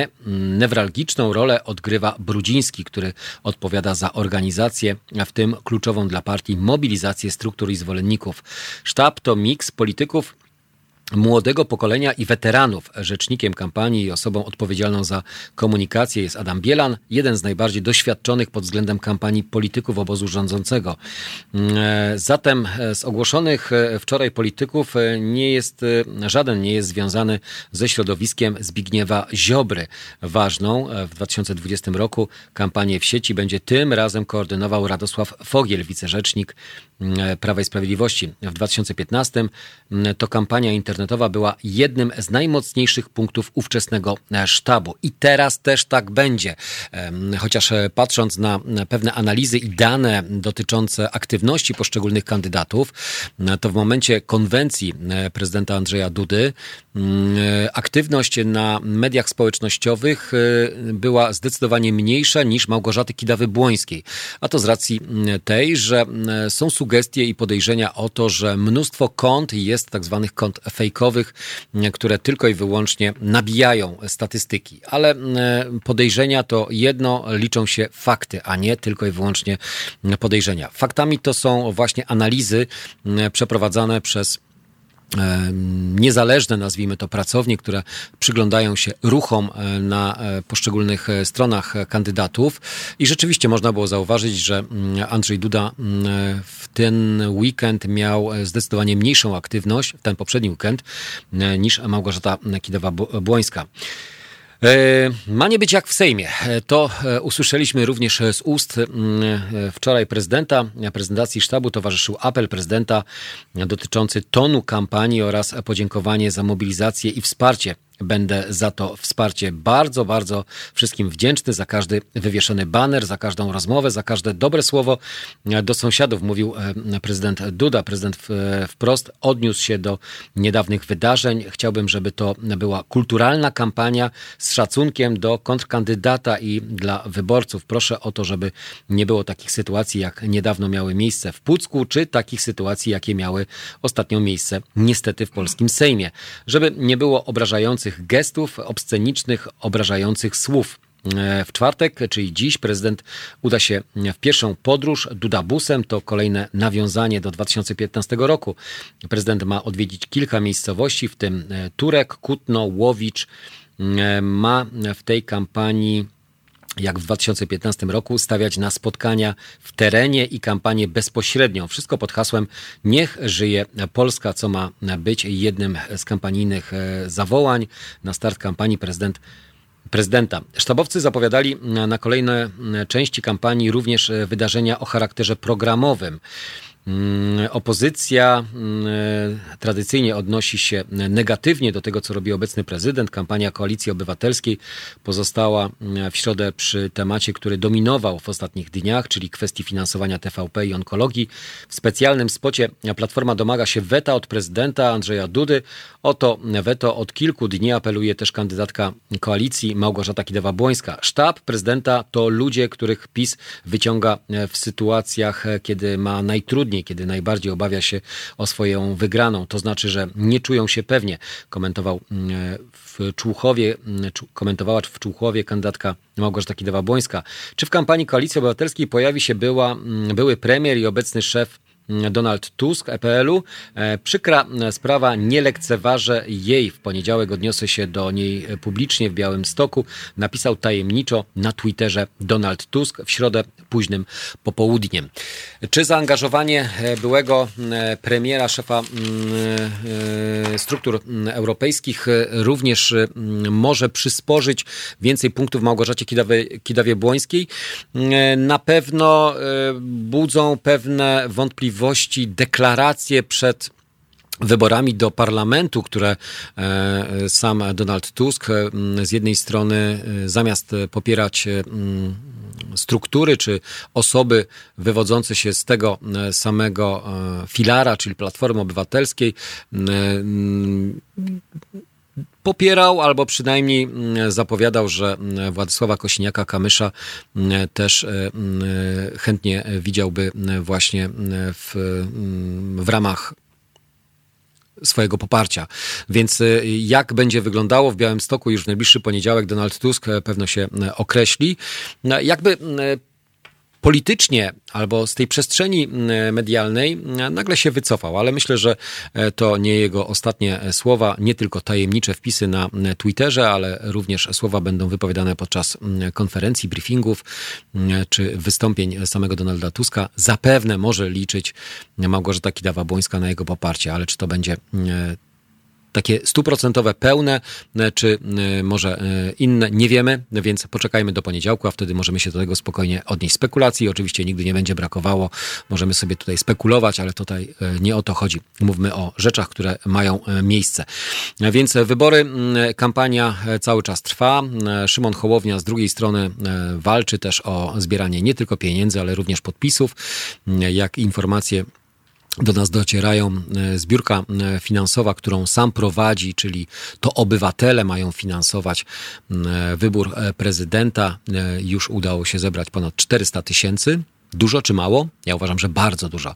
Speaker 1: newralgiczną rolę odgrywa Brudziński, który odpowiada za organizację, w tym kluczową dla partii mobilizację struktur i zwolenników. Sztab to miks polityków młodego pokolenia i weteranów. Rzecznikiem kampanii i osobą odpowiedzialną za komunikację jest Adam Bielan, jeden z najbardziej doświadczonych pod względem kampanii polityków obozu rządzącego. E, zatem e, z ogłoszonych e, wczoraj polityków nie jest, żaden nie jest związany ze środowiskiem Zbigniewa Ziobry. Ważną w 2020 roku kampanię w sieci będzie tym razem koordynował Radosław Fogiel, wicerzecznik Prawa i Sprawiedliwości. W 2015 to kampania internetowa była jednym z najmocniejszych punktów ówczesnego e, sztabu. I teraz też tak będzie. Chociaż e, patrząc na pewne analizy i dane dotyczące aktywności poszczególnych kandydatów, e, to w momencie konwencji prezydenta Andrzeja Dudy aktywność na mediach społecznościowych była zdecydowanie mniejsza niż Małgorzaty Kidawy-Błońskiej. A to z racji tej, że są sugestie i podejrzenia o to, że mnóstwo kont jest tak zwanych kont fejkowych, które tylko i wyłącznie nabijają statystyki. Ale podejrzenia to jedno, liczą się fakty, a nie tylko i wyłącznie podejrzenia. Faktami to są właśnie analizy przeprowadzane przez niezależne, nazwijmy to, pracownie, które przyglądają się ruchom e, na e, poszczególnych e, stronach kandydatów. I rzeczywiście można było zauważyć, że mm, Andrzej Duda mm, w ten weekend miał zdecydowanie mniejszą aktywność, ten poprzedni weekend, niż Małgorzata Kidawa-Błońska. E, ma nie być jak w Sejmie. E, to e, usłyszeliśmy również z ust wczoraj prezydenta. Prezentacji sztabu towarzyszył apel prezydenta dotyczący tonu kampanii oraz podziękowanie za mobilizację i wsparcie Będę za to wsparcie bardzo, bardzo wszystkim wdzięczny za każdy wywieszony baner, za każdą rozmowę, za każde dobre słowo do sąsiadów, mówił e, prezydent Duda. Prezydent wprost odniósł się do niedawnych wydarzeń. Chciałbym, żeby to była kulturalna kampania z szacunkiem do kontrkandydata i dla wyborców. Proszę o to, żeby nie było takich sytuacji, jak niedawno miały miejsce w Pucku, czy takich sytuacji, jakie miały ostatnio miejsce niestety w polskim Sejmie. Żeby nie było obrażających gestów, obscenicznych, obrażających słów. E, w czwartek, czyli dziś, prezydent uda się w pierwszą podróż Dudabusem. To kolejne nawiązanie do 2015 roku. Prezydent ma odwiedzić kilka miejscowości, w tym e, Turek, Kutno, Łowicz. E, ma w tej kampanii jak w 2015 roku, stawiać na spotkania w terenie i kampanię bezpośrednią. Wszystko pod hasłem Niech żyje Polska, co ma być jednym z kampanijnych e, zawołań na start kampanii prezydent prezydenta. Sztabowcy zapowiadali na kolejne części kampanii również e, wydarzenia o charakterze programowym. Mm, opozycja mm, tradycyjnie odnosi się negatywnie do tego, co robi obecny prezydent. Kampania Koalicji Obywatelskiej pozostała mm, w środę przy temacie, który dominował w ostatnich dniach, czyli kwestii finansowania TVP i onkologii. W specjalnym spocie Platforma domaga się weta od prezydenta Andrzeja Dudy. O to weto od kilku dni apeluje też kandydatka koalicji Małgorzata Kidawa-Błońska. Sztab prezydenta to ludzie, których PiS wyciąga w sytuacjach, kiedy ma najtrudniej kiedy najbardziej obawia się o swoją wygraną. To znaczy, że nie czują się pewnie, komentował mm, w Człuchowie, mm, komentowała w Człuchowie kandydatka Małgorzata Kidawa-Błońska. Czy w kampanii Koalicji Obywatelskiej pojawi się była, były premier i obecny szef Donald Tusk, EPL-u. Przykra sprawa, nie lekceważę jej. W poniedziałek odniosę się do niej publicznie w Białym Stoku. Napisał tajemniczo na Twitterze Donald Tusk w środę późnym popołudniem. Czy zaangażowanie byłego premiera, szefa struktur europejskich również może przysporzyć więcej punktów Małgorzacie Kidawie-Błońskiej? Na pewno budzą pewne wątpliwości deklaracje przed wyborami do parlamentu, które e, sam Donald Tusk z jednej strony e, zamiast popierać struktury czy osoby wywodzące się z tego samego e, filara, czyli Platformy Obywatelskiej, popierał albo przynajmniej mm, zapowiadał, że mm, Władysława Kosiniaka-Kamysza mm, też e, chętnie widziałby właśnie w, w ramach swojego poparcia. Więc e, jak będzie wyglądało w Białymstoku już w najbliższy poniedziałek Donald Tusk e, pewno się określi. Jakby politycznie albo z tej przestrzeni medialnej nagle się wycofał, ale myślę, że e, to nie jego ostatnie e, słowa, nie tylko tajemnicze wpisy na Twitterze, ale również słowa będą wypowiadane podczas konferencji, briefingów czy wystąpień samego Donalda Tuska. Zapewne może liczyć Małgorzata Kidawa-Błońska na jego poparcie, ale czy to będzie takie stuprocentowe, pełne, e, czy e, może e, inne, nie wiemy, więc poczekajmy do poniedziałku, a wtedy możemy się do tego spokojnie odnieść. Spekulacji oczywiście nigdy nie będzie brakowało, możemy sobie tutaj spekulować, ale tutaj nie o to chodzi. Mówmy o rzeczach, które mają miejsce. Więc wybory, kampania cały czas trwa. Szymon Hołownia z drugiej strony walczy też o zbieranie nie tylko pieniędzy, ale również podpisów. Jak informacje do nas docierają e, zbiórka e, finansowa, którą sam prowadzi, czyli to obywatele mają finansować e, wybór prezydenta. Już udało się zebrać ponad 400 tysięcy. Dużo czy mało? Ja uważam, że bardzo dużo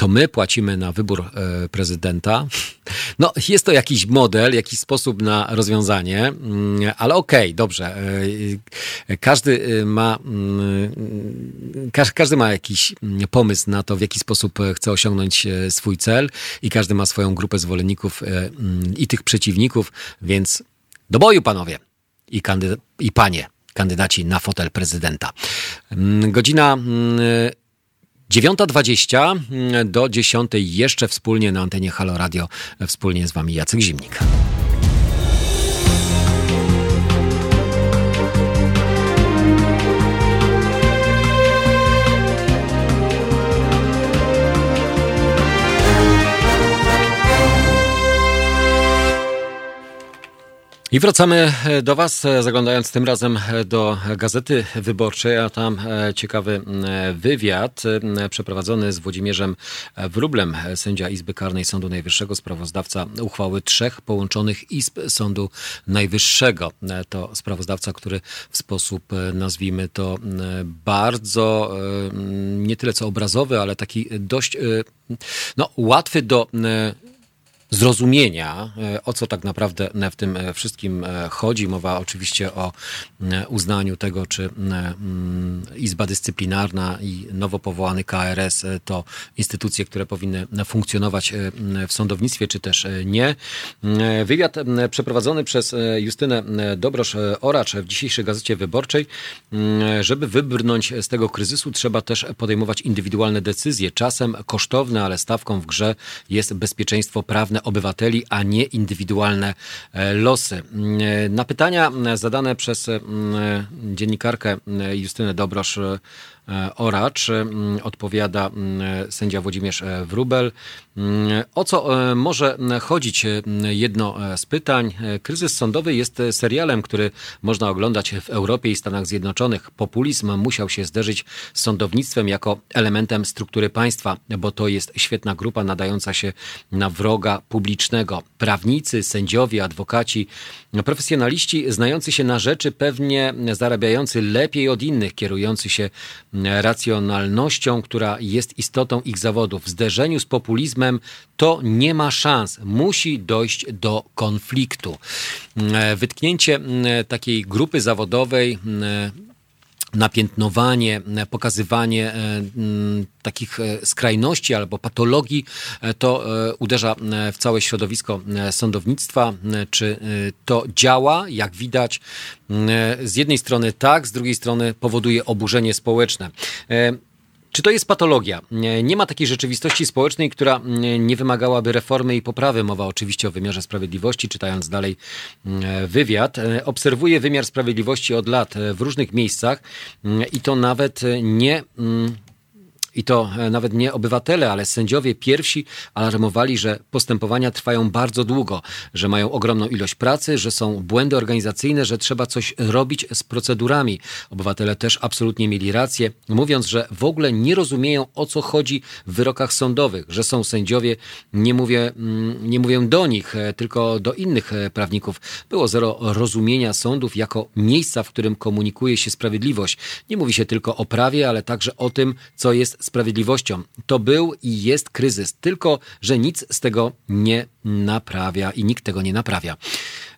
Speaker 1: to my płacimy na wybór e, prezydenta. No, jest to jakiś model, jakiś sposób na rozwiązanie, mm, ale okej, okay, dobrze. E, każdy e, ma, mm, każdy ma jakiś mm, pomysł na to, w jaki sposób chce osiągnąć swój cel i każdy ma swoją grupę zwolenników i tych przeciwników, więc do boju, panowie i, kandyda- i panie kandydaci na fotel prezydenta. Godzina 9.20 mm, do 10.00 jeszcze wspólnie na antenie Halo Radio, wspólnie z Wami Jacek Zimnik. I wracamy e, do Was, e, zaglądając tym razem e, do Gazety Wyborczej, a tam ciekawy wywiad przeprowadzony z Włodzimierzem Wrublem, sędzia Izby Karnej Sądu Najwyższego, sprawozdawca uchwały trzech połączonych Izb Sądu Najwyższego. To sprawozdawca, który w sposób, nazwijmy to, bardzo nie tyle co obrazowy, ale taki dość no, łatwy do zrozumienia, e, o co tak naprawdę w tym e, wszystkim e, chodzi. Mowa oczywiście o uznaniu tego, czy mm, Izba Dyscyplinarna i nowo powołany KRS to instytucje, które powinny funkcjonować w sądownictwie, czy też nie. Wywiad przeprowadzony przez Justynę Dobrosz-Oracz w dzisiejszej Gazecie Wyborczej. Żeby wybrnąć z tego kryzysu, trzeba też podejmować indywidualne decyzje. Czasem kosztowne, ale stawką w grze jest bezpieczeństwo prawne obywateli, a nie indywidualne e, losy. E, na pytania zadane przez e, dziennikarkę Justynę Dobrosz Oracz, mm, odpowiada mm, sędzia Włodzimierz e, Wrubel. Mm, o co e, może chodzić? Jedno z pytań. Kryzys sądowy jest serialem, który można oglądać w Europie i Stanach Zjednoczonych. Populizm musiał się zderzyć z sądownictwem jako elementem struktury państwa, bo to jest świetna grupa nadająca się na wroga publicznego. Prawnicy, sędziowie, adwokaci, profesjonaliści znający się na rzeczy, pewnie zarabiający lepiej od innych, kierujący się racjonalnością, która jest istotą ich zawodów. W zderzeniu z populizmem to nie ma szans. Musi dojść do konfliktu. Wytknięcie takiej grupy zawodowej napiętnowanie, pokazywanie e, takich e, skrajności albo patologii, e, to uderza w całe środowisko sądownictwa. Czy to działa? Jak widać, z jednej strony tak, z drugiej strony powoduje oburzenie społeczne. Czy to jest patologia? Nie, nie ma takiej rzeczywistości społecznej, która mm, nie wymagałaby reformy i poprawy. Mowa oczywiście o wymiarze sprawiedliwości. Czytając dalej mm, wywiad, e, obserwuję wymiar sprawiedliwości od lat e, w różnych miejscach mm, i to nawet e, nie. I to e, nawet nie obywatele, ale sędziowie pierwsi alarmowali, że postępowania trwają bardzo długo, że mają ogromną ilość pracy, że są błędy organizacyjne, że trzeba coś robić z procedurami. Obywatele też absolutnie mieli rację, mówiąc, że w ogóle nie rozumieją o co chodzi w wyrokach sądowych, że są sędziowie, nie mówię, mm, nie mówię do nich, e, tylko do innych e, prawników. Było zero rozumienia sądów jako miejsca, w którym komunikuje się sprawiedliwość. Nie mówi się tylko o prawie, ale także o tym, co jest sprawiedliwością. To był i jest kryzys, tylko że nic z tego nie naprawia i nikt tego nie naprawia.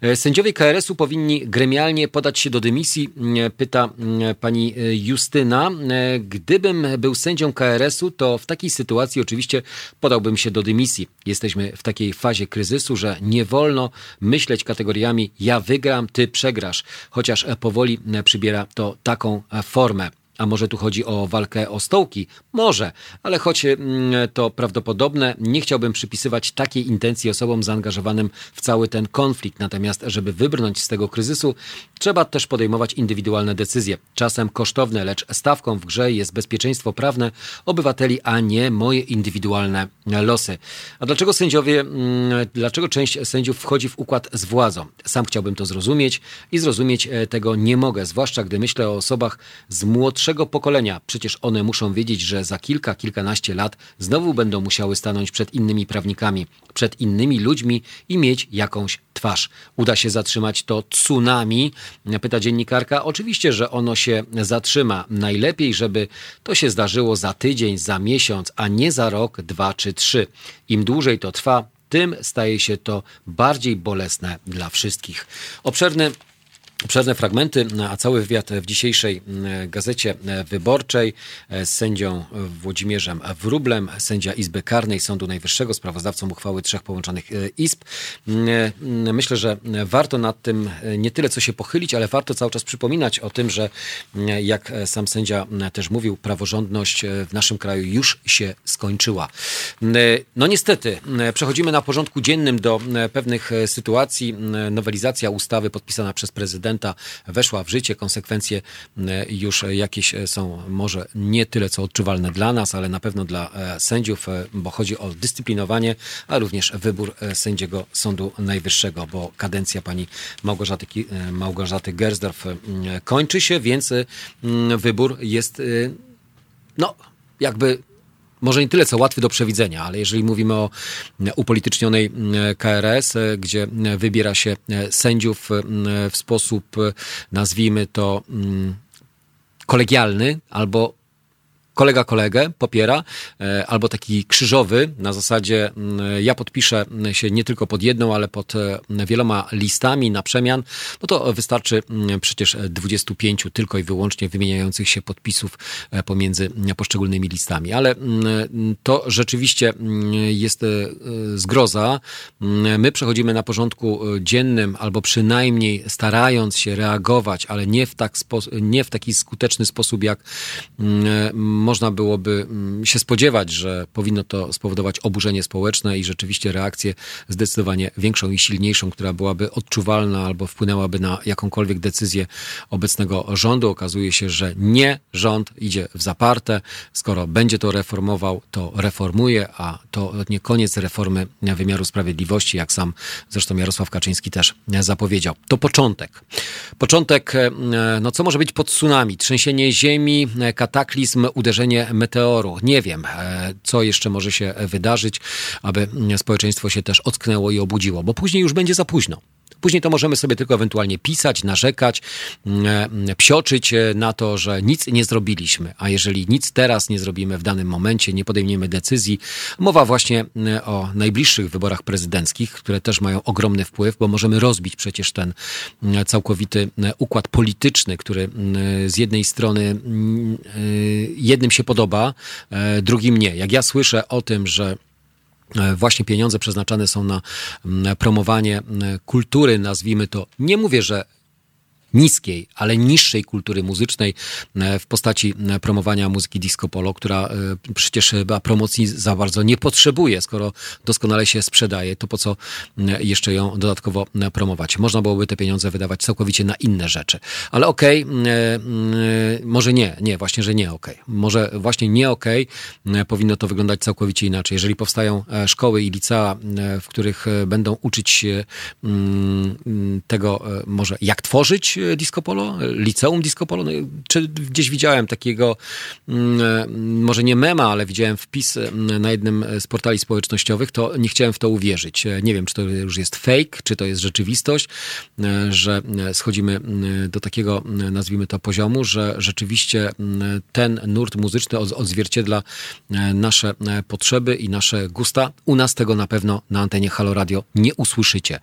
Speaker 1: E, Sędziowie KRS-u powinni gremialnie podać się do dymisji, e, pyta e, pani Justyna. Gdybym był sędzią KRS-u, to w takiej sytuacji oczywiście podałbym się do dymisji. Jesteśmy w takiej fazie kryzysu, że nie wolno myśleć kategoriami ja wygram, ty przegrasz, chociaż powoli przybiera to taką formę. A może tu chodzi o walkę o stołki? Może, ale choć mm, to prawdopodobne, nie chciałbym przypisywać takiej intencji osobom zaangażowanym w cały ten konflikt. Natomiast, żeby wybrnąć z tego kryzysu, trzeba też podejmować indywidualne decyzje. Czasem kosztowne, lecz stawką w grze jest bezpieczeństwo prawne obywateli, a nie moje indywidualne losy. A dlaczego sędziowie, mm, dlaczego część sędziów wchodzi w układ z władzą? Sam chciałbym to zrozumieć i zrozumieć e, tego nie mogę, zwłaszcza gdy myślę o osobach z młodszego pokolenia. Przecież one muszą wiedzieć, że za kilka, kilkanaście lat znowu będą musiały stanąć przed innymi prawnikami, przed innymi ludźmi i mieć jakąś twarz. Uda się zatrzymać to tsunami? Pyta dziennikarka. Oczywiście, że ono się zatrzyma. Najlepiej, żeby to się zdarzyło za tydzień, za miesiąc, a nie za rok, dwa czy trzy. Im dłużej to trwa, tym staje się to bardziej bolesne dla wszystkich. Obszerny Obszerne fragmenty, a cały wywiad w dzisiejszej mm, gazecie wyborczej z sędzią Włodzimierzem Wrublem, sędzia Izby Karnej Sądu Najwyższego, sprawozdawcą uchwały trzech połączonych e, izb. Mm, Myślę, że warto nad tym nie tyle co się pochylić, ale warto cały czas przypominać o tym, że mm, jak sam sędzia też mówił, praworządność w naszym kraju już się skończyła. No niestety, przechodzimy na porządku dziennym do pewnych sytuacji. Nowelizacja ustawy podpisana przez prezydenta weszła w życie. Konsekwencje e, już jakieś są może nie tyle co odczuwalne dla nas, ale na pewno dla e, sędziów, e, bo chodzi o dyscyplinowanie, a również wybór sędziego Sądu Najwyższego, bo kadencja pani Małgorzaty, Małgorzaty Gersdorf kończy się, więc wybór jest no jakby może nie tyle co łatwy do przewidzenia, ale jeżeli mówimy o upolitycznionej KRS, gdzie wybiera się sędziów w sposób, nazwijmy to, kolegialny albo kolega kolegę popiera, e, albo taki krzyżowy, na zasadzie mm, ja podpiszę się nie tylko pod jedną, ale pod e, wieloma listami na przemian, no to wystarczy mm, przecież 25 tylko i wyłącznie wymieniających się podpisów e, pomiędzy poszczególnymi listami. Ale mm, to rzeczywiście jest zgroza. My przechodzimy na porządku dziennym, albo przynajmniej starając się reagować, ale nie w, tak spo, nie w taki skuteczny sposób, jak można byłoby mm, się spodziewać, że powinno to spowodować oburzenie społeczne i rzeczywiście reakcję zdecydowanie większą i silniejszą, która byłaby odczuwalna albo wpłynęłaby na jakąkolwiek decyzję obecnego rządu. Okazuje się, że nie rząd idzie w zaparte. Skoro będzie to reformował, to reformuje, a to nie koniec reformy wymiaru sprawiedliwości, jak sam zresztą Jarosław Kaczyński też zapowiedział. To początek. Początek, e, no co może być pod tsunami? Trzęsienie ziemi, kataklizm, uderzenie meteoru. Nie wiem, e, co jeszcze może się wydarzyć, aby społeczeństwo się też ocknęło i obudziło, bo później już będzie za późno. Później to możemy sobie tylko ewentualnie pisać, narzekać, mm, psioczyć e, na to, że nic nie zrobiliśmy. A jeżeli nic teraz nie zrobimy w danym momencie, nie podejmiemy decyzji, mowa właśnie mm, o najbliższych wyborach prezydenckich, które też mają ogromny wpływ, bo możemy rozbić przecież ten mm, całkowity układ polityczny, który z jednej strony jednym się podoba, e, drugim nie. Jak ja słyszę o tym, że właśnie pieniądze przeznaczane są na promowanie kultury, nazwijmy to, nie mówię, że niskiej, ale niższej kultury muzycznej e, w postaci e, promowania muzyki disco polo, która e, przecież chyba promocji za bardzo nie potrzebuje, skoro doskonale się sprzedaje, to po co jeszcze ją dodatkowo promować? Można byłoby te pieniądze wydawać całkowicie na inne rzeczy. Ale okej, okay, może nie, nie, właśnie, że nie okej. Okay. Może właśnie nie okej, okay, powinno to wyglądać całkowicie inaczej. Jeżeli powstają szkoły i licea, w których będą uczyć się mm, tego może jak tworzyć disco polo, liceum disco polo. No, czy gdzieś widziałem takiego, mm, może nie mema, ale widziałem wpis na jednym z portali społecznościowych, to nie chciałem w to uwierzyć. Nie wiem, czy to już jest fake, czy to jest rzeczywistość, e, że schodzimy do takiego, nazwijmy to, poziomu, że rzeczywiście ten nurt muzyczny odzwierciedla e, nasze e, potrzeby i nasze gusta. U nas tego na pewno na antenie Halo Radio nie usłyszycie.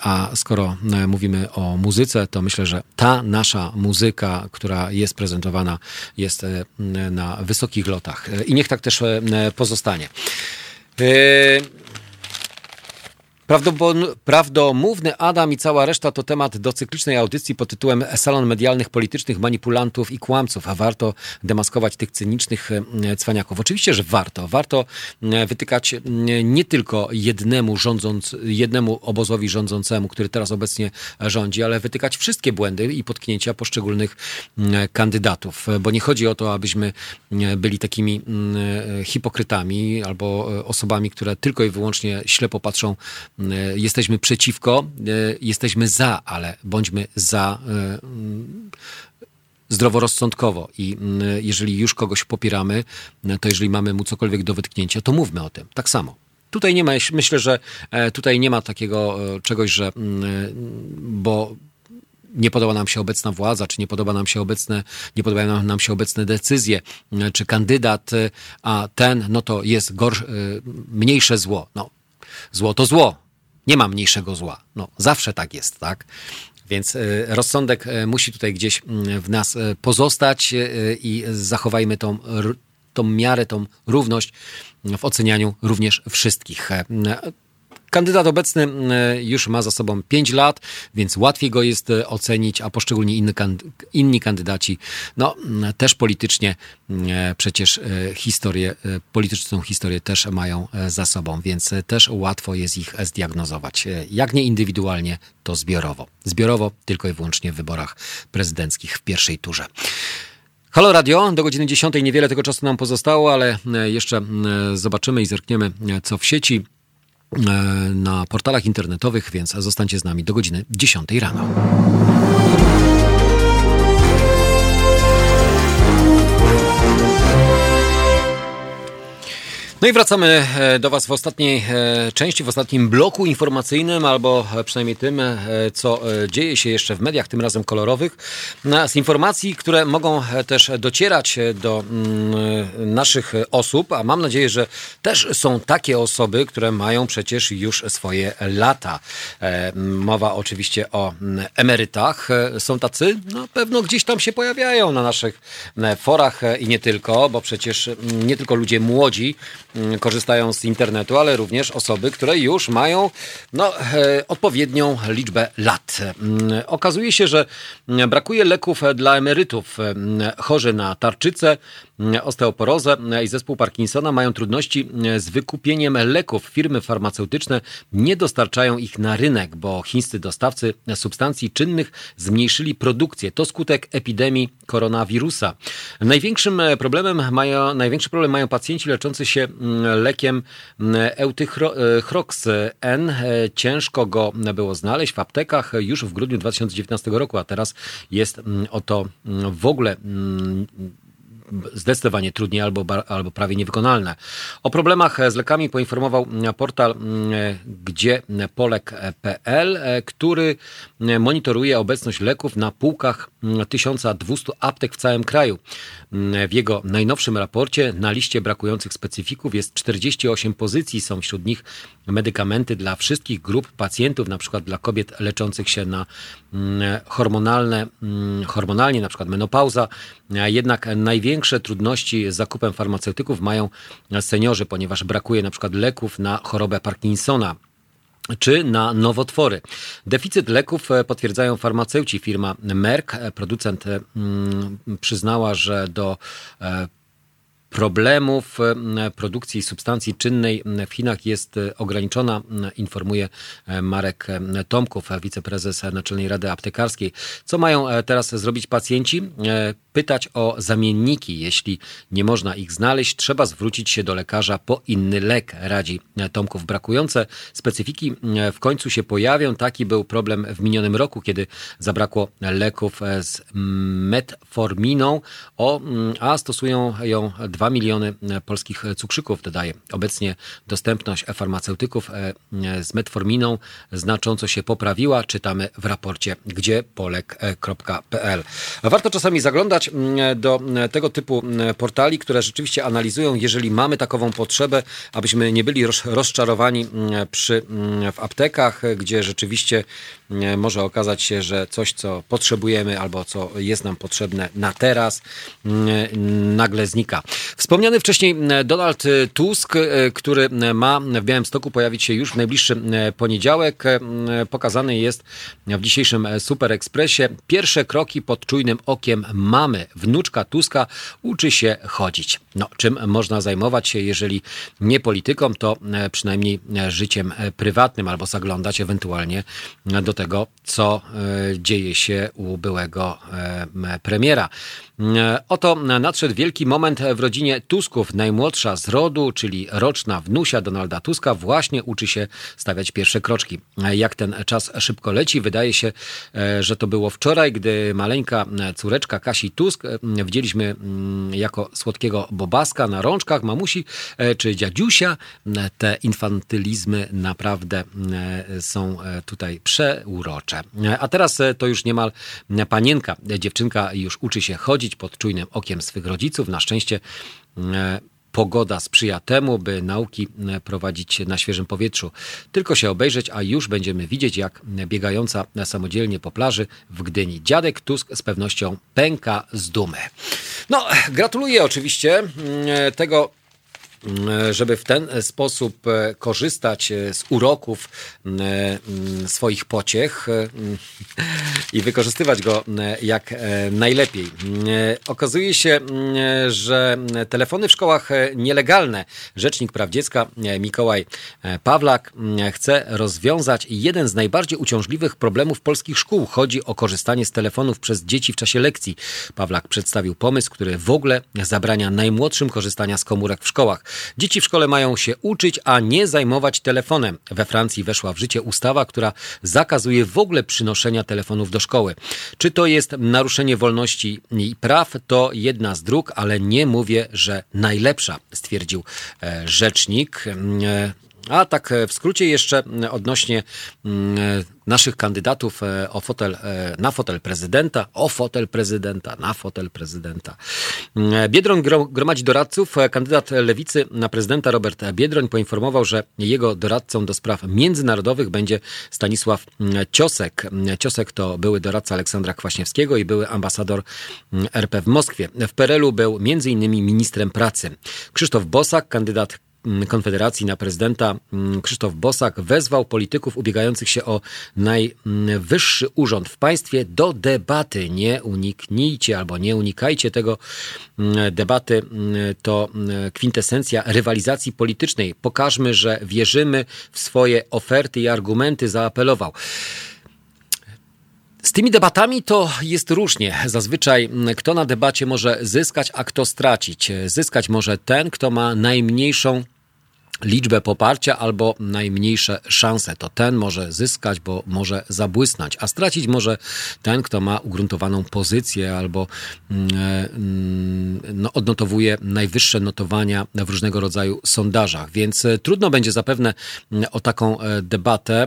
Speaker 1: A skoro mówimy o muzyce, to myślę, że ta nasza muzyka, która jest prezentowana, jest e, na wysokich lotach. I niech tak też e, pozostanie. Prawdomówny Adam i cała reszta to temat do cyklicznej audycji pod tytułem Salon medialnych, politycznych manipulantów i kłamców, a warto demaskować tych cynicznych e, cwaniaków. Oczywiście, że warto. Warto e, wytykać e, nie tylko jednemu rządząc, jednemu obozowi rządzącemu, który teraz obecnie rządzi, ale wytykać wszystkie błędy i potknięcia poszczególnych kandydatów. Bo nie chodzi o to, abyśmy byli takimi hipokrytami albo osobami, które tylko i wyłącznie ślepo patrzą jesteśmy przeciwko, e, jesteśmy za, ale bądźmy za e, zdroworozsądkowo i jeżeli już kogoś popieramy, to jeżeli mamy mu cokolwiek do wytknięcia, to mówmy o tym. Tak samo. Tutaj nie ma, myślę, że tutaj nie ma takiego czegoś, że bo nie podoba nam się obecna władza, czy nie podoba nam się obecne, nie podobają nam się obecne decyzje, czy kandydat, a ten, no to jest mniejsze zło. No, zło to zło. Nie ma mniejszego zła. No, zawsze tak jest, tak? Więc y, rozsądek y, musi tutaj gdzieś mm, w nas y, pozostać i zachowajmy tą, tą miarę, tą równość w ocenianiu również wszystkich. Kandydat obecny e, już ma za sobą 5 lat, więc łatwiej go jest e, ocenić, a poszczególni inni, inni kandydaci, no też politycznie e, przecież historię, polityczną historię też mają za sobą, więc też łatwo jest ich zdiagnozować. Jak nie indywidualnie, to zbiorowo. Zbiorowo tylko i wyłącznie w wyborach prezydenckich w pierwszej turze. Halo Radio, do godziny 10 niewiele tego czasu nam pozostało, ale jeszcze zobaczymy i zerkniemy co w sieci. Na portalach internetowych, więc zostańcie z nami do godziny 10 rano. No i wracamy e, do Was w ostatniej e, części, w ostatnim bloku informacyjnym, albo e, przynajmniej tym, co dzieje się jeszcze w mediach, tym razem kolorowych, z informacji, które mogą też docierać do mm, naszych osób, a mam nadzieję, że też są takie osoby, które mają przecież już swoje lata. Mowa oczywiście o mm, emerytach. Są tacy? No pewno gdzieś tam się pojawiają na naszych forach i nie tylko, bo przecież mm, nie tylko ludzie młodzi, korzystają z internetu, ale również osoby, które już mają no, e, odpowiednią liczbę lat. Mm, okazuje się, że brakuje leków dla emerytów. Mm, chorzy na tarczycę, osteoporozę i zespół Parkinsona mają trudności z wykupieniem leków. Firmy farmaceutyczne nie dostarczają ich na rynek, bo chińscy dostawcy substancji czynnych zmniejszyli produkcję. To skutek epidemii koronawirusa. Największym problemem mają, największy problem mają pacjenci leczący się lekiem Eutychrox N. Ciężko go było znaleźć w aptekach już w grudniu 2019 roku, a teraz jest o to w ogóle zdecydowanie trudniej albo, albo prawie niewykonalne. O problemach z lekami poinformował portal gdzie Polek.pl, który monitoruje obecność leków na półkach 1200 aptek w całym kraju. W jego najnowszym raporcie na liście brakujących specyfików jest 48 pozycji, są wśród nich medykamenty dla wszystkich grup pacjentów, na przykład dla kobiet leczących się na mm, hormonalne, mm, hormonalnie, na przykład menopauza. Jednak największe trudności z zakupem farmaceutyków mają seniorzy, ponieważ brakuje na przykład leków na chorobę Parkinsona czy na nowotwory. Deficyt leków potwierdzają farmaceuci. Firma Merck, producent, mm, przyznała, że do e, problemów e, produkcji substancji czynnej w Chinach jest e, ograniczona, informuje e, Marek Tomków, wiceprezes Naczelnej Rady Aptekarskiej. Co mają teraz zrobić pacjenci? Pytać o zamienniki. Jeśli nie można ich znaleźć, trzeba zwrócić się do lekarza po inny lek, radzi Tomków. Brakujące specyfiki w końcu się pojawią. Taki był problem w minionym roku, kiedy zabrakło leków z metforminą, o, a stosują ją 2 miliony e, polskich cukrzyków, dodaje. Obecnie dostępność farmaceutyków e, e, z metforminą znacząco się poprawiła. Czytamy w raporcie gdziepolek.pl. Warto czasami zaglądać do tego typu portali, które rzeczywiście analizują, jeżeli mamy takową potrzebę, abyśmy nie byli rozczarowani przy, w aptekach, gdzie rzeczywiście może okazać się, że coś, co potrzebujemy albo co jest nam potrzebne na teraz, nagle znika. Wspomniany wcześniej Donald Tusk, który ma w Białymstoku pojawić się już w najbliższy poniedziałek, pokazany jest w dzisiejszym Super Expressie. Pierwsze kroki pod czujnym okiem mamy. Wnuczka Tuska uczy się chodzić. No, czym można zajmować się, jeżeli nie polityką, to przynajmniej życiem prywatnym albo zaglądać ewentualnie do tego, co dzieje się u byłego premiera. Oto nadszedł wielki moment w rodzinie Tusków. Najmłodsza z rodu, czyli roczna wnusia Donalda Tuska, właśnie uczy się stawiać pierwsze kroczki. Jak ten czas szybko leci, wydaje się, e, że to było wczoraj, gdy maleńka córeczka Kasi Tusk e, widzieliśmy mm, jako słodkiego bobaska na rączkach mamusi e, czy dziadziusia. Te infantylizmy naprawdę są tutaj przeurocze. A teraz to już niemal panienka, dziewczynka już uczy się chodzić pod czujnym okiem swych rodziców. Na szczęście E, pogoda sprzyja temu, by nauki e, prowadzić na świeżym powietrzu. Tylko się obejrzeć, a już będziemy widzieć, jak biegająca samodzielnie po plaży w Gdyni. Dziadek Tusk z pewnością pęka z dumy. No, gratuluję oczywiście mm, tego Mm, żeby w ten sposób e, korzystać e, z uroków swoich pociech i wykorzystywać go jak e, najlepiej. Okazuje się, że telefony w szkołach nielegalne. Rzecznik Praw Dziecka Mikołaj Pawlak chce rozwiązać jeden z najbardziej uciążliwych problemów polskich szkół. Chodzi o korzystanie z telefonów przez dzieci w czasie lekcji. Pawlak przedstawił pomysł, który w ogóle zabrania najmłodszym korzystania z komórek w szkołach. Dzieci w szkole mają się uczyć, a nie zajmować telefonem. We Francji weszła w życie ustawa, która zakazuje w ogóle przynoszenia telefonów do szkoły. Czy to jest naruszenie wolności i praw? To jedna z dróg, ale nie mówię, że najlepsza, stwierdził e, rzecznik. E, a tak w skrócie jeszcze odnośnie naszych kandydatów e, o fotel, e, na fotel prezydenta, o fotel prezydenta, na fotel prezydenta. Biedroń gromadzi doradców. E, kandydat lewicy na prezydenta Robert Biedroń poinformował, że jego doradcą do spraw międzynarodowych będzie Stanisław Ciosek. Ciosek to były doradca Aleksandra Kwaśniewskiego i były ambasador RP w Moskwie. W PRL-u był m.in. ministrem pracy. Krzysztof Bosak, kandydat Konfederacji na prezydenta mm, Krzysztof Bosak wezwał polityków ubiegających się o najwyższy urząd w państwie do debaty. Nie uniknijcie albo nie unikajcie tego mm, debaty. To kwintesencja rywalizacji politycznej. Pokażmy, że wierzymy w swoje oferty i argumenty, zaapelował. Z tymi debatami to jest różnie. Zazwyczaj kto na debacie może zyskać, a kto stracić. Zyskać może ten, kto ma najmniejszą liczbę poparcia albo najmniejsze szanse. To ten może zyskać, bo może zabłysnąć, a stracić może ten, kto ma ugruntowaną pozycję albo mm, mm, no, odnotowuje najwyższe notowania w różnego rodzaju sondażach. Więc e, trudno będzie zapewne mm, o taką e, debatę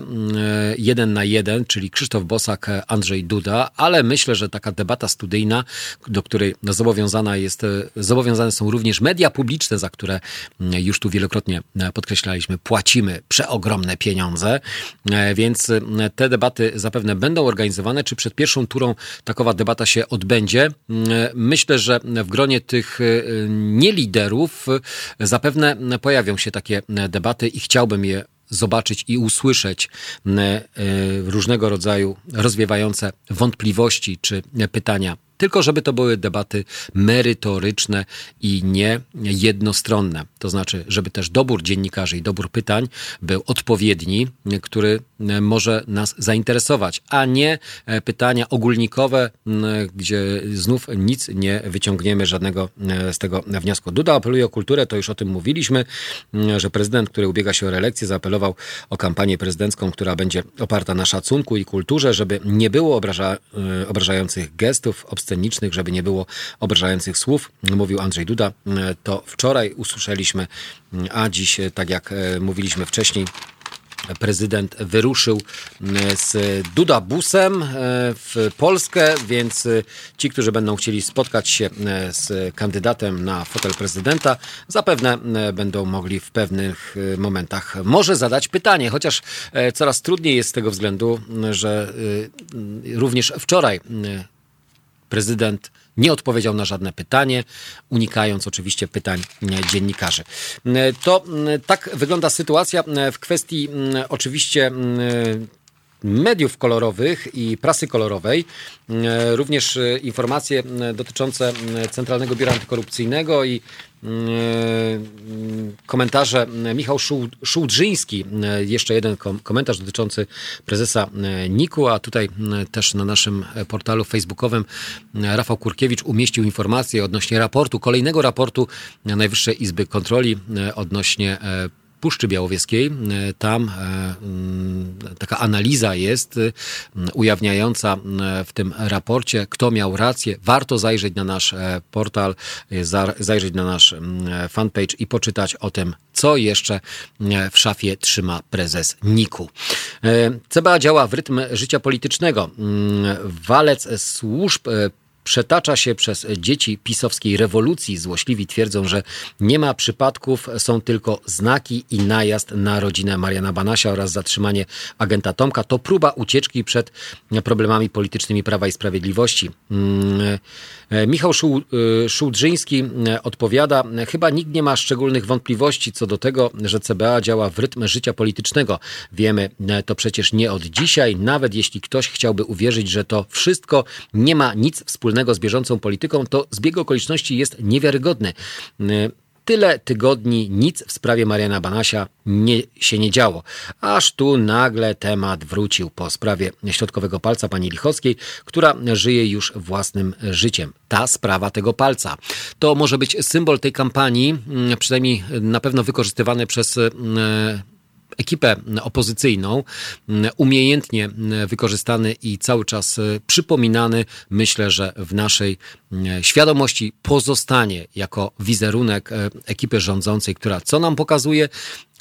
Speaker 1: jeden na jeden, czyli Krzysztof Bosak, e, Andrzej Duda, ale myślę, że taka debata studyjna, do której zobowiązana jest, zobowiązane są również media publiczne, za które już tu wielokrotnie podkreślaliśmy, płacimy przeogromne pieniądze, e, więc e, te debaty zapewne będą organizowane. Czy przed pierwszą turą takowa debata się odbędzie? E, myślę, że w gronie tych nieliderów zapewne pojawią się takie debaty i chciałbym je zobaczyć i usłyszeć różnego rodzaju rozwiewające wątpliwości czy pytania tylko żeby to były debaty merytoryczne i nie jednostronne. To znaczy, żeby też dobór dziennikarzy i dobór pytań był odpowiedni, który może nas zainteresować, a nie e, pytania ogólnikowe, gdzie znów nic nie wyciągniemy żadnego e, z tego wniosku. Duda apeluje o kulturę, to już o tym mówiliśmy, że prezydent, który ubiega się o reelekcję, zaapelował o kampanię prezydencką, która będzie oparta na szacunku i kulturze, żeby nie było obraża, e, obrażających gestów, scenicznych, żeby nie było obrażających słów, mówił Andrzej Duda. To wczoraj usłyszeliśmy, a dziś, tak jak e, mówiliśmy wcześniej, prezydent wyruszył z Dudabusem e, w Polskę, więc e, ci, którzy będą chcieli spotkać się z kandydatem na fotel prezydenta, zapewne będą mogli w pewnych momentach może zadać pytanie, chociaż coraz trudniej jest z tego względu, że również wczoraj prezydent nie odpowiedział na żadne pytanie, unikając oczywiście pytań dziennikarzy. To tak wygląda sytuacja w kwestii oczywiście mediów kolorowych i prasy kolorowej. Również informacje dotyczące Centralnego Biura Antykorupcyjnego i komentarze Michał Szułdrzyński, jeszcze jeden komentarz dotyczący prezesa Niku, a tutaj też na naszym portalu facebookowym Rafał Kurkiewicz umieścił informację odnośnie raportu, kolejnego raportu Najwyższej Izby Kontroli odnośnie Puszczy Białowieskiej. E, tam e, mm, taka analiza jest e, ujawniająca w tym raporcie, kto miał rację. Warto zajrzeć na nasz portal, zajrzeć na nasz fanpage i poczytać o tym, co jeszcze w szafie trzyma prezes Niku. CBA działa w rytm życia politycznego. Mm, walec służb przetacza się przez dzieci pisowskiej rewolucji. Złośliwi twierdzą, że nie ma przypadków, są tylko znaki i najazd na rodzinę Mariana Banasia oraz zatrzymanie agenta Tomka. To próba ucieczki przed problemami politycznymi Prawa i Sprawiedliwości. Mm, e, Michał e, Szułdrzyński e, odpowiada, chyba nikt nie ma szczególnych wątpliwości co do tego, że CBA działa w rytm życia politycznego. Wiemy to przecież nie od dzisiaj, nawet jeśli ktoś chciałby uwierzyć, że to wszystko nie ma nic wspólnego wspólnego z bieżącą polityką, to zbieg okoliczności jest niewiarygodny. Y, tyle tygodni nic w sprawie Mariana Banasia nie, się nie działo. Aż tu nagle temat wrócił po sprawie środkowego palca pani Lichockiej, która żyje już własnym życiem. Ta sprawa tego palca. To może być symbol tej kampanii, y, przynajmniej na pewno wykorzystywany przez y, ekipę opozycyjną, umiejętnie wykorzystany i cały czas przypominany, myślę, że w naszej świadomości pozostanie jako wizerunek ekipy rządzącej, która co nam pokazuje?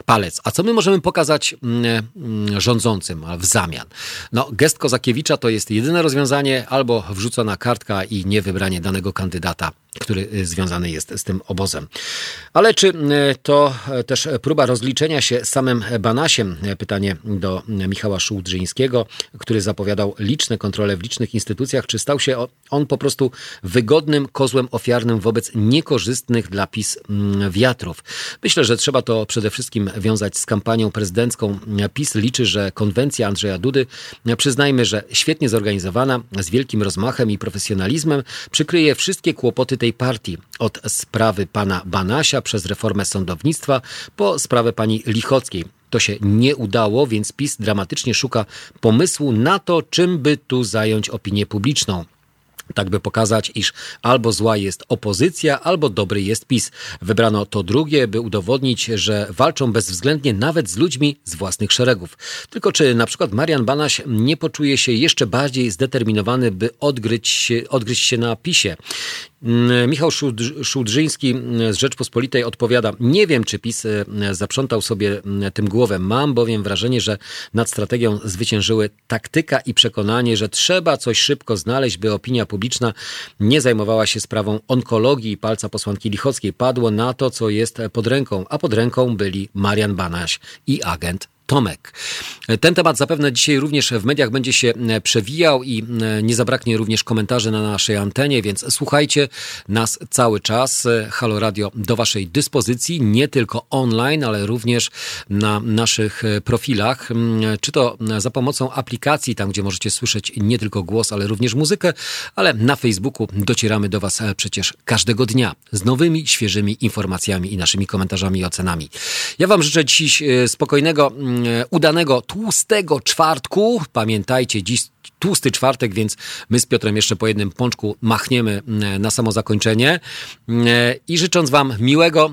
Speaker 1: Palec. A co my możemy pokazać mm, mm, rządzącym w zamian? No, gest Kozakiewicza to jest jedyne rozwiązanie, albo wrzucona kartka i niewybranie danego kandydata, który y, związany jest z tym obozem. Ale czy y, to y, też próba rozliczenia się z samym Banasiem? Pytanie do Michała Szułdrzyńskiego, który zapowiadał liczne kontrole w licznych instytucjach. Czy stał się on po prostu wygodnym kozłem ofiarnym wobec niekorzystnych dla PiS mm, wiatrów? Myślę, że trzeba to przede wszystkim wiązać z kampanią prezydencką. PiS liczy, że konwencja Andrzeja Dudy, przyznajmy, że świetnie zorganizowana, z wielkim rozmachem i profesjonalizmem, przykryje wszystkie kłopoty tej partii. Od sprawy pana Banasia przez reformę sądownictwa po sprawę pani Lichockiej. To się nie udało, więc PiS dramatycznie szuka pomysłu na to, czym by tu zająć opinię publiczną. Tak by pokazać, iż albo zła jest opozycja, albo dobry jest PiS. Wybrano to drugie, by udowodnić, że walczą bezwzględnie nawet z ludźmi z własnych szeregów. Tylko czy na przykład Marian Banaś nie poczuje się jeszcze bardziej zdeterminowany, by odgryźć się, odgryźć się na PiSie? Mm, Michał Szudrz- Szudrzyński z Rzeczpospolitej odpowiada, nie wiem czy PiS e, zaprzątał sobie mm, tym głowę, mam bowiem wrażenie, że nad strategią zwyciężyły taktyka i przekonanie, że trzeba coś szybko znaleźć, by opinia publiczna nie zajmowała się sprawą onkologii palca posłanki Lichockiej. Padło na to, co jest pod ręką, a pod ręką byli Marian Banaś i agent Tomek. Ten temat zapewne dzisiaj również w mediach będzie się e, przewijał i e, nie zabraknie również komentarzy na naszej antenie, więc słuchajcie nas cały czas. E, Halo Radio do Waszej dyspozycji, nie tylko online, ale również na naszych profilach, m, czy to za pomocą aplikacji, tam gdzie możecie słyszeć nie tylko głos, ale również muzykę, ale na Facebooku docieramy do Was przecież każdego dnia z nowymi, świeżymi informacjami i naszymi komentarzami i ocenami. Ja Wam życzę dziś spokojnego, mm, udanego, tłustego czwartku. Pamiętajcie, dziś tłusty czwartek, więc my z Piotrem jeszcze po jednym pączku machniemy mm, na samo zakończenie. Mm, I życząc Wam miłego,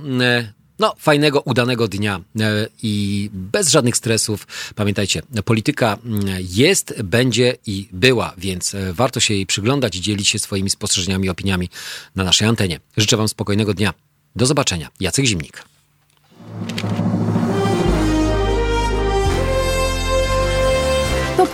Speaker 1: no, fajnego, udanego dnia e, i bez żadnych stresów. Pamiętajcie, polityka jest, będzie i była, więc e, warto się jej przyglądać i dzielić się swoimi spostrzeżeniami opiniami na naszej antenie. Życzę Wam spokojnego dnia. Do zobaczenia. Jacek Zimnik.